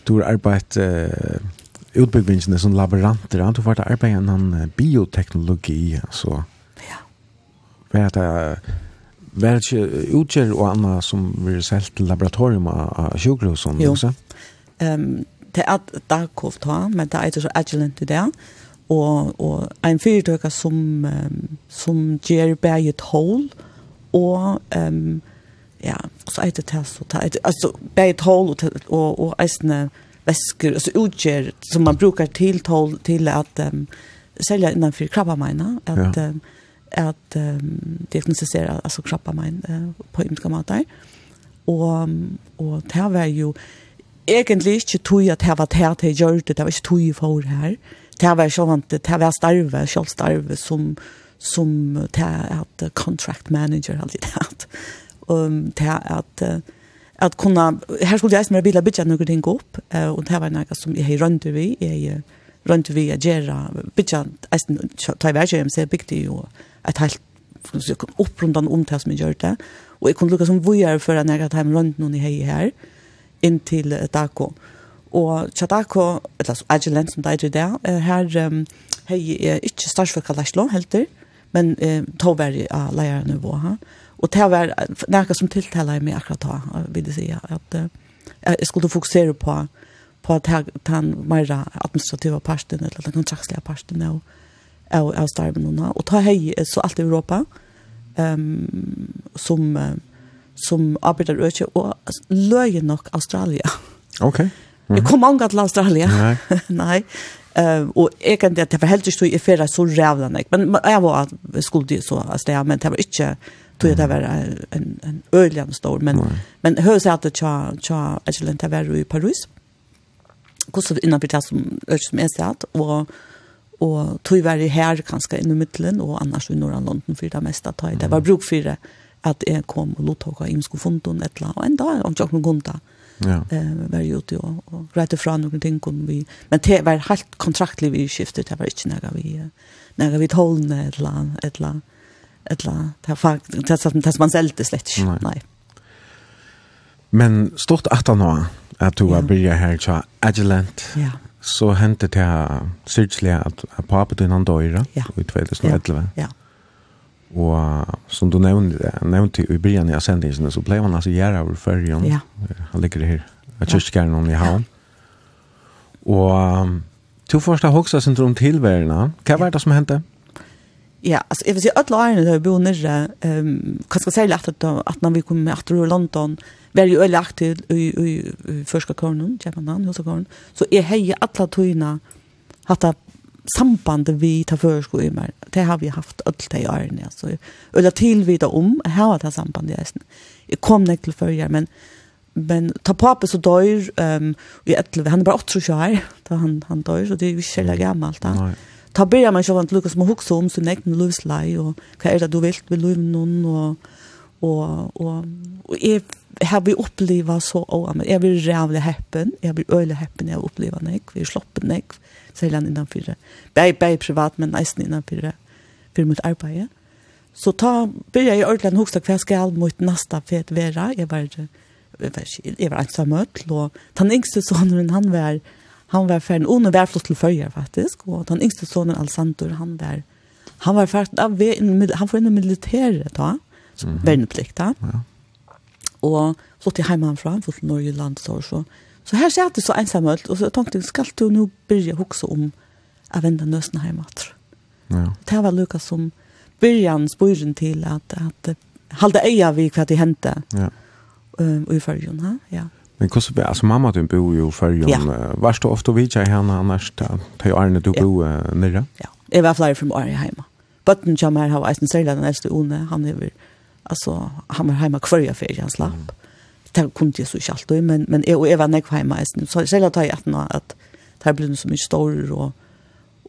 du har arbeidt uh, utbyggvinsene som laboranter, du har arbeidt innan uh, bioteknologi, så ja. var det var det ikke utgjør og annet som vi har selt til laboratorium av, av sjukhusen? Jo, um, det er Darkov ta, men det er ikke så agilent i det. Og, og en fyrtøkker som, um, som gjør berget hål, og um, ja, så er det til det så, altså berget hål og, og, og eisene væsker, altså utgjør, som man brukar til tål, til at um, selja innanfor krabbameina, at, ja. um, at um, diagnostisera altså krabbamein uh, på ymska matar. Og, og det var jo, egentlig ikke tog at jeg var til at jeg gjør det, det var ikke tog for her. Det var sånn at det var starve, selvstarve som, som det at contract manager alltid det. Um, det at at kunna her skulle jeg smere biler bytja noen ting opp, og det var noe som jeg rønte vi, jeg rønte vi å gjøre, bytja, jeg tar i verden, jeg bygde jo et helt opprundan om det som jeg gjør det, og jeg kunne lukka som vujar for at jeg hadde rønt noen i hei her, inn til Dako. Og til Dako, eller så Agilent som det er i dag, her um, hei er ikke starsfølge Læslo, helter, men eh, tog var i uh, leiernivå Ha? Og det var noe som tiltaler meg akkurat da, vil jeg si, at uh, jeg skulle fokusere på på at jeg han mer administrativa parten, eller den kontraktslige parten av, av, av starven og ta hei så alt i Europa um, som uh, som arbeider øke, og løye nok Australia. Ok. Mm -hmm. Jeg kom angat til Australia. Nei. Nei. Uh, og jeg kan det, det var helt ikke i ferie så rævlig, men jeg var skulle så av sted, men det var ikke, tror jeg det var en, en øyelig stor, men, Nei. men høres jeg at det var ikke var i Paris, hvordan innanfor det som, som jeg satt, og og tog var i her kanskje i midtelen, og annars i Norra London for det meste. Det var bruk for det at jeg kom og lot hva jeg skulle funnet noen et eller annet, og enda om jeg kunne gå Ja. Eh, var ute og, og rette fra noen ting kunde vi, men det var helt kontraktlig vi skiftet, det var ikke noe vi, noe vi tålende et eller annet, et eller annet, det var det, det man selte slett ikke, nei. Men stort at han nå, at du har begynt her til Agilent, ja. så hendte det her syrtselig at papet din han døyre, ja. i 2011. Ja, ja. Och som du nämnde, nevnte i början av sändningen så ble han altså gärna over färjan. Ja. Han ligger her, av kyrkar i havn. Og Och du första högsta syndrom tilværende. Hva var det som hendte? Ja, alltså jag vill säga att lärarna där bor nere, ehm kanske särskilt att att, att när vi kom med att till London var ju öle aktiv i, i, i första kornen, Japanan, hos kornen. Så är hej alla tojna hatta samband vi tar för sko i mer, det har vi haft alt det i årene, altså. Eller tilvida om, jeg har hatt sambandet i eisen. Jeg kom ner till förr, men, men ta pappa så dør, um, vi etter, han är bara 8 år, då han, han dör så det är ju ikke gammalt då Nei. Ta byrja man så til Lucas må hukse om sin egen livslei, og hva er det du vil ved liv noen, og, og, og, og jeg har vi oppleva så, og jeg blir rævlig heppen, jeg blir øyelig heppen, jeg har oppleva nek, vi har sloppet nek, vi han innanfor, bare, bare privat, men nesten innanfor, for mitt arbeid. Så ta, begynner jeg ordentlig å huske hva jeg skal mot neste fet vera. Jeg var, jeg var, jeg var ensam møtl, og den yngste sonen, han var, han var ferdig, og han var flott til førjer faktisk, og den yngste sonen, Alessandro, han var, han var ferdig, han var inne i militæret da, som mm -hmm. verneplikt da. Ja. Og flott til hjemmefra, han flott til Norge land, så, så, så Så här satt det så ensamöld og så tenkte jeg, skal du nu börja huxa om att vända nösten hemåt? Ja. Det var lukka som början spåren til at, at halda eia vi hva det hente ja. um, i fyrjun, ha? ja. Men hvordan blir, altså mamma din bor jo i fyrjun, ja. var varst du ofte vidtja henne annars da, da Arne du ja. bor uh, nere? Ja, jeg var flere fra Arne hjemme. Bøtten kommer her, har eisen særlig den eldste One, han er altså, han var hjemme hver jeg fyrir, han slapp. Mm det kunne jeg så ikke alltid, men, men jeg, og jeg var nekva hjemme eisen. Så selv tar jeg etter at det her blir så mye større, og,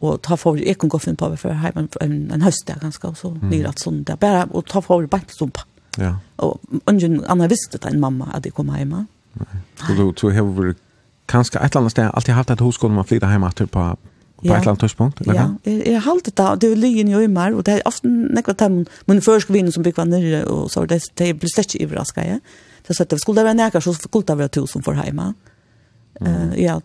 og ta for, jeg kunne gå finne på for hjemme en, en høst der ganske, og så mm. nyr at sånn der, bare, og ta for bare stumpa. Ja. Og ungen, Anna visste det en mamma at jeg kom hjemme. Nei. Og du, du har vært kanskje et eller annet sted alltid hatt et hoskål man flyttet hjemme til på på ja. et eller annet tidspunkt eller Ja, jag jeg, jeg halte det det er lyen i ömar og det er ofte något til men först kvinnor som bygger nere, og så det det blir slett släck överraskande. Ja? det sättet skulle det vara näka så skulle det vara som för hemma. Eh ja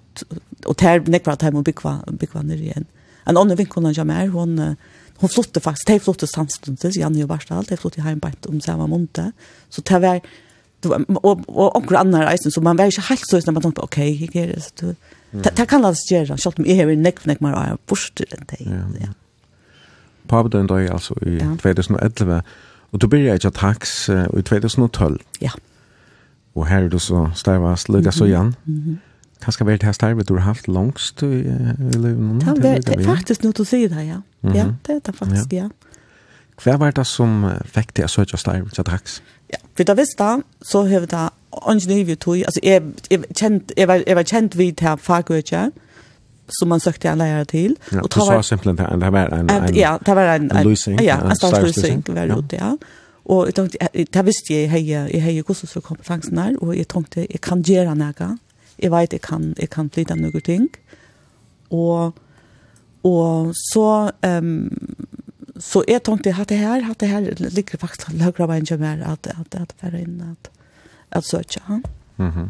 och där när kvart hem och bygga bygga ner igen. En annan vinkel jag mer hon hon flotte faktiskt tej flotte samstundes Janne och Barstad allt flotte hem bänt om samma månad. Så det var och och och andra isen så man var inte helt så när man tänkte okej, okay, det så det kan alltså göra så att jag har näck näck mer borst den tej. Ja. På den dag alltså i 2011 och då började jag tax i 2012. Ja. Og her er du så starvast, lykka så igjen. Mm -hmm. Kanskje vært her starvet du har haft langst i, i livet? Det er faktisk noe du sier det, ja. Ja, det er det faktisk, ja. Hva var det som fikk til å søke starvet til Drax? Ja, for da visste jeg, så har vi da ikke nye vi tog. Altså, jeg, jeg, kjent, jeg, var, jeg var kjent vid til fagøkje, som man søkte en lærer til. Ja, og du sa simpelthen det var en, en, en, ja, det var en, en, en, en, en, en, en, en, en, Og jeg tenkte, det visste jeg, jeg har kursus for kompetansen her, og jeg tenkte, jeg kan gjøre noe. Jeg vet, jeg kan, jeg kan flytte noen ting. Og, og så, um, så jeg tenkte, hatt det her, hatt det her, ligger faktisk løkere veien til meg, at, at, at det er inn, at, at søtja han. Mm.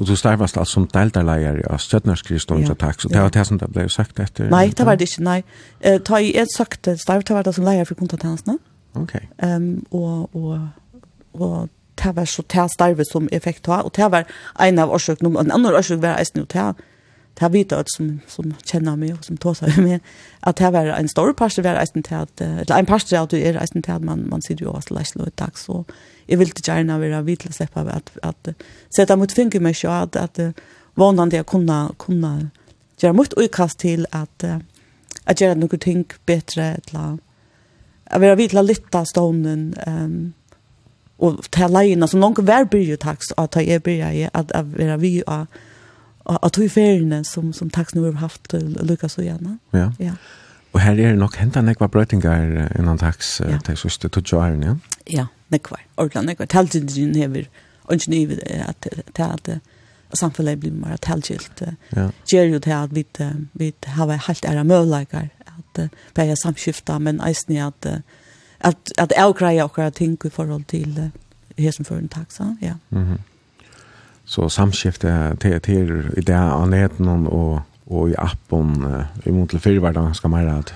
Og du starvast altså som deltaleier av Støtnerskristorens ja, attak, så det var det som det ble sagt etter? Nei, det var det ikke, nei. Uh, ta i et sagt starv, det var det som leier for kontatensene. Okej. Okay. Ehm um, och och och det var så tär starve som effekt har och det var en av orsakerna en annan orsak var är nu tär det har vidt som som känner mig och som tåser sig med att det var en stor pastor var är inte att eller en pastor du det är til at man man ser ju også läs lite dag, så jag vill inte gärna vara vitla släppa att att sätta mot finger med så att att vanande jeg kunna kunna gjøre mot utkast till att att göra något ting bättre eller Jeg vil ha vidt la litt av stånden, um, og til leina, som någon hver bryr takst, att jeg bryr jeg, at att vil vi och att to feriene som, som tax nu har haft til Lukas og Ja. ja. Og her er nok hentan ekva brøytingar innan tax ja. til søste to åren, ja? Ja, nekva, ordentlig nekva. Taltidrin hever, ønsken i at, at, at samfunnet blir mer talgilt. Ja. Gjer jo til at vi, vi har helt era møvleikar at bæja samskifta, men i at at at avgreia okkara ting i forhold til hesen for en taxa ja. Mm. Så samskifte til, til i det anheten og, og i appen uh, i mot til fyrverdan skal mer at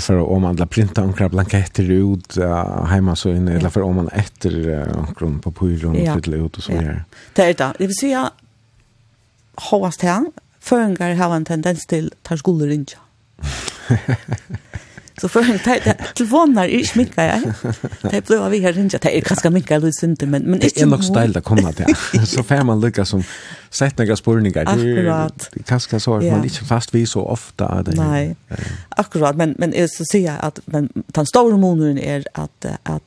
för om man la printa omkring blanketter ut uh, hemma så inn eller för om man etter uh, omkring på pyron ja. till ut och så där. Det är det. vil si säga hovast här förringar har en tendens till tar skolor inte. Så för en tid telefonar är sminka jag. Det blev vi här rinja det är kanske minka lite synd men men det är nog stil där komma där. Så får man lucka som sett några spårningar. Akkurat. Det kanske så att man inte fast vi så ofta det. Nej. Akkurat men men är så säga att men den stora mononen är att att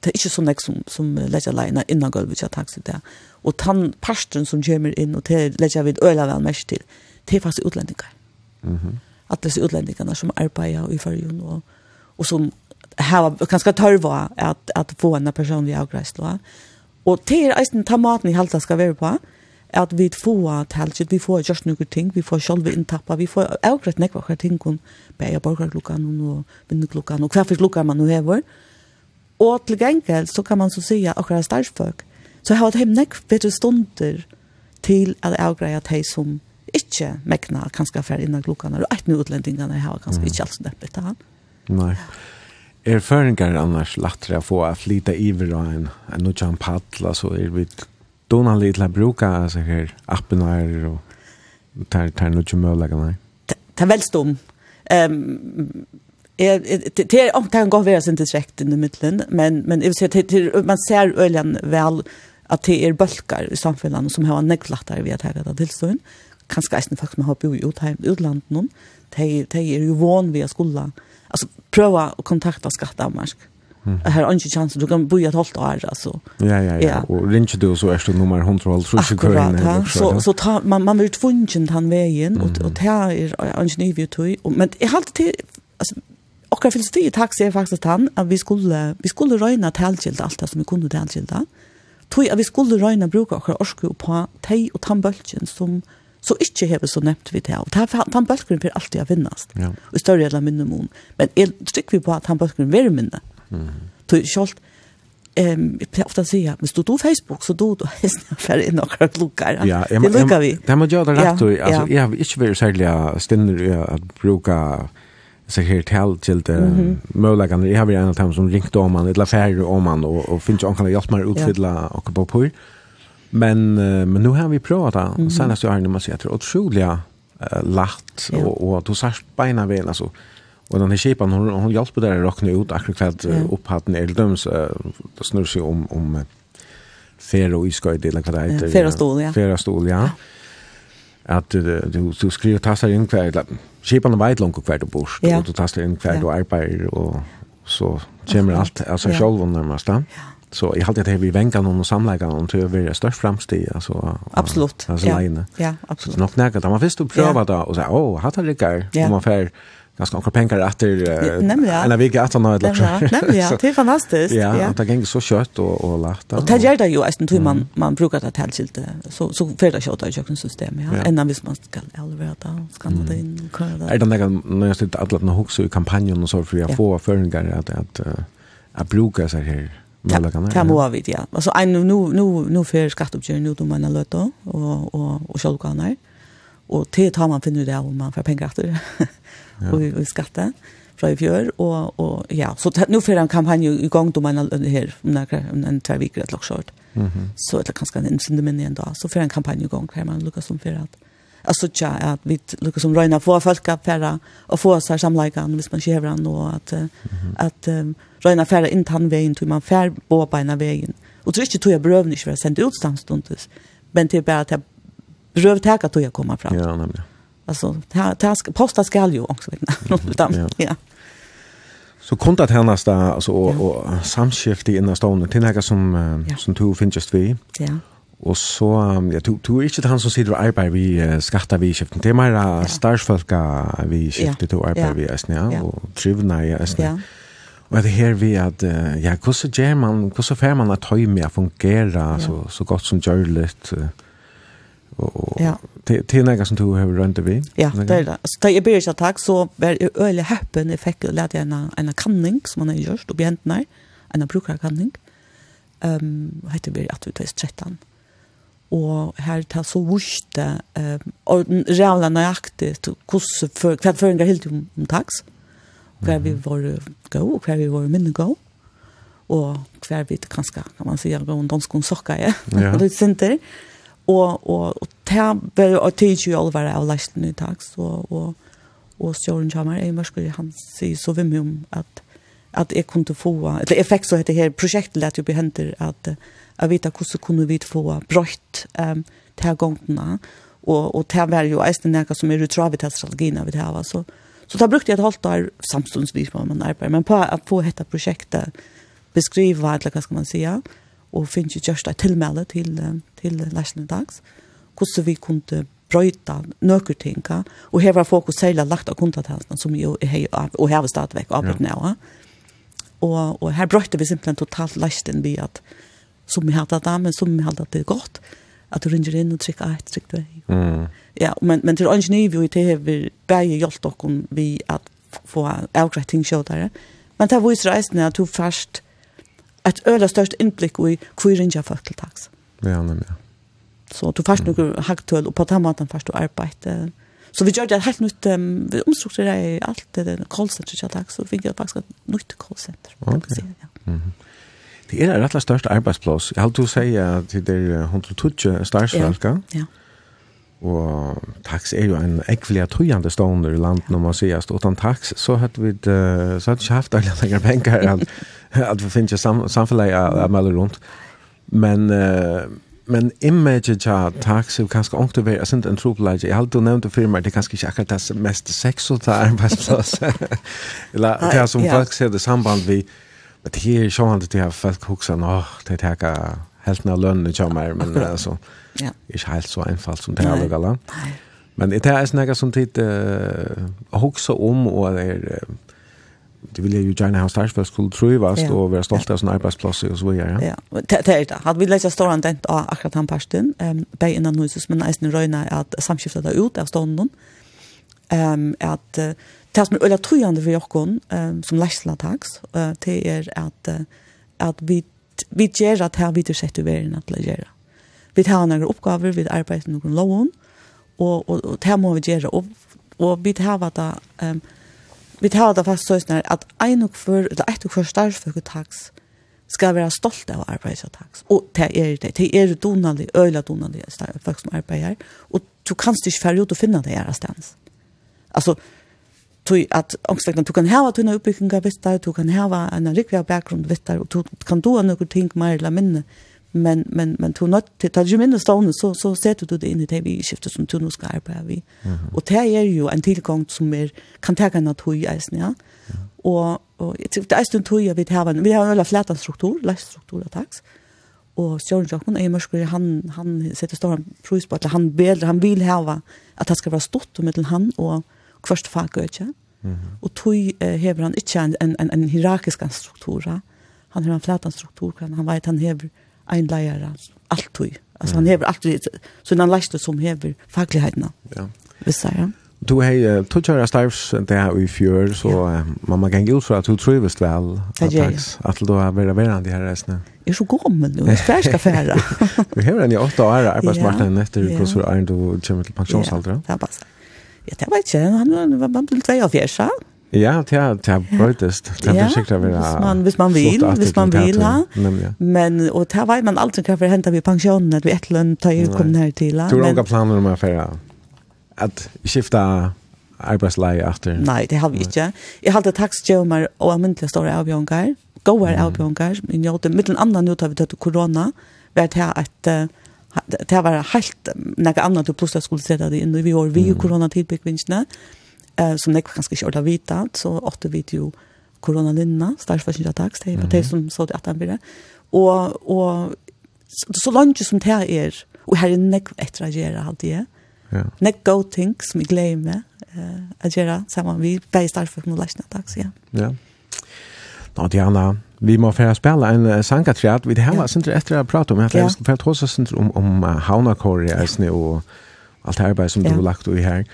det är inte så näck som som lägger lina innan golvet jag taxi där. Och den parsten som kommer in och det lägger vi öla väl mest till. Det är fast utlänningar. Mhm at disse utlendingarna som arbeider i fargen og, og som har kanskje tørva at, at få en personlig avgreisla. Og det er eisen ta maten i halta skal være på, at vi får talsett, vi får just noen ting, vi får sjølve inntappa, vi får avgreit nekva hver ting om bæja borgarklokkan og vindklokkan og hver fyrir klokkan man nu hever. Og til gengæld så kan man så sija akkurat starffolk, så har det heim nekv bedre stunder til at avgreit hei som ikke mekna kanskje for innan klokkene, og et med utlendingene har kanskje mm. ikke alt sneppet til han. Nei. Er føringar annars lattere å få flyta iver og en, en nudjan paddla, så er vi donan litt til å bruke altså, her appen her og tar, tar nudjan møllegene? Det er veldstom. Um, det är om det kan gå vara sin direkt i mitten men men jag vill säga man ser öljan väl att det är bulkar i samfunnet som har neklattar vi att hävda tillstånd. Mm kanskje eisen folk som har bo i utlandet noen, de, de er jo vån via skolan. Altså, prøve å kontakte Skatt-Danmark. Mm. Her er ikke chans, du kan bo i et halvt år, altså. Ja, ja, ja, ja. og ringer du, så er du nummer 100, tror ikke hva så, så ta, man, man blir tvungen den veien, og, og det er ikke ny vi tog. Men jeg har alltid, altså, Och jag filosofi i taxi är faktiskt han att vi skulle vi skulle röjna tältskilda allt det som vi kunde tältskilda. Tog att vi skulle röjna bruka och orska på tej och tandbölken som så ikke har vi så nevnt vi det. Og den bølgeren blir alltid å vinnast. Ja. Og i større eller minne mån. Men jeg trykker vi på at den bølgeren vil minne. Mm. Så selv, um, jeg pleier ofte å si, at hvis du do Facebook, så do du hesten for inn og lukker. Ja, jeg, det lukker vi. Det må gjøre det rett. Ja, altså, Jeg har ikke vært særlig stinner i å bruke så här tal till det möjliga jag har ju en av dem som ringt om man eller affärer om man och, och finns ju kan hjälpa mig utfylla och på på Men, uh, men nu har vi pratat mm. senast jag har när man ser att det är otroligt lätt och, och då särskilt beina väl alltså Och den här kipan, hon, hon hjälper där att räkna ut akkurat mm. upphatten är döms. Det snurrar sig om, om färre och iska i eller vad det heter. Färre stol ja. Färre stol ja. Att du, du, du skriver och tassar in kvar. Kipan vet långt kvar du bor. Ja. Och du tassar in Ja. du arbetar och så kommer allt. Alltså ja. själv närmast. Ja så jag hade det här vi vänkan och samläggan och det var störst framsteg alltså absolut alltså ja. Leine. ja absolut så nog nägat man visst och pröva då och så åh hade det går ja. om man får ganska några pengar att eller vilka att han har lagt ja det är fantastiskt ja, ja. det gick så kött och och lätt och det gör det ju alltså tror man man brukar ta till så så för det kött i kökensystem ja. Ända visst man ska allra ta ska man det in kan det är den där när jag sitter alla några hooks i kampanjen och så för jag får förringar att att att bruka så här Ja, må vi ja. Altså, en nu nu nu för skatteuppgörelse nu då man löta och och och självkanar. Och til tar man för nu där om man får pengar efter. och og skatte fra i fjör och och ja, så nu för en kampanj gang då man här om en två veckor ett lockshort. Mhm. Så det kanske en instant men ändå så för en kampanj gang kan man lucka som för at alltså tja att vi lucka som röna få folk att färra och få så här samlaikan, hvis man kör han och att att røyna færa inn tannvegin, till man fær på beina vegin. Og tror ikke tog jeg brøvn ikke att sendt ut standstundes, men til bare at jeg brøv teka tog jeg komme fram. Ja, nemlig. Alltså, ta, ta, posta skal jo också. ja. ja. Så kontat hennes da, altså, og, ja. og samskiftet innan stående, til noe som, ja. som du finnes vi. Ja. Og så, ja, du, du er ikke han som sitter og arbeider vi uh, skatter vi i skiften. Det er mer ja. starsfolka vi i skiften, ja. du arbeider ja. vi i Østene, ja, og trivna i Østene. Ja. Og det her vi at, ja, hvordan gjør man, hvordan får man at høy med å fungere ja. så, så godt som gjør litt, og, og ja. til, til noe som du har rundt vi? Ja, det er det. Så da jeg blir ikke takk, så var jeg øyelig happen, jeg fikk lærte en, en kanning som man har gjort, og bjent her, en brukerkanning, um, heter vi at vi tar 13. Og her tar så vurste, um, og reale nøyaktig, hvordan, hva føringer helt om, om taks, mm hva vi var gå, og hva vi var minne gå, og hva vi kanskje, kan man si, gå en dansk om sokka, ja, og litt sinter. Og, og, og det var jo tid jo alvor av lesten i dag, så, og, og Sjøren Kjammer, jeg mørker, han sier så vimme om at, at jeg kunne få, eller jeg fikk så dette her prosjektet lett jo behenter, at jeg vet hvordan kunne vi få brøtt um, til gongene, og, og det var jo eisen noe som er utravet til strategien vi det her, så, Så det brukte jeg et halvt år samstundsvis på man arbeider, Men på att få dette projektet beskriva, eller hva skal man si, och finns ju just ett tillmäle till, till läsning dags. hvordan vi kunde brøyta nøkker tinga, og her var fokus særlig lagt av kontatjenestene, som jo er og her var stadigvæk arbeid nå. Ja. Og, og her brøyte vi simpelthen totalt lesten vi at som vi hadde det, men som vi hadde det godt, att du ringer in och trycker ett, trycker två. Mm. Ja, men, men till en ny vi till har bäge hjälpt och vi att få avgrätt ting tjådare. Men det var ju resten att du först ett öla störst inblick i hur ringer folk till tax. Ja, nej, ja. Så du först mm. några hacktull och på måten först du arbete. Så vi gjorde det helt nytt, um, vi omstrukturerade allt det där callcenter-tjatax, så vi gjorde faktiskt ett nytt callcenter. Okej. Okay. Ja. Mm -hmm. Det er rett og størst arbeidsplass. Jeg har til å si at det er 120 starsfalka. Ja, ja. Og tax er jo en ekvelig tøyende stående i landet når man sier at utan tax så hadde vi uh, så hadde ikke haft alle lenger penger at, at vi finner sam, samfunnet av melder rundt. Men uh, men image ja tax er kanskje ångt ikke det er en trobelage. Jeg hadde nevnt det firma, det er kanskje ikke akkurat det mest sexuelle arbeidsplass. Eller det er som ja. folk ser det samband vi Men det är ju sjön att det har folk huxa nå det tar helt när lönen kommer men alltså ja. Är helt så enkelt som det är väl. Men det är snäga som tid eh huxa om och det är det vill jag ju gärna ha starkt för skulle tro vast ja. och vara stolt av sin arbetsplats och så vidare. Ja, det är det. Hade vi läst stora inte akkurat han pastin ehm um, bei innan huset men nästan röna att samskifta det ut av stånden. Mm um, at uh, det som er øyla trojande for jokken um, som lærsla taks, uh, det er at, uh, at vi, vi gjør at her vi til sett uverin at vi gjør. Vi tar noen oppgaver, vi arbeider noen loven, og, og, og det må vi gjøre. Og, og vi tar det, um, vi tar det fast sånn at en og for, eller et og for starføkker taks, skal være stolt av arbeidsataks. Og det er det. Det er donalig, øyla donalig folk som arbeider. Og du kanst ikke færre ut og finne det her stans. Alltså tui at angstlegna du kan hava tuna uppbygginga vittar, du kan hava en rikviga bakgrund vittar, og du kan doa ha nokkur ting meir eller minne, men, men, men du nødt til, tar du minne stående, så, så setter du det inn i det vi skiftet som du nå skal arbeide vi. Mm -hmm. Og det er jo en tilgang som er, kan tega en av i eisen, ja. Mm -hmm. Og, og det er stund tui, vi har en, vi har en veldig flætan struktur, leisstruktur av taks, og Sjøren Jokken, er mørskere, han, han setter stor pris på at han bedre, han vil hava at det skal være stort mellom han og kvørst faggøtje. Mm -hmm. Og tog eh, hever han ikke en, en, en, en hierarkisk struktur. Ja? Han har en flatan struktur, han vet han hever ein leier, alt tog. Altså mm han hever alt, så han leiste som hever faglighetene. Ja. Visst det, ja. Du har uh, tog kjører starvs det her i fjør, så ja. mamma kan gjøre så at du trives vel at, at du har vært verand i her reisene. Jeg er så gammel nu. jeg skal skal fære. Vi har en i åtta år arbeidsmarknaden etter hvordan du kommer til pensjonsalder. Ja, det er bare vet jeg ikke, han var, var til vei av fjersa. Ja, det er, det er brøytest. Det er sikkert å være... Hvis man, hvis man vil, hvis man vil, ja. Men, og det var man alltid hva for å hente ved pensjonen, at vi et eller annet tar jo kom nær til. Du har noen planer om å føre at skifte arbeidsleie etter? Nei, det har vi ikke. Jeg har alltid takstjømer og alminnelige store avbjørnger, gode avbjørnger, men jeg har alltid, mitt en annen ut av det korona, vært her at... Uh, det var helt noe annet du plutselig skulle se det inn vi år, vi jo koronatidbyggvinsene, eh, som jeg kanskje ikke ordet vita. så åtte vi jo koronalinna, størstforskningsattaks, det var det som så det at han blir det. Og, og så, så langt som det er, og her er nek etter å gjøre alt det, ja. nek go ting som jeg gleder meg eh, å gjøre sammen med, bare størstforskningsattaks, ja. Ja. Nå, Diana, Vi må få spela en sangatræt. Vi har vært sindre etter å prate om. Jeg har vært hos oss sindre om, om Havnakor i Eisne og alt arbeid som du har lagt i her.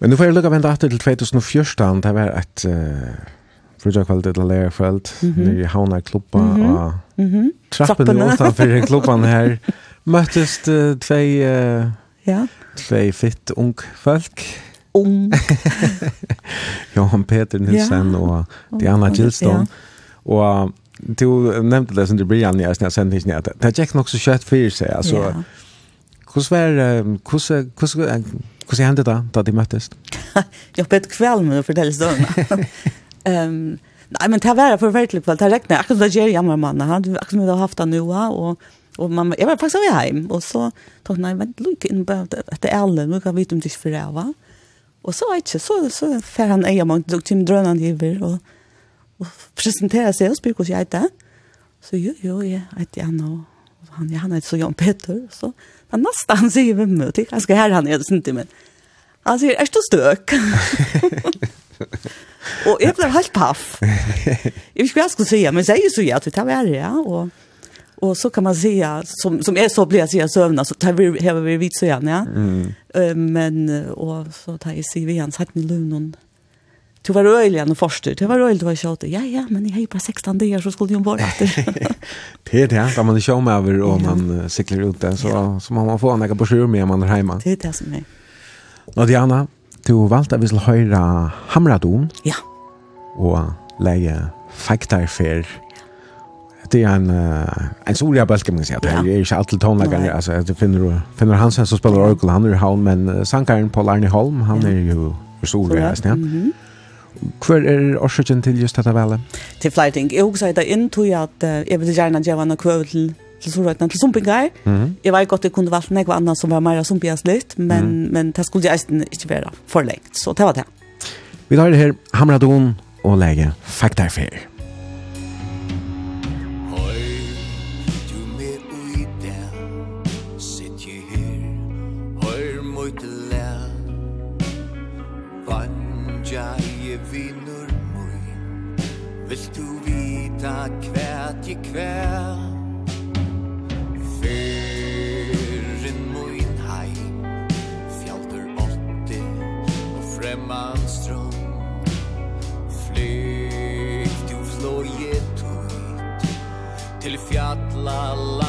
Men nu får jeg lukka vente etter til 2014. Det var et uh, frugjakveld til lærerfeld mm -hmm. nere i Havnaklubba mm -hmm. og trappen utenfor klubban her. Møttes uh, tvei uh, ja. tvei fitt ung folk ung. Johan Peter Nilsen ja. og Diana Gilston. Ja. Og du nevnte det som du blir an i när sen inte att det gick nok så kjøtt kött för sig alltså. var, svär hur hur hur hände det då det möttes? Jag bet kväll med att fortälla så. Ehm nej men det var forferdelig verkligt det räknar akkurat det ger jag med mannen han akkurat vi har haft han nu och och man jag var faktiskt hem och så tog nej men look inn på att det är nu kan vi vite om det ikke va. Og så är det så så fer han är man tog till drönaren hiver og presentera seg og spyr hvordan jeg heter. Så jo, jo, jeg heter Anna og han, ja, han heter så Jan Peter. Så, men nesten han sier hvem Det jeg ganske her han er det sint i min. Han sier, er du støk? og jeg ble helt paff. Jeg vet ikke hva jeg skulle si, men sier så ja, at vi tar være, ja, og... Och så kan man säga som som är så blir jag säga sövna så tar vi här vi vid så gärna ja. Mm. men och så tar jag sig vi hans hatt hade lugn Du var øyelig enn forstyr, du var øyelig du var kjøtt. Ja, ja, men jeg har bare 16 dager, så skulle hun bare etter. det er det, da man er kjøtt med over, og man sikler ut det, så, ja. så man få en ekka på sjur med om man er hjemme. Det er det som er. Nå, Diana, du valgte at vi skulle høre Hamradon. Ja. Og leie Fektarfer. Det er en, en stor bølge, man kan si. Det er ikke alltid til tonleggere. Altså, du finner, finner Hansen som spiller orgel, han er i havn, men sankaren Paul Arne Holm, han er jo stor, jeg, ja. Mm -hmm. Hver er årsøkjen til just dette velet? Til flere ting. Jeg husker det inn tog at jeg ville gjerne gjøre noe kvøv til til Sorøytene til Sumpingar. Mm. Jeg vet godt jeg kunne valgt noe annet som var mer Sumpias litt, men, mm. men det skulle jeg ikke være for lengt. Så det var det. Vi tar det her, Hamradon og lege Faktarfer. vita kvært i kväll Fyren mun heim Fjaldur åtti og fremman strøm Flykt jo fløye tøyt Til fjalla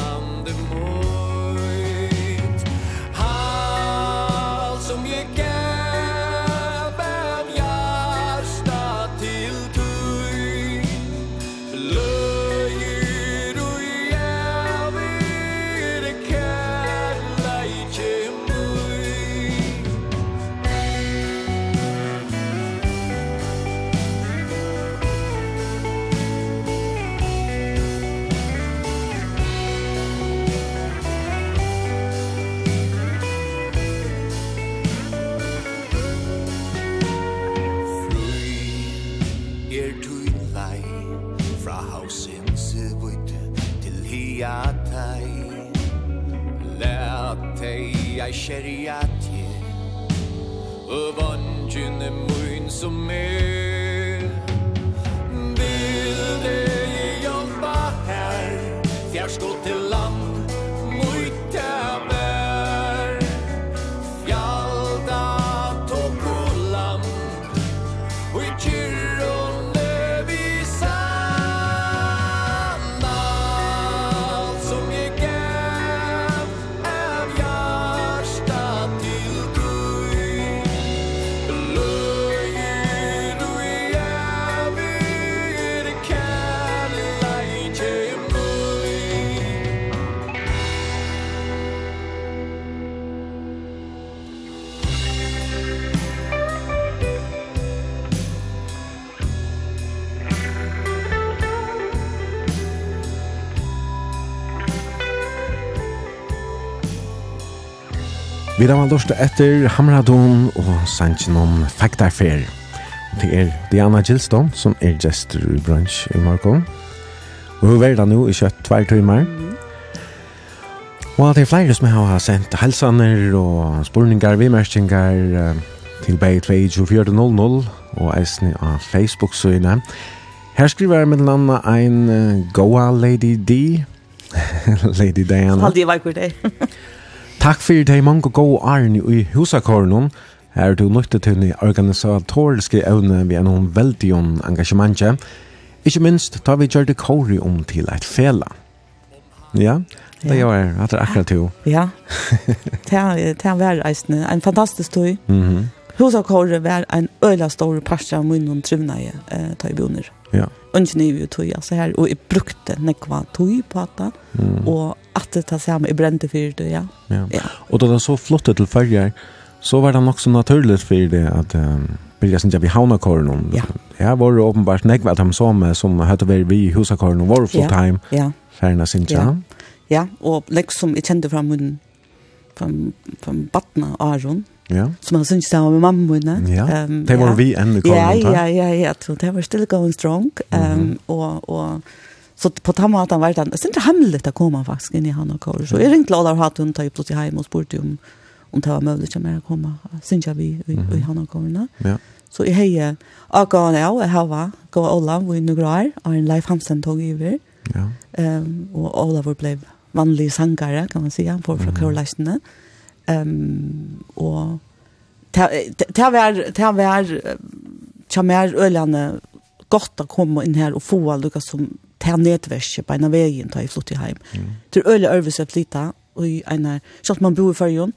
jeg kjeriatje Og vangjene mun som er. Vil det jobba her? Fjærskott til land. Vi har lort etter Hamradon og Sanchinon Fakta Fair. Det er Diana Gilston som er gestor i brunch i morgen. Og hun verda nå i kjøtt tvær timer. Og det er flere som har sendt helsaner og spurningar, vimerkningar til bei 2400 og eisne av Facebook-søyne. Her skriver jeg med den andre en Goa Lady D. Lady Diana. Halvdige vekker det. Takk fyrir dei mange gode arne i husakornon. Her er du nøytte til ni organisatoriske evne vi er noen veldig om engasjementet. Ikke minst tar vi gjør det kori om til et fela. Ja, det gjør jeg. Det er akkurat jo. Ja, det er værreisende. En fantastisk tøy. Mm -hmm. Husakåret var en øyla stor parst av munnen trivna i eh, tøyboner. Ja. Ønsken er jo tøy, altså her. Og jeg brukte nekva tøy på det. Mm. Og at det tar hem i brente for det, ja. ja. ja. Og da det så flott til færger, så var det nok så naturligt for det at um, byrja sin vi havna korn. Ja. Her var det åpenbart nekva at de som, som høyte vi i husakorn og var Ja. time. Ja. Færna sin ja. Ja, og liksom jeg kjente fra munnen, fra, fra Batna Aron, Ja. Som han syns det var med mamma min. Ja. Um, det var ja. vi enn i korn. Ja, ja, ja, ja. Det var still going strong. Um, mm -hmm. og, og Så på den att han var där. Sen det hamlet att komma faktiskt in i han och kår. Så är det inte låda att hon tar ju plötsligt hem och spurte om om det var möjligt att å komma. Sen jeg vi i han och kårene. Ja. Så i heje och gå jeg har hava gå alla vi nå grar Og en life Hansen tog över. Ja. Ehm och alla ble blev vanlig sangare kan man säga på från Karolastene. Ehm och det var det var tja mer ölande gott att komma in här och få allt som ta nettverket på en av vägen ta i flott i heim. Mm. Det är öliga överse att flytta och i en så man bor i färgen,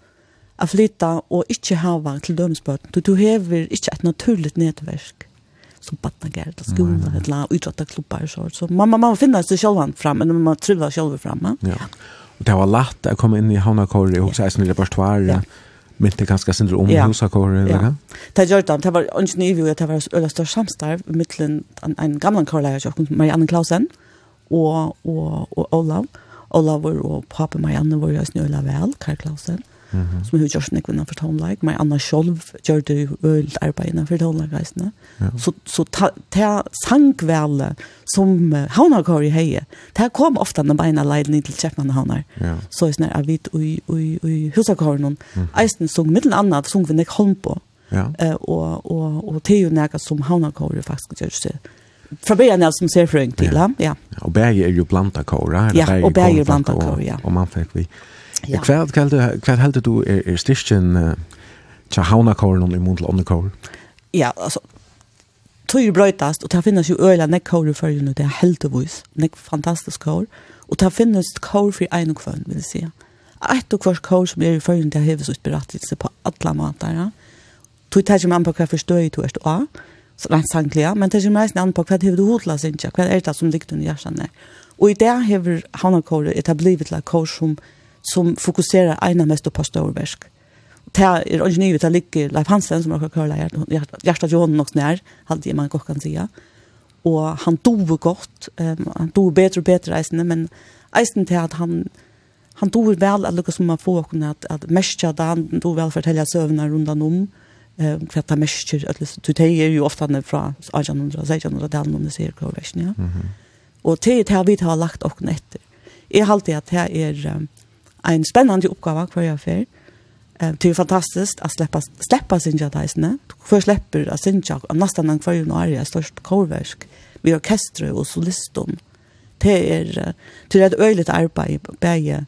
att flytta och inte hava till dömsbörd. Du, du hever inte ett naturligt nätverk som badnagärd, skola, mm. eller utrottarklubbar och så. Så man, man, man finner sig själv fram, men man trivas själv fram. Ja. ja. Och det var lätt att komma in i Havnakor och också ja. i Ja. ja. Mynte ganska sindre om ja. husakår eller ja. Det gjør det, det var ikke nye det var øyla større samstarv mittlen en, en gammel kårleger, Marianne Klausen og, og, og Olav. Olav og pappa Marianne var jo snøyla vel, Karl Klausen. Mm mm -hmm. som har gjort nekve innanfor tonelike, men Anna Kjolv gjør det øyelt arbeid innanfor tonelike-reisene. Ja. Så, så ta, ta sangvele som uh, havnar går i heie, det kom ofta når beina leiden inn til kjeppene havnar. Ja. Så er sånn at vi i, i, i husakåren, mm -hmm. eisen sung, middelen annet sung vi nek holm på, Ja. Eh och och och det är ju något som han har faktiskt gjort så fra byen er som ser frøyng til, ja. ja. Og Berge er jo blanda kåra, ja, og Berge er blanda kåra, ja. Og man fikk vi Ja. Hva heldur hva heldur du er, er styrkjen uh, tja hauna kåren om i mun til ånne? Ja, altså, tøyr brøytast, og det finnes jo øyla nek kåren for jo, det er heldigvis, nek fantastisk kår, og det finnes kår for ein og kvann, vil jeg si. Eit og kvart kår som er i fyrir, det heves ut berattelse på alla matar, ja. Tøy tar ikke man på hva forstøy du erst av, så rent sanklig, ja, men tar ikke an på hva hever du hodla sinja, hva er det som ligger under hjertan Og i det hever hauna kåren etablivet la kår som er som fokuserer ena mest på storverk. Det er ikke nye, det ligger Leif Hansen, som har kørt hjertet Johan nok nær, hadde jeg man godt kan sige. Og han dover godt, um, han dover bedre og bedre eisene, men eisen til at han, han dover vel at lukka som man får kunne, at, at mestja da, han dover vel fortelle søvnene rundt om, um, for at han mäster att du det är ju ofta när från 1800-talet om det ser kvar väsen ja. Mhm. Och det det har vi har lagt och etter. Jeg halte at det er... Um, en spännande uppgåva kvar jag för. Eh det är fantastiskt att släppa släppa sin jadaisne. För släpper att sin jag nästan den kvar ju när jag störst korversk vi orkester och solistum. Det är till ett öjligt arbete bäge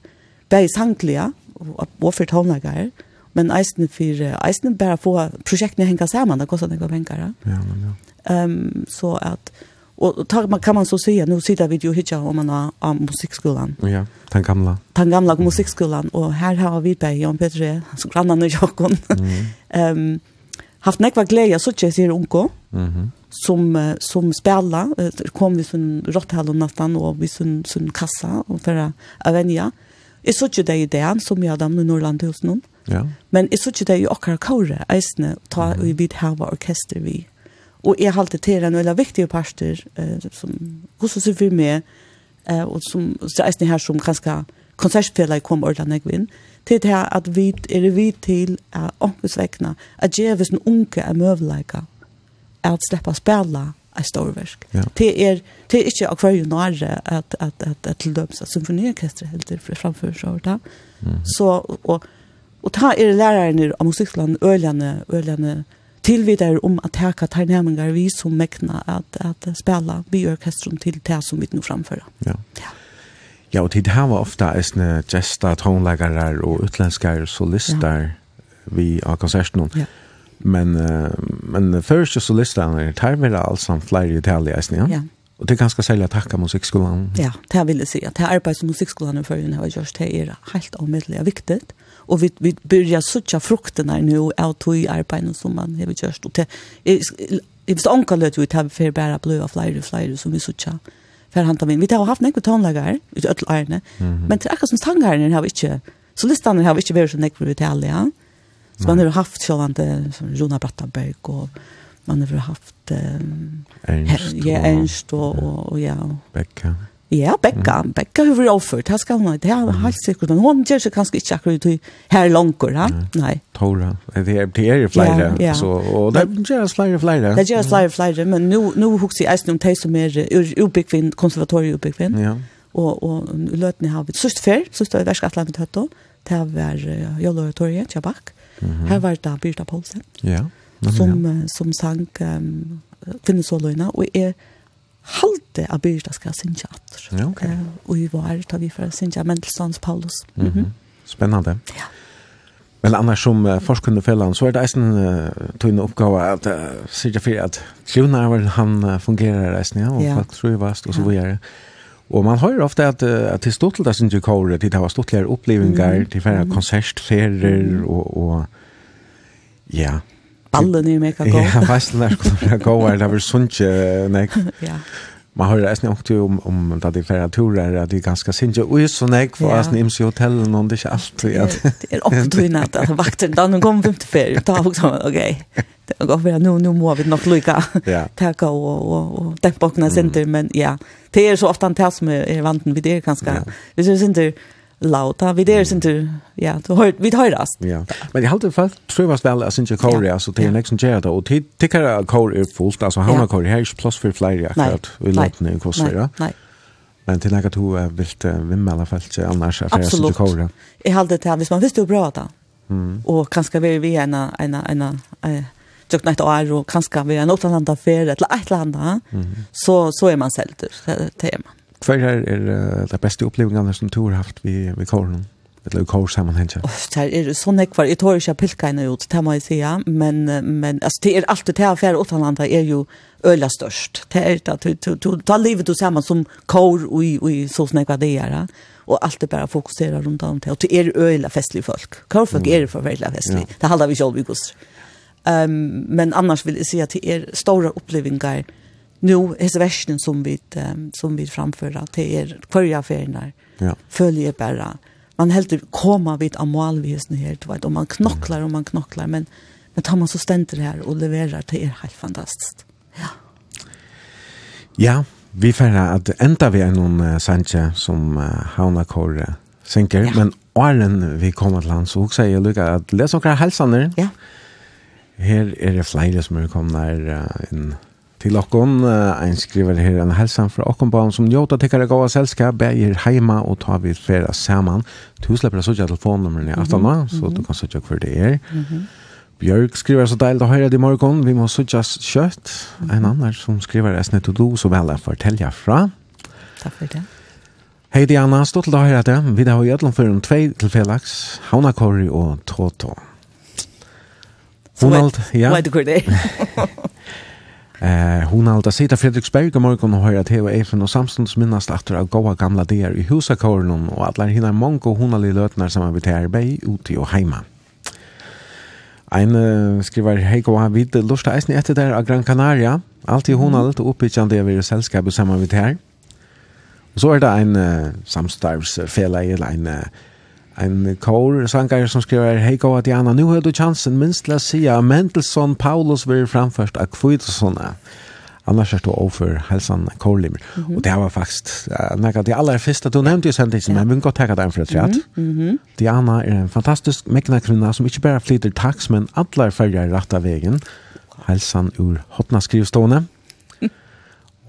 bäge sankliga och och för tonlagar. Men eisen för eisen bara få projekten hänga samman det kostar några pengar. Ja, men ja. Ehm um, så att Och tar man kan man så säga nu sitter vi ju hitcha om man har av musikskolan. Ja, den gamla. Den gamla musikskolan och här har vi på Jan Petre så grannarna Jakob. Mm. Ehm um, haft nekva glädje så tjej ser unko. Mhm. som som spela kom vi sån rotthall nattan och vi sån sån kassa och för avenia. Är så ju det i som jag dam i Norrland hos någon. Ja. Men är så ju det ju Akkara Kaure, Eisne, ta mm. vi bit här var orkester vi Og jeg halte til en veldig viktig parster eh, som hos ser vi med, eh, og som så er det her som kanskje konsertfellet kom ordene jeg vinn, til det her at vi er vi til eh, åndsvekkene, at jeg hvis en unge er møvleika, er at slippe å spille et storverk. Ja. Det er, det er ikke akkurat jo nære at, at, at, at til døms at symfoniorkestret helter framfører seg over det. Mm. Så, og, og ta er lærerne av musikkland, øljene, øljene, øljene, tilvidare om at teka tegnhemingar vi som mekna at, at spela byorkestron til det som vi nu framfører. Ja. ja. Ja, og tid her var ofta eisne gesta, tonleggere og utländska solister ja. vi av konserten. Ja. Men, uh, men först og solisterne, der var det altså flere detaljer eisne, ja? Ja. Og det er ganske særlig å takke musikkskolen. Ja, det vil jeg si. At det er arbeid som musikkskolen har gjort, det er helt avmiddelig og viktig og vi vi börjar söka frukterna nu av tog arbeten som man har gjort Og det er, är visst onkel lät vi bare för av flere og flere som vi söka For han tar vi har haft några tonlagar ut öll ärne men det är också som sangerne har vi ikke. så listene har vi ikke vært så näck för Italien så man har haft självande som Rona Brattenberg og man har haft um, Ernst, her, ja, Ernst og, og, og ja. Beckham. Ja, Becca, mm. Becca har vært overført. Her skal hun, det er helt sikkert. Hun gjør seg kanskje ikke akkurat her langer, ha? Nei. Tora, det er, det er flere, ja, ja. så, og det gjør oss flere, flere. Det gjør oss flere, flere, men nå, nå husker jeg eisen om de som er ubekvinn, konservatorieubekvinn. Ja. Og, og løtene har vi, sørst før, sørst var verskatlet med Tøtto, det var uh, Jolloratoriet, Tjabak. Mm -hmm. Her var det Birta Poulsen, ja. som, som sang um, kvinnesoløyene, og er, halte av byrda skal synge atter. Ja, ok. Uh, og i var tar vi for å synge Mendelssohns Paulus. Mm -hmm. Spennende. Ja. Men annars som uh, forskende fellene, så er det eisen uh, tøyne oppgave at uh, sier for at klivnærveren han uh, fungerer eisen, ja, og ja. folk tror vast, og så videre. Og man hører ofte at, uh, at til stått til det jeg kåre, til det var stått til opplevelser, mm. til flere konsertferier, og, og ja, ballen är mega god. Ja, fast när skulle jag gå det var sånt sunche nej. Ja. Man har resten också om om da de færre turer at de är ganska sinje och så nej för att nims i hotellen og det er ikke alltid att det er opptøyne at altså, är da nå kommer vi til ferie, da har vi sånn, ok, Det går väl nå, nå må vi nok lykke ja. Tacka og, og, og dempe åkne center men ja. Det er så ofte en tas med vanten vid det ganska. Vi syns inte lauta vi det sen du ja du hört vi hörast ja. Men jag håller fast trivas väl as in Korea så det är nästan jävla og til tycker Korea er fullt alltså hur Korea är plus for flyg akkurat vi låter nu kostar nei. Men til till något du vilt vimma i alla fall till annars affärer som du kårar. Jag hade det här, hvis man visste hur bra det Mm. Och kanske vi vi en en en tjock år og kanskje vi en återlanda ferie eller et eller annet, Så så er man selv det är man. Hver er er det beste opplevingene som du har haft ved, ved kåren? Eller kår sammanhengt? Det er sånn jeg var, jeg tror ikke jeg pilka henne ut, det må jeg si, men, men altså, det er alltid det her utenlandet er jo øla størst. Det er det, du tar livet du sammen som kor og i sånn jeg var det er, og alt er bare fokusere rundt om det, og det er øla festlige folk. Korfolk Kårfolk er forferdelig festlige, det handler vi selv i gos. Um, men annars vil jeg si at det er store opplevinger, nu är västen som vi som vi framför att det är kvarja färnar. Ja. Följer bara. Man helt kommer vid amal vi är helt vet om man knocklar och man knocklar men men tar man så ständer det här och levererar till er helt fantastiskt. Ja. Ja, vi får att ända vi är någon uh, Sanche som uh, Hauna Korre sänker ja. men Arlen vi kommer till han så också jag lycka att läsa några hälsaner. Ja. Här är det flyger som är komna här uh, til okkon. Ein skriver her en helsan fra okkon barn som njóta tikkare gåa selskap, bægir heima og ta vid færa saman. Du slipper å sutja telefonnummeren i aftana, så du kan sutja hver det er. Bjørk skriver så deilig å høre det i morgen. Vi må sutja kjøtt. En annan som skriver esne og du, så vel jeg fortelja fra. Takk for det. Hei Diana, stå til å høre det. Vi har i ætlom for om tvei til Felix, Havna Kori og Toto. Hon alt, ja. Hva er det hvor det er? Eh, hon har alltid sett Fredriksberg och morgon och höra TV Eifen och Samsons minnast efter av goa gamla där i husakornen och alla hinner många hon har lötnar som har bitar bäj ute och hemma. Ein uh, skriver hei goa vid lusta eisen etter der av Gran Canaria. Alltid hon har lite uppbyggande er sällskap och samman vid här. Och så er det en uh, samstarvsfela eller en uh, en kor sanger som skriver Hej goa Diana, nu har du chansen minst til å si at Mendelssohn Paulus blir framførst av Kvitosona. Annars er det over helsan kårlimer. Mm -hmm. Og det var faktisk uh, nekka de aller første, du nevnte jo sending men jeg vil godt hekka dem for et rett. Diana er en fantastisk mekna kvinna som ikke bare flyter taks, men allar følger rett av vegen. Helsan ur hotna skrivstående. Mm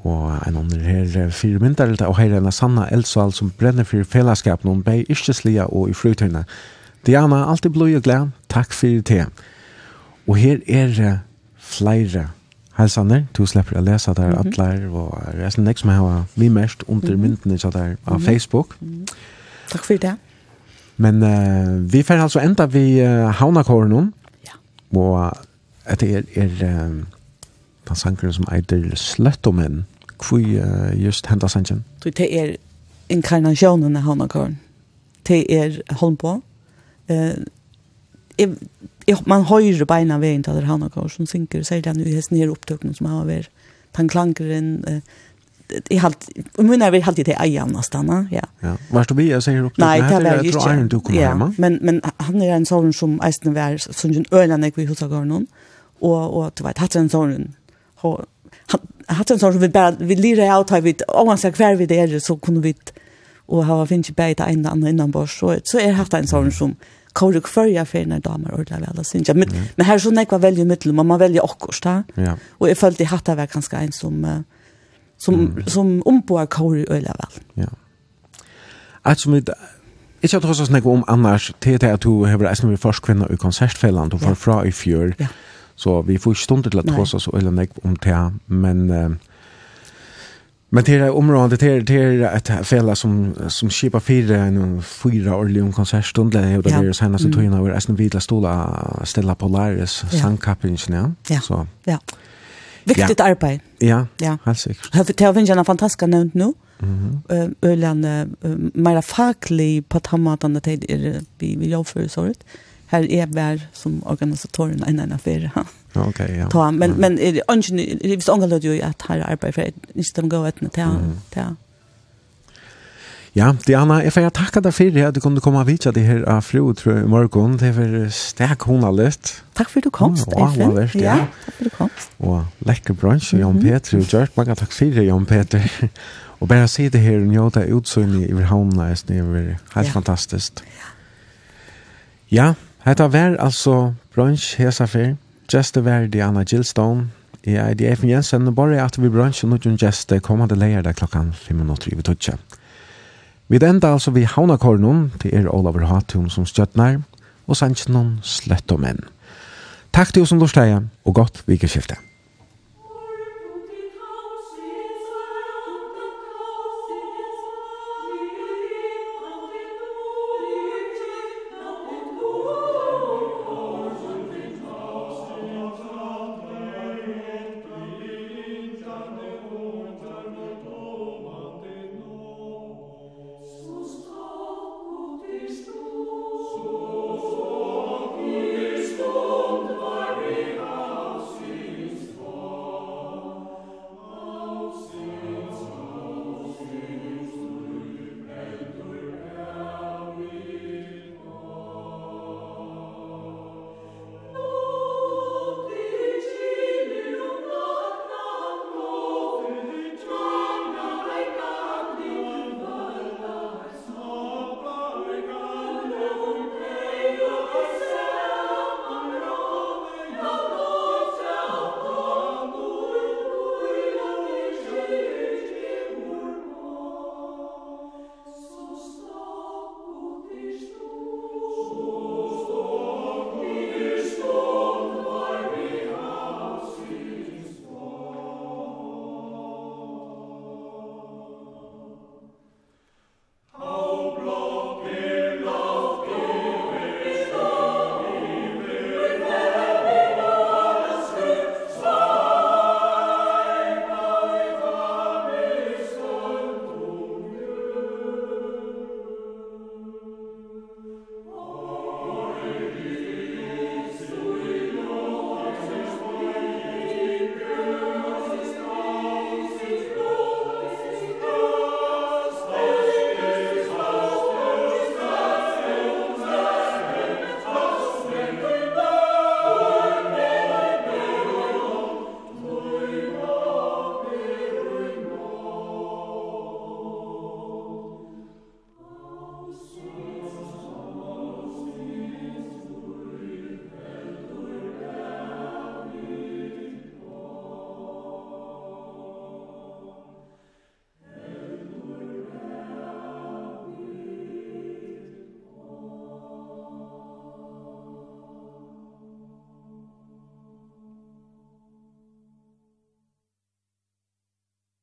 Og en annen her fire myndelta, og her er en Sanna eldsval som brenner for fellesskap noen bei yrkeslia og i frutøyne. Diana, alltid blod og glad, takk for det. Og her er flere Hei du slipper å lese der mm -hmm. atler, og resten nek som jeg har vi mest under myndene så der av Facebook. Mm -hmm. Takk for det. Men uh, vi får altså enda vi uh, havnakåren Ja. Og etter er, er um, den sangeren som eider Sløttomen, kvui just henda sanjen. Du te er inkarnasjonen av hana korn. Te er holm på. Eh man høyrer beina veien til hana korn som synker, sier den i hesten her opptøkken som har vært. tanklankeren, eh, i halt och men jag vill alltid till Ajan nästan ja. Ja. Vart du blir säger upp Nej, det är ju inte du kommer hem. Men men han är en sån som ästen var som en ölande vi husar går någon och och du vet hade en sån hatt en sånn som vi bare, vi lirar ut här vid oavsett hver vi det er, så kunne vi och ha finns ju bäta en annan innan bort så så er hatt en sånn som kvar och förja för när damer ordla väl synes jeg, men men her här så näkva väljer mittel man man da. ja. og jeg følte jeg hatt det var ganske en som som som omboar kvar ordla vel. ja Et som vi, Ikke at du har snakket om annars, til det at du har vært en med forskvinner i konsertfellene, du får fra i fjør. Ja. Så vi får ikke stunder til at trossa så eller nek om det, men... Uh, Men det är området det är det är ett fälla som som skipa fyra en fyra orlion konsertstund där jag där sen så tog jag över Aston Villa stola Stella Polaris sandkappingen ja. Så ja. Viktigt arbete ja ja. helt säkert har vi en fantastisk nämnt nu Mm. Öland mer fakli på tammat annat tid är vi vi gör för sånt här är vär som organisatorerna en annan affär. Okej, okay, ja. Ta, men men är det ungen det visst angår ju att här arbetar för inte de går att ta ta. Ja, Diana, jeg får takke deg for at du kunne komme og vite det her av fru, tror jeg, i morgen. Det var sterk hun har lyst. Takk for at du komst, Eiffen. Mm, wow, ja. ja, takk for at du komst. Og lekker brunch, Jan mm -hmm. Peter og Gjørt. Mange takk for det, Jan Peter. og bare si det her, njøte utsøgning i havnene, det er helt ja. fantastisk. Ja. Ja, Hetta var altså brunch hesa fer. Just the var Diana Gillstone. det er DF Jensen, og bare at vi brunch og noen gjester kommande leier der klokkan 5.30 vi tutsi. Vi enda altså vi hauna kornon, det er Olavur Hatun som støttnar, og sannsjonen slett og enn. Takk til oss som lorsteie, og godt vikeskiftet.